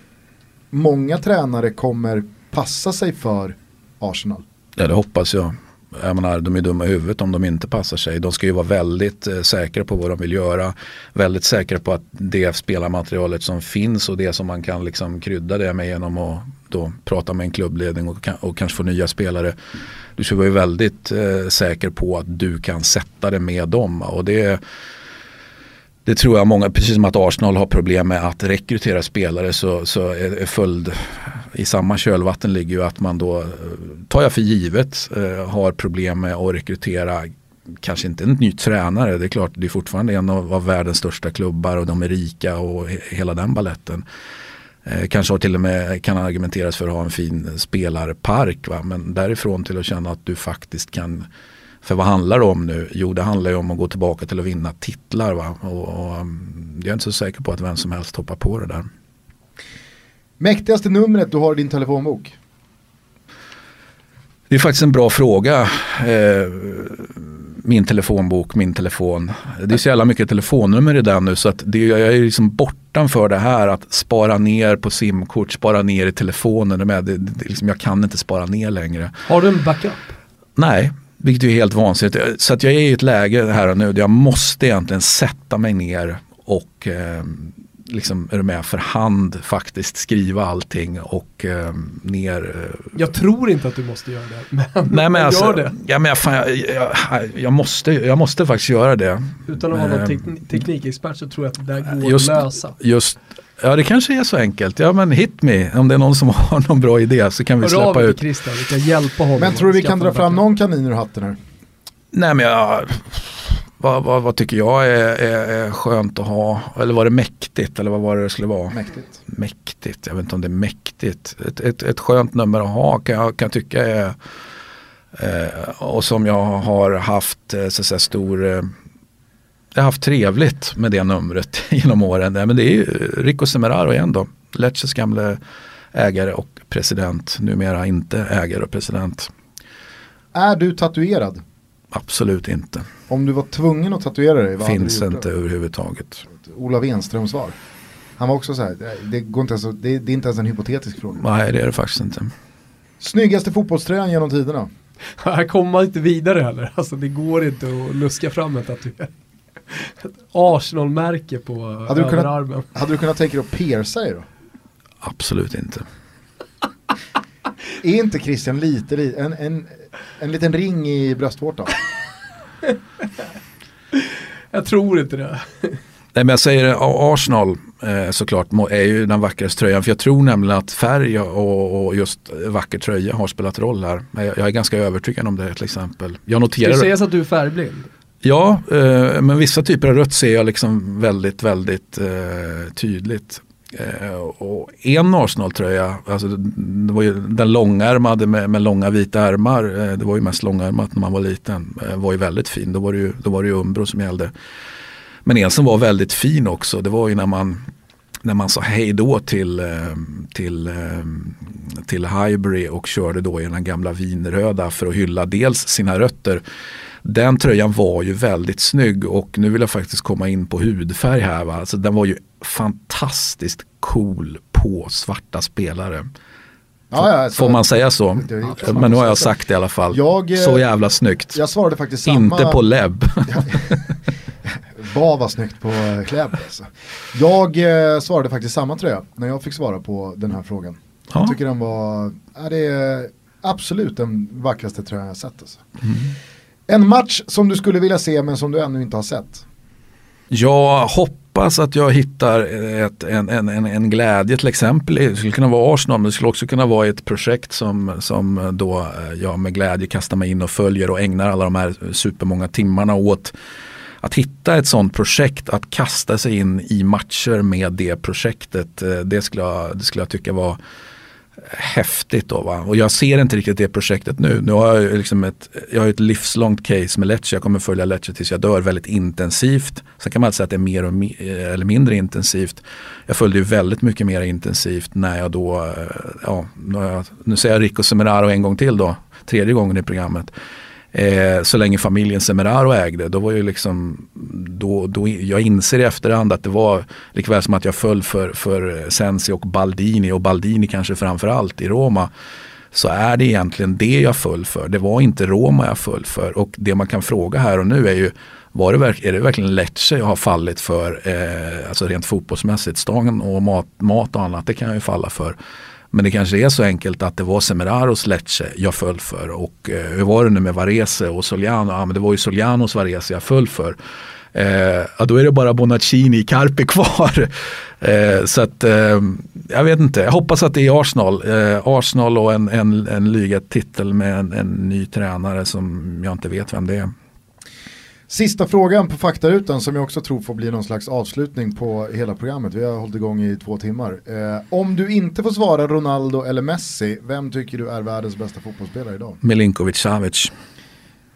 många tränare kommer passa sig för Arsenal? Ja det hoppas jag. Jag menar, de är dumma i huvudet om de inte passar sig. De ska ju vara väldigt eh, säkra på vad de vill göra. Väldigt säkra på att det spelarmaterialet som finns och det som man kan liksom krydda det med genom att då prata med en klubbledning och, och kanske få nya spelare du ska vara väldigt eh, säker på att du kan sätta det med dem. Och det, det tror jag många, precis som att Arsenal har problem med att rekrytera spelare så, så är, är följd i samma kölvatten ligger ju att man då, eh, tar jag för givet, eh, har problem med att rekrytera kanske inte en ny tränare, det är klart det är fortfarande en av, av världens största klubbar och de är rika och he, hela den balletten. Eh, kanske till och med kan argumenteras för att ha en fin spelarpark. Va? Men därifrån till att känna att du faktiskt kan för vad handlar det om nu? Jo det handlar ju om att gå tillbaka till att vinna titlar. Va? Och, och, mm, jag är inte så säker på att vem som helst hoppar på det där. Mäktigaste numret du har i din telefonbok? Det är faktiskt en bra fråga. Eh, min telefonbok, min telefon. Det är så jävla mycket telefonnummer i den nu så att det, jag är liksom bortanför det här att spara ner på simkort, spara ner i telefonen. Med. Det, det, liksom, jag kan inte spara ner längre. Har du en backup? Nej, vilket är helt vansinnigt. Så att jag är i ett läge här och nu där jag måste egentligen sätta mig ner och eh, liksom, är du med, för hand faktiskt skriva allting och eh, ner. eh, Jag tror inte att du måste göra det, men, Nej men gör alltså, det. ja, men jag, fan, jag, jag, jag, måste, jag måste faktiskt göra det. Utan att vara någon Ehm, tekn- teknikexpert så tror jag att det där går just- att lösa. Just, ja det kanske är så enkelt. Ja men hit me, om det är någon som <laughs> har någon bra idé så kan vi Hör släppa ut. Christian, vi kan hjälpa honom. Men tror du vi kan dra fram någon kanin ur hatten här? Nej men jag, vad, vad, vad tycker jag är, är, är skönt att ha? Eller var det mäktigt? Eller vad var det det skulle vara? Mäktigt. mäktigt, jag vet inte om det är mäktigt. Ett, ett, ett skönt nummer att ha kan jag, kan jag tycka är eh, och som jag har haft eh, så att säga, stor eh, jag har haft trevligt med det numret <laughs> genom åren. Men det är ju Rico Semeraro igen då. Lecces gamle ägare och president. Numera inte ägare och president. Är du tatuerad? Absolut inte. Om du var tvungen att tatuera dig, vad hade Finns inte då? överhuvudtaget. Ola Wenström svar. Han var också så här, det- det, går inte ens, det, det är inte ens en hypotetisk fråga. Nej det är det faktiskt inte. Snyggaste fotbollströjan genom tiderna? <laughs> Här kommer man inte vidare heller. Alltså det går inte att luska fram en tatuering. Ett Arsenal-märke på Hade du kunnat- överarmen. Hade du kunnat tänka dig att pierca dig då? Absolut inte. <laughs> Är inte Christian lite, li- en, en, en liten ring i bröstvårtan? Jag tror inte det. Nej men jag säger det, Arsenal eh, såklart är ju den vackraste tröjan. För jag tror nämligen att färg och, och just vacker tröja har spelat roll här. Men jag, jag är ganska övertygad om det till exempel. Jag noterar det sägas att du är färgblind? Ja, eh, men vissa typer av rött ser jag liksom väldigt, väldigt eh, tydligt. Eh, och en Arsenal-tröja, alltså det, var ju den långärmade med, med långa vita ärmar, eh, det var ju mest långärmat när man var liten, eh, var ju väldigt fin. Då var det ju, då var det ju Umbro som gällde. Men en som var väldigt fin också, det var ju när man när man sa hej då till, eh, till, eh, till Highbury och körde då i den gamla vinröda för att hylla dels sina rötter. Den tröjan var ju väldigt snygg och nu vill jag faktiskt komma in på hudfärg här. Va? Alltså den var ju fantastiskt cool på svarta spelare. Ja, ja, Får man säga så? Är Men nu har jag sagt det i alla fall. Jag, eh, så jävla snyggt. Jag svarade faktiskt samma... Inte på Leb. <laughs> Vad var snyggt på eh, Kläb alltså. Jag eh, svarade faktiskt samma tröja när jag fick svara på den här frågan. Ja. Jag tycker den var, ja, det är absolut den vackraste tröjan jag sett. Alltså. Mm. En match som du skulle vilja se men som du ännu inte har sett. Jag hoppas att jag hittar ett, en, en, en, en glädje till exempel. Det skulle kunna vara Arsenal men det skulle också kunna vara ett projekt som, som då eh, jag med glädje kastar mig in och följer och ägnar alla de här supermånga timmarna åt. Att hitta ett sånt projekt, att kasta sig in i matcher med det projektet. Eh, det skulle jag, det skulle jag tycka var häftigt då va. Och jag ser inte riktigt det projektet nu. Nu har jag ju liksom ett, jag har ett livslångt case med Lecce. Jag kommer följa Lecce tills jag dör väldigt intensivt. Sen kan man alltid säga att det är mer och mi- eh, eller mindre intensivt. Jag följde ju väldigt mycket mer intensivt när jag då, eh, ja, nu, nu säger jag Rico Semeraro en gång till då. Tredje gången i programmet. Eh, så länge familjen Semeraro ägde, då var ju liksom, då, då, jag inser i efterhand att det var likväl som att jag föll för, för Sensi och Baldini och Baldini kanske framförallt i Roma. Så är det egentligen det jag föll för. Det var inte Roma jag föll för. Och det man kan fråga här och nu är ju, var det är det verkligen Lecce jag har fallit för? Eh, alltså rent fotbollsmässigt, stan och mat, mat och annat, det kan jag ju falla för. Men det kanske är så enkelt att det var Semeraros Lecce jag föll för. Och eh, hur var det nu med Varese och Soliano? Ja, men det var ju Solianos Varese jag föll för. Eh, ja, då är det bara Bonaccini Carpe kvar. <laughs> Eh, så att eh, jag vet inte, jag hoppas att det är Arsenal. Eh, Arsenal och en, en, en ligatitel med en, en ny tränare som jag inte vet vem det är. Sista frågan på faktarutan som jag också tror får bli någon slags avslutning på hela programmet. Vi har hållit igång i två timmar. Eh, om du inte får svara Ronaldo eller Messi, vem tycker du är världens bästa fotbollsspelare idag? Milinkovic Savic.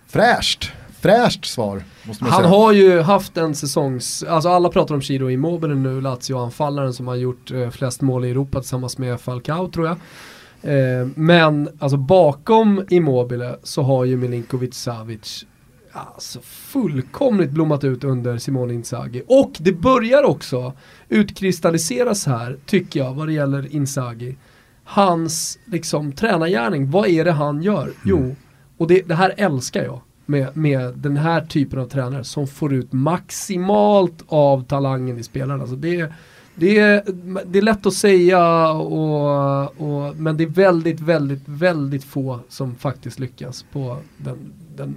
Fräscht, fräscht svar. Måste man Han säga. har ju haft en säsongs, alltså alla pratar om Ciro Immobile nu, Lazio-anfallaren som har gjort eh, flest mål i Europa tillsammans med Falcao tror jag. Eh, men alltså bakom Immobile så har ju Milinkovic Savic alltså fullkomligt blommat ut under Simone Inzaghi. Och det börjar också utkristalliseras här, tycker jag, vad det gäller Inzaghi. Hans liksom tränargärning, vad är det han gör? Jo, och det, det här älskar jag med, med den här typen av tränare som får ut maximalt av talangen i spelarna. Alltså det, Det är, det är lätt att säga och, och, men det är väldigt, väldigt, väldigt få som faktiskt lyckas på den, den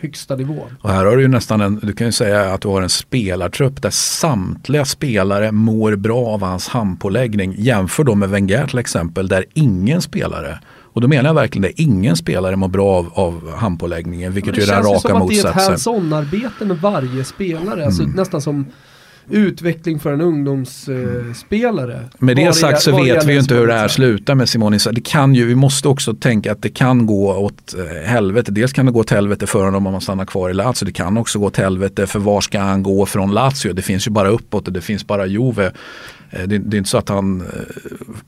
högsta nivån. Och här har du ju nästan en, du kan ju säga att du har en spelartrupp där samtliga spelare mår bra av hans handpåläggning. Jämför då med Wenger till exempel där ingen spelare och då menar jag verkligen det, ingen spelare mår bra av, av handpåläggningen vilket ju är den raka motsatsen. Det känns som att det är ett hands-on-arbete med varje spelare, alltså mm. alltså nästan som utveckling för en ungdomsspelare. Eh, med det sagt så vet vi ju inte hur det här slutar med Simone Det kan ju, vi måste också tänka att det kan gå åt eh, helvete. Dels kan det gå åt helvete för honom om han stannar kvar i Lazio. Det kan också gå åt helvete för var ska han gå från Lazio? Det finns ju bara uppåt och det finns bara Juve. Eh, det, det, är inte så att han eh,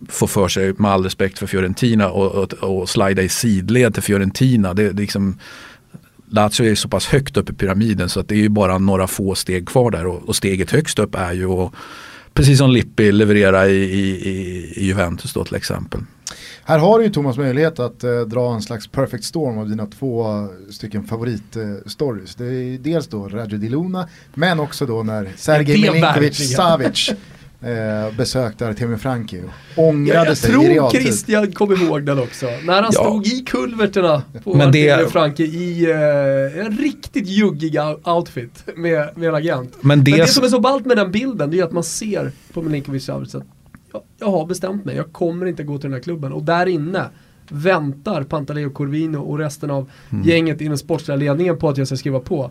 får för sig, med all respekt för Fiorentina, och, och, och slida i sidled till Fiorentina. Det, det liksom, Lazio är så pass högt upp i pyramiden så att det är ju bara några få steg kvar där och, och steget högst upp är ju att, precis som Lippi, leverera i, i, i Juventus då till exempel. Här har du ju Thomas möjlighet att eh, dra en slags perfect storm av dina två stycken favoritstories. Eh, det är dels då Raggio Di Luna men också då när Sergej Milinkovic Savic eh, besökte Artemi Franki ångrade sig i. Jag tror Christian kom ihåg den också. När han ja. stod i kulverterna på Men Artemi Franki i eh, en riktigt juggig outfit med, med en agent. Men det, Men det som är så ballt med den bilden det är att man ser på Milinkovic att jag, jag har bestämt mig, jag kommer inte gå till den här klubben. Och där inne väntar Pantaleo Corvino och resten av mm. gänget inom sportsliga ledningen på att jag ska skriva på.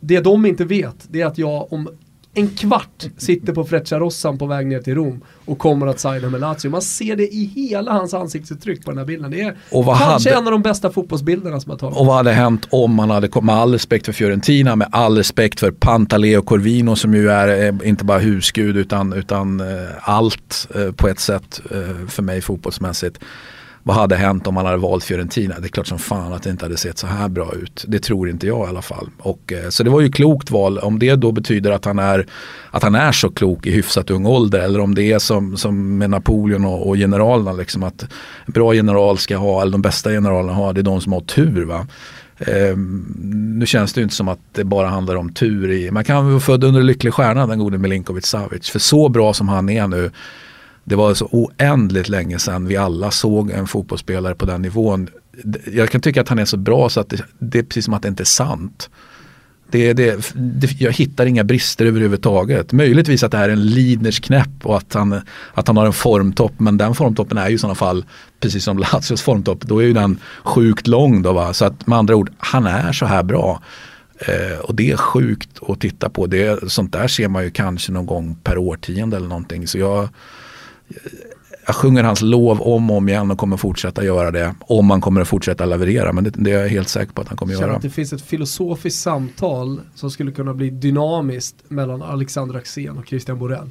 Det de inte vet, det är att jag om en kvart sitter på Frecciarossan på väg ner till Rom och kommer att signa med Lazio. Man ser det i hela hans ansiktsuttryck på den här bilden. Det är kanske hade, en av de bästa fotbollsbilderna som har tagits. Och vad hade hänt om man hade, med all respekt för Fiorentina, med all respekt för Pantaleo Corvino som ju är eh, inte bara husgud utan, utan eh, allt eh, på ett sätt för mig fotbollsmässigt vad hade hänt om man hade valt Fiorentina? Det är klart som fan att det inte hade sett så här bra ut. Det tror inte jag i alla fall. Och, eh, så det var ju klokt val. Om det då betyder att han är, att han är så klok i hyfsat ung ålder eller om det är som, som med Napoleon och, och generalerna. Liksom att bra general ska ha, eller de bästa generalerna har, det är de som har tur. Va? Eh, nu känns det ju inte som att det bara handlar om tur i, man kan vara född under lycklig stjärna den gode Milinkovic Savic. För så bra som han är nu det var så oändligt länge sedan vi alla såg en fotbollsspelare på den nivån. Jag kan tycka att han är så bra så att det, det är precis som att det inte är sant. Det, det, det, jag hittar inga brister överhuvudtaget. Möjligtvis att det här är en Lidners knäpp och att han, att han har en formtopp. Men den formtoppen är ju i sådana fall, precis som Lazios formtopp, då är ju den sjukt lång. Då, va? Så att med andra ord, han är så här bra. Eh, och det är sjukt att titta på. Det, sånt där ser man ju kanske någon gång per årtionde eller någonting. Så jag, jag sjunger hans lov om och om igen och kommer fortsätta göra det. Om han kommer att fortsätta leverera. Men det, det är jag helt säker på att han kommer att göra. Att det finns ett filosofiskt samtal som skulle kunna bli dynamiskt mellan Alexander Axén och Christian Borell.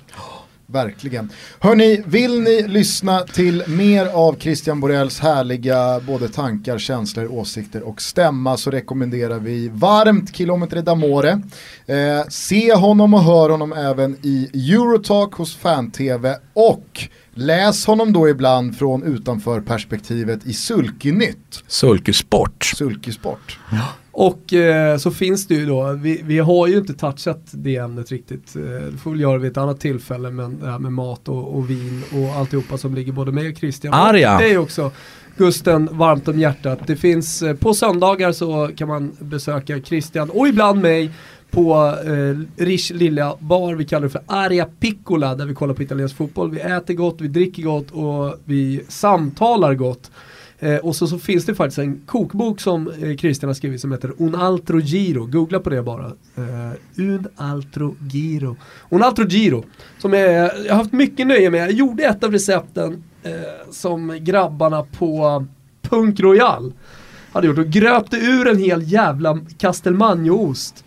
Verkligen. Hörni, vill ni lyssna till mer av Christian Borells härliga både tankar, känslor, åsikter och stämma så rekommenderar vi varmt Kilometer d'Amore. Eh, se honom och hör honom även i Eurotalk hos Fan-TV och läs honom då ibland från utanför perspektivet i Sulkynytt. Sulkysport. Sulkysport. Ja. Och eh, så finns det ju då, vi, vi, har ju inte touchat det ämnet riktigt. Eh, det får vi göra vid ett annat tillfälle men det här med mat och, och vin och alltihopa som ligger både mig och Christian. Arja. Det är också Gusten varmt om hjärtat. Det finns, eh, på söndagar så kan man besöka Christian och ibland mig på eh, Rish lilla bar, vi kallar det för Aria Piccola, där vi kollar på italiensk fotboll. Vi äter gott, vi dricker gott och vi samtalar gott. Eh, och så, så, finns det faktiskt en kokbok som eh, Christian har skrivit som heter Un altro giro. Googla på det bara. Eh, Un altro giro. Un altro giro. Som jag, jag har haft mycket nöje med. Jag gjorde ett av recepten eh, som grabbarna på Punk Royal hade gjort och gröpte ur en hel jävla Castelmagno-ost.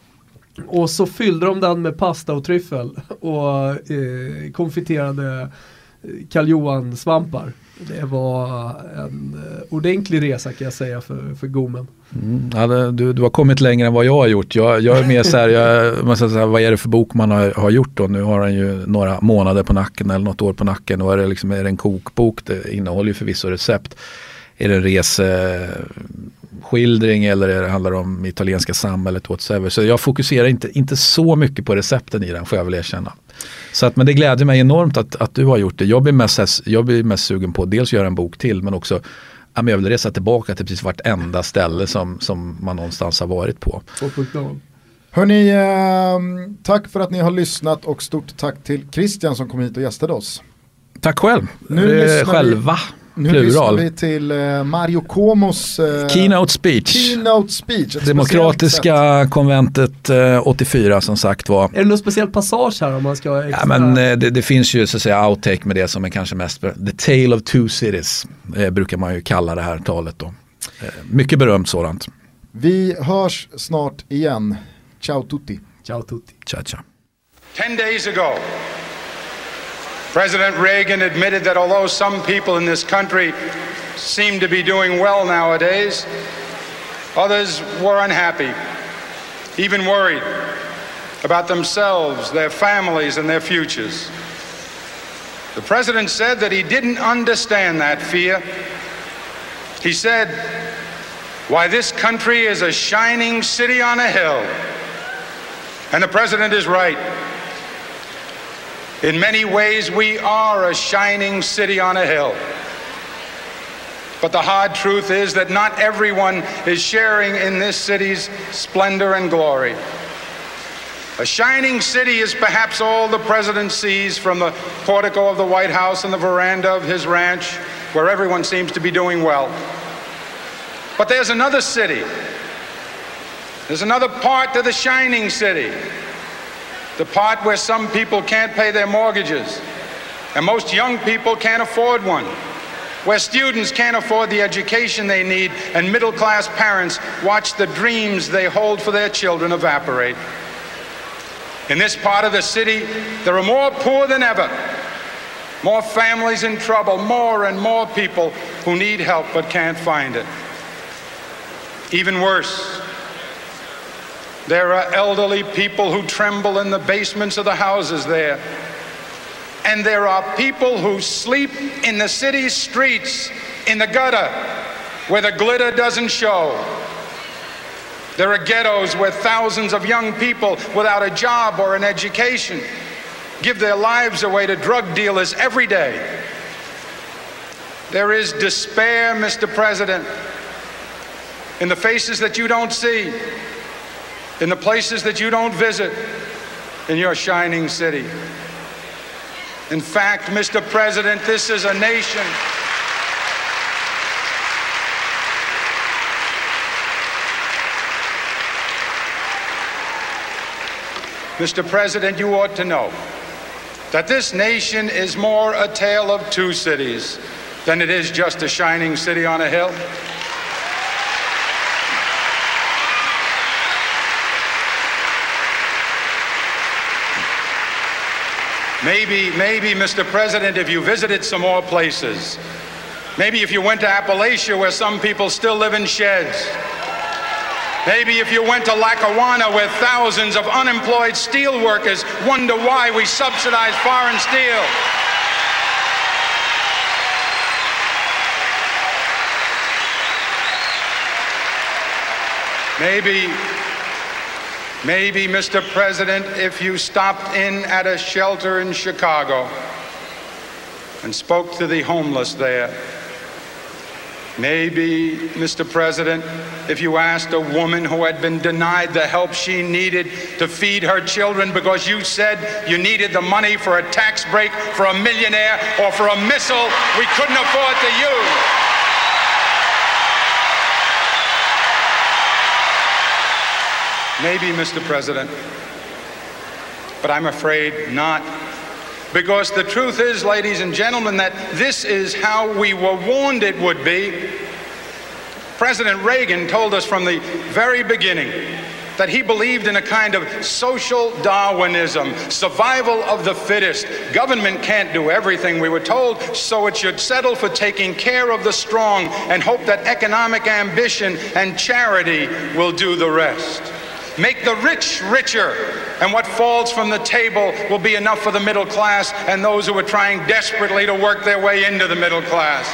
Och så fyllde de den med pasta och tryffel och eh, konfiterade eh, Karl Johan-svampar. Det var en eh, ordentlig resa kan jag säga för, för gommen. Mm, ja, du, du har kommit längre än vad jag har gjort. Jag, jag är mer så här, jag måste säga, vad är det för bok man har, har gjort då? Nu har han ju några månader på nacken eller något år på nacken. Och är det, liksom, är det en kokbok, det innehåller ju förvisso recept. Är det en reseskildring eller är det handlar om italienska samhället whatsoever. Så jag fokuserar inte, inte så mycket på recepten i den får jag väl erkänna. Så att, men det gläder mig enormt att, att du har gjort det. Jag blir, mest, jag blir mest sugen på att dels göra en bok till men också jag vill resa tillbaka till precis vartenda ställe som, som man någonstans har varit på. Hörni, eh, tack för att ni har lyssnat och stort tack till Christian som kom hit och gästade oss. Tack själv. Nu eh, själva. Nu Plural. lyssnar vi till eh, Mario Comos eh, Keynote speech. Keynote speech Demokratiska konventet eh, 84 som sagt var. Är det någon speciell passage här om man ska extra... Ja men eh, det, det, finns ju så att säga outtake med det som är kanske mest, the tale of two cities eh, brukar man ju kalla det här talet då. Eh, mycket berömt sådant. Vi hörs snart igen. Ciao tutti. Ciao tutti. Ciao ciao. Ten days ago President Reagan admitted that although some people in this country seem to be doing well nowadays, others were unhappy, even worried about themselves, their families, and their futures. The president said that he didn't understand that fear. He said, Why, this country is a shining city on a hill. And the president is right. In many ways, we are a shining city on a hill. But the hard truth is that not everyone is sharing in this city's splendor and glory. A shining city is perhaps all the president sees from the portico of the White House and the veranda of his ranch, where everyone seems to be doing well. But there's another city. There's another part to the shining city the part where some people can't pay their mortgages, and most young people can't afford one, where students can't afford the education they need, and middle class parents watch the dreams they hold for their children evaporate. In this part of the city, there are more poor than ever, more families in trouble, more and more people who need help but can't find it. Even worse, there are elderly people who tremble in the basements of the houses there. And there are people who sleep in the city streets, in the gutter, where the glitter doesn't show. There are ghettos where thousands of young people without a job or an education give their lives away to drug dealers every day. There is despair, Mr. President, in the faces that you don't see in the places that you don't visit in your shining city. In fact, Mr. President, this is a nation. Mr. President, you ought to know that this nation is more a tale of two cities than it is just a shining city on a hill. Maybe, maybe, Mr. President, if you visited some more places, maybe if you went to Appalachia where some people still live in sheds, maybe if you went to Lackawanna where thousands of unemployed steel workers wonder why we subsidize foreign steel. Maybe Maybe, Mr. President, if you stopped in at a shelter in Chicago and spoke to the homeless there. Maybe, Mr. President, if you asked a woman who had been denied the help she needed to feed her children because you said you needed the money for a tax break for a millionaire or for a missile we couldn't afford to use. Maybe, Mr. President, but I'm afraid not. Because the truth is, ladies and gentlemen, that this is how we were warned it would be. President Reagan told us from the very beginning that he believed in a kind of social Darwinism, survival of the fittest. Government can't do everything, we were told, so it should settle for taking care of the strong and hope that economic ambition and charity will do the rest. Make the rich richer, and what falls from the table will be enough for the middle class and those who are trying desperately to work their way into the middle class.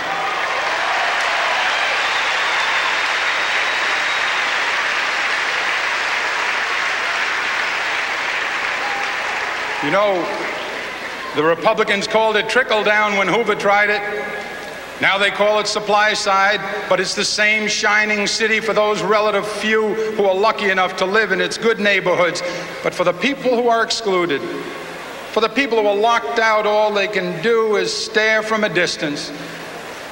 You know, the Republicans called it trickle down when Hoover tried it. Now they call it supply side, but it's the same shining city for those relative few who are lucky enough to live in its good neighborhoods. But for the people who are excluded, for the people who are locked out, all they can do is stare from a distance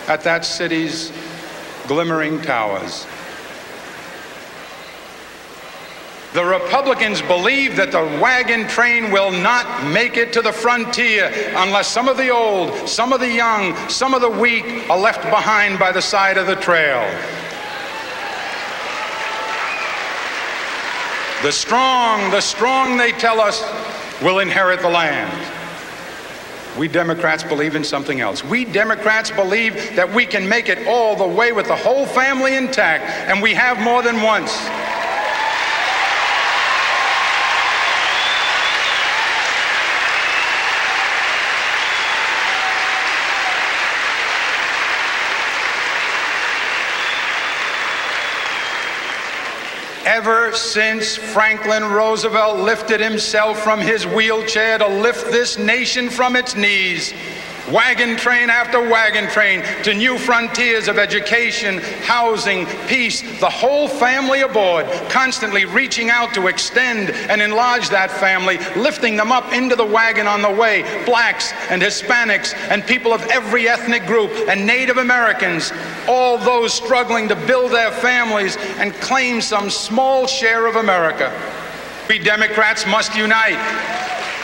at that city's glimmering towers. The Republicans believe that the wagon train will not make it to the frontier unless some of the old, some of the young, some of the weak are left behind by the side of the trail. The strong, the strong, they tell us, will inherit the land. We Democrats believe in something else. We Democrats believe that we can make it all the way with the whole family intact, and we have more than once. Ever since Franklin Roosevelt lifted himself from his wheelchair to lift this nation from its knees. Wagon train after wagon train to new frontiers of education, housing, peace, the whole family aboard, constantly reaching out to extend and enlarge that family, lifting them up into the wagon on the way. Blacks and Hispanics and people of every ethnic group and Native Americans, all those struggling to build their families and claim some small share of America. We Democrats must unite.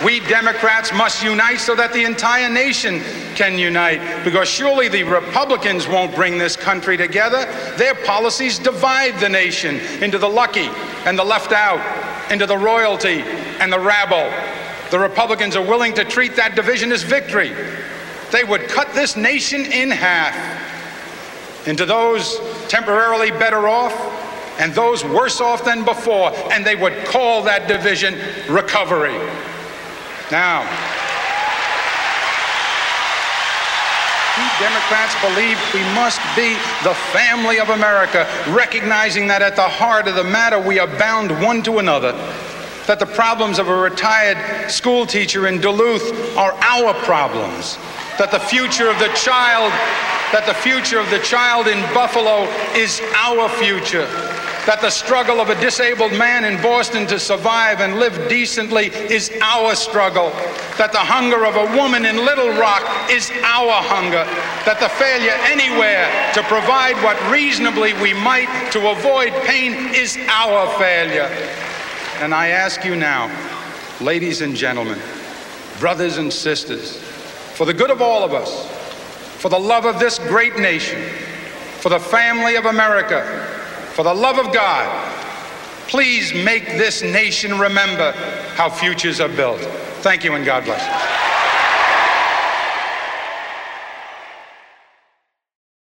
We Democrats must unite so that the entire nation can unite. Because surely the Republicans won't bring this country together. Their policies divide the nation into the lucky and the left out, into the royalty and the rabble. The Republicans are willing to treat that division as victory. They would cut this nation in half into those temporarily better off and those worse off than before, and they would call that division recovery. Now, we Democrats believe we must be the family of America, recognizing that at the heart of the matter we are bound one to another. That the problems of a retired school teacher in Duluth are our problems. That the future of the child, that the future of the child in Buffalo is our future that the struggle of a disabled man in Boston to survive and live decently is our struggle, that the hunger of a woman in Little Rock is our hunger, that the failure anywhere to provide what reasonably we might to avoid pain is our failure. And I ask you now, ladies and gentlemen, brothers and sisters, for the good of all of us, for the love of this great nation, for the family of America, for the love of God, please make this nation remember how futures are built. Thank you and God bless.